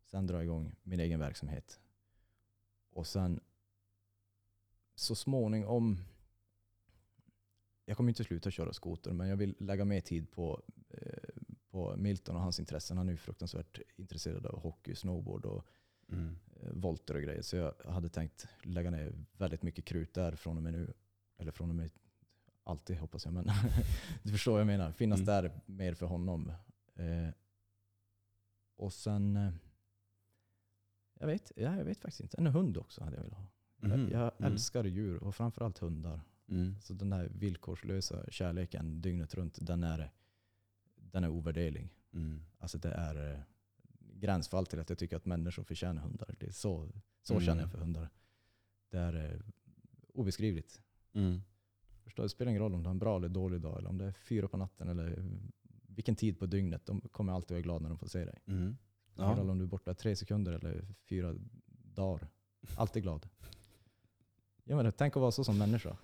Sen dra igång min egen verksamhet. Och sen så småningom, jag kommer inte sluta köra skoter, men jag vill lägga mer tid på, eh, på Milton och hans intressen. Han är ju fruktansvärt intresserad av hockey, snowboard och Mm. eh, volter och grejer. Så jag hade tänkt lägga ner väldigt mycket krut där från och med nu. Eller från och med alltid hoppas jag. Men [laughs] du förstår vad jag menar. Finnas Mm. där mer för honom. Eh, och sen, eh, jag vet, ja, jag vet faktiskt inte. En hund också hade jag velat ha. Mhm. Jag, jag Mm. älskar djur och framförallt hundar. Mm. Så den här villkorslösa kärleken dygnet runt, den är, den är ovärderlig. Mm. Alltså det är eh, gränsfall till att jag tycker att människor förtjänar hundar. Det är så, så Mm. känner jag för hundar. Det är eh, obeskrivligt. Mm. Förstår, det spelar ingen roll om du har en bra eller dålig dag, eller om det är fyra på natten eller vilken tid på dygnet. De kommer alltid vara glada när de får se dig. Mm. Det spelar ingen roll om du är borta tre sekunder eller fyra dagar. Alltid glad. Ja, men tänk att vara så som människa,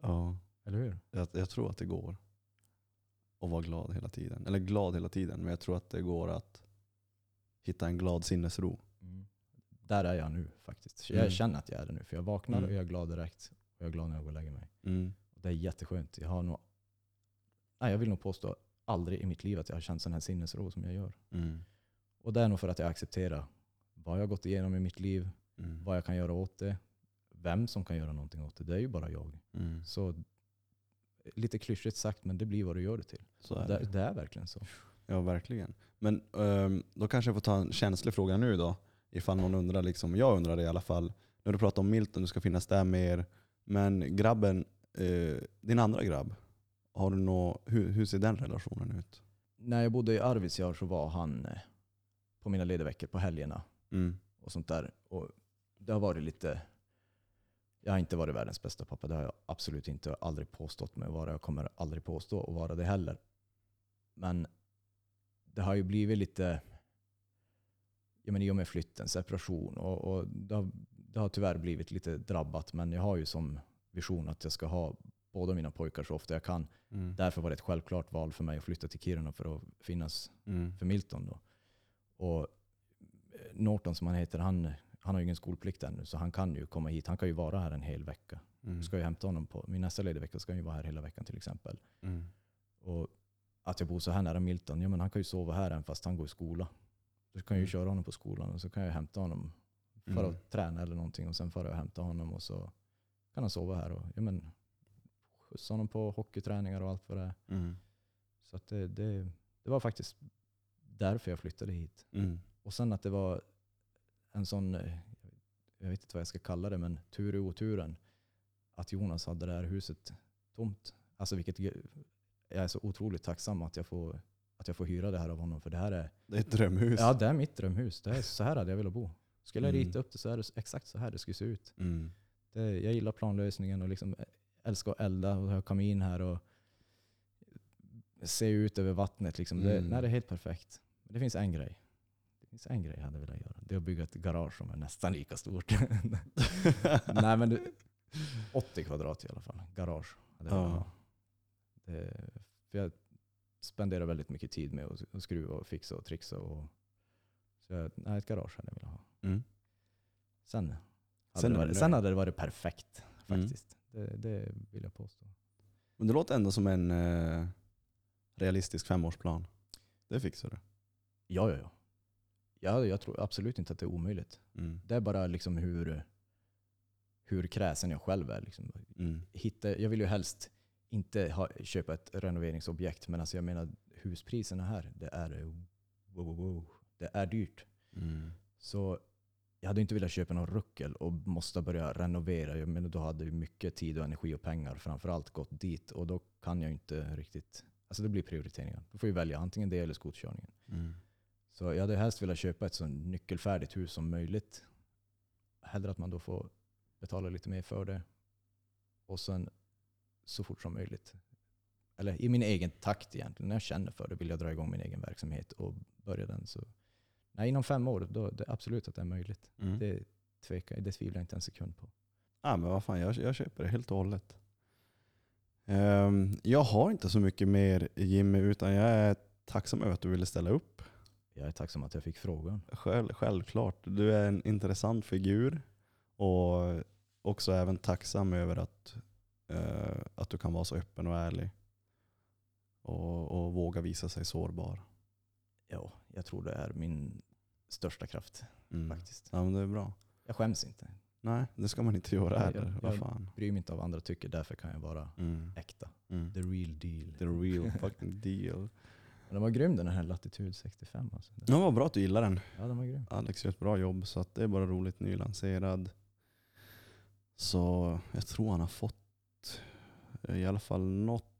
ja. eller hur? Jag, jag tror att det går att vara glad hela tiden. Eller glad hela tiden, men jag tror att det går att hitta en glad sinnesro. Mm. Där är jag nu faktiskt. Jag Mm. känner att jag är det nu. För jag vaknar Mm. och jag är glad direkt. Och jag är glad när jag går och lägger mig. Mm. Det är jätteskönt. Jag har nog, nej, jag vill nog påstå aldrig i mitt liv att jag har känt sån här sinnesro som jag gör. Mm. Och det är nog för att jag accepterar vad jag har gått igenom i mitt liv, Mm. vad jag kan göra åt det, vem som kan göra någonting åt det. Det är ju bara jag. Mm. Så lite klyschigt sagt, men det blir vad du gör det till. Är Det, det. det är verkligen så. Ja, verkligen. Men ehm, då kanske jag får ta en känslig fråga nu då. Ifall någon undrar, liksom, jag undrar det i alla fall. När du pratar om Milton, du ska finnas där mer. Men grabben, eh, din andra grabb, har du nå, hur, hur ser den relationen ut? När jag bodde i Arvidsjaur så var han eh, på mina lediga veckor på helgerna. Mm. och sånt där. Och det har varit lite... Jag har inte varit världens bästa pappa. Det har jag absolut inte. Jag har aldrig påstått mig vara. Jag kommer aldrig påstå att vara det heller. Men det har ju blivit lite... Jag menar, I och med flytten, separation och, och det, har, det har tyvärr blivit lite drabbat. Men jag har ju som vision att jag ska ha båda mina pojkar så ofta jag kan. Mm. Därför var det ett självklart val för mig att flytta till Kiruna för att finnas Mm. för Milton. Då. Och eh, Norton som han heter, han, han har ju ingen skolplikt ännu så han kan ju komma hit. Han kan ju vara här en hel vecka. Mm. Jag ska ju hämta honom på min nästa lediga vecka ska han ju vara här hela veckan till exempel. Mm. Och att jag bor så här nära Milton, ja men han kan ju sova här även fast han går i skola. Då kan jag ju Mm. köra honom på skolan och så kan jag hämta honom för Mm. att träna eller någonting och sen får jag hämta honom och så kan han sova här och ja, men, skjutsa honom på hockeyträningar och allt vad det är. Mm. Så att det, det, det var faktiskt därför jag flyttade hit. Mm. Och sen att det var en sån, eh, jag vet inte vad jag ska kalla det, men tur i oturen. Att Jonas hade det här huset tomt. Alltså vilket jag är så otroligt tacksam att jag får, att jag får hyra det här av honom. För det här är, Det är ett drömhus. ja, det är mitt drömhus. Det är så här hade jag velat bo. Skulle jag Mm. rita upp det så är det exakt så här det skulle se ut. Mm. Det, jag gillar planlösningen och liksom älskar att elda och ha kamin här och se ut över vattnet. Liksom. Det, Mm. nej, det är helt perfekt. Men det finns en grej. Det finns en grej jag hade velat göra. Det är att bygga ett garage som är nästan lika stort. [laughs] nej men det, 80 kvadrat i alla fall. Garage hade jag Ja. Det, för jag spenderar väldigt mycket tid med att, att skruva och fixa och trixa. Och, så jag, nej, ett garage hade jag velat ha. Mm. Sen hade, Sen det, varit, sen hade det varit perfekt Mm. faktiskt. Det, det vill jag påstå. Men det låter ändå som en eh, realistisk femårsplan. Det fixar du. Ja, ja, ja. ja. Jag tror absolut inte att det är omöjligt. Mm. Det är bara liksom hur, hur kräsen jag själv är. Liksom. Mm. Hitta, jag vill ju helst inte ha, köpa ett renoveringsobjekt, men alltså jag menar huspriserna här, det är wow, wow, wow. Det är dyrt. Mm. Så jag hade inte velat köpa någon ruckel och måste börja renovera. Jag menar, då hade mycket tid och energi och pengar framförallt gått dit. Och då kan jag inte riktigt... Alltså det blir prioriteringar. Då får jag välja antingen det eller skoterkörningen. Mm. Så jag hade helst velat köpa ett så nyckelfärdigt hus som möjligt. Hellre att man då får betala lite mer för det. Och sen så fort som möjligt. Eller i min egen takt egentligen. När jag känner för det vill jag dra igång min egen verksamhet och börja den. Så nej, inom fem år, då det är absolut att det är möjligt. Mm. Det, tvekar, det tvivlar jag inte en sekund på. Ja, men vad fan, jag, jag köper det helt och hållet. Ehm, jag har inte så mycket mer Jimmy, utan jag är tacksam över att du ville ställa upp. Jag är tacksam att jag fick frågan. Själv, självklart. Du är en intressant figur och också även tacksam över att, eh, att du kan vara så öppen och ärlig. Och, och våga visa sig sårbar. Ja, jag tror det är min största kraft Mm. faktiskt. Ja, men det är bra. Jag skäms inte. Nej, det ska man inte göra heller. jag- jag- fan. Bryr mig inte av vad andra tycker, därför kan jag vara Mm. äkta. Mm. The real deal. The real fucking deal. [laughs] Men den var grym den här Latitude 65. Alltså. Ja, vad bra att du gillar den. Ja, den var grym. Alex gör ett bra jobb så det är bara roligt. Nylanserad. Så jag tror han har fått eh, i alla fall något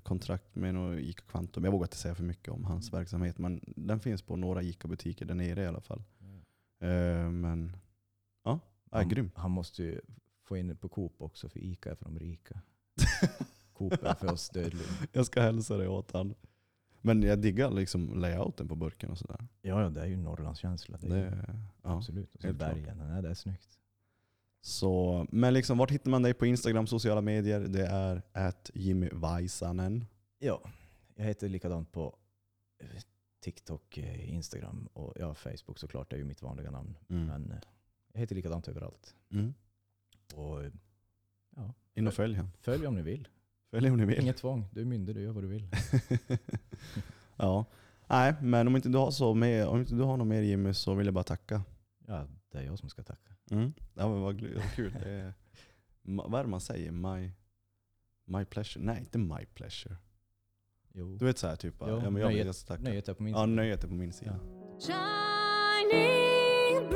kontrakt med något Ica Quantum. Jag vågar inte säga för mycket om hans verksamhet men den finns på några Ica-butiker där nere i alla fall. Eh, Men ja, är han, grym. han måste ju få in det på Coop också, för Ica är för de rika. [laughs] Coop är för oss dödliga. Jag ska hälsa det åt han. Men jag diggar liksom layouten på burken och sådär. Ja, ja, det är ju Norrlandskänsla. Det är ju, Det, ja. absolut. Och så bergen, nej, det är snyggt. Så, men liksom, vart hittar man dig på Instagram, sociala medier? Det är att Jimmy Vaisanen. Ja, jag heter likadant på eh, TikTok, eh, Instagram och ja, Facebook såklart. Det är ju mitt vanliga namn. Mm. Men eh, jag heter likadant överallt. Mm. Och ja, In och följ följ om ni vill. Följ om ni vill. Inget tvång. Du är myndig, du gör vad du vill. [laughs] ja. Nej, men om inte du har så med, om inte du har något mer Jimmy så vill jag bara tacka. Ja, det är jag som ska tacka. Mm. Ja, men vad, kul. Det är, vad är det man säger? My, my pleasure? Nej, inte my pleasure. Jo, Du vet såhär typ, Jo, ja, men jag nöjet- jag nöjet är på min Ja, sida. nöjet är på min sida. Ja. Shining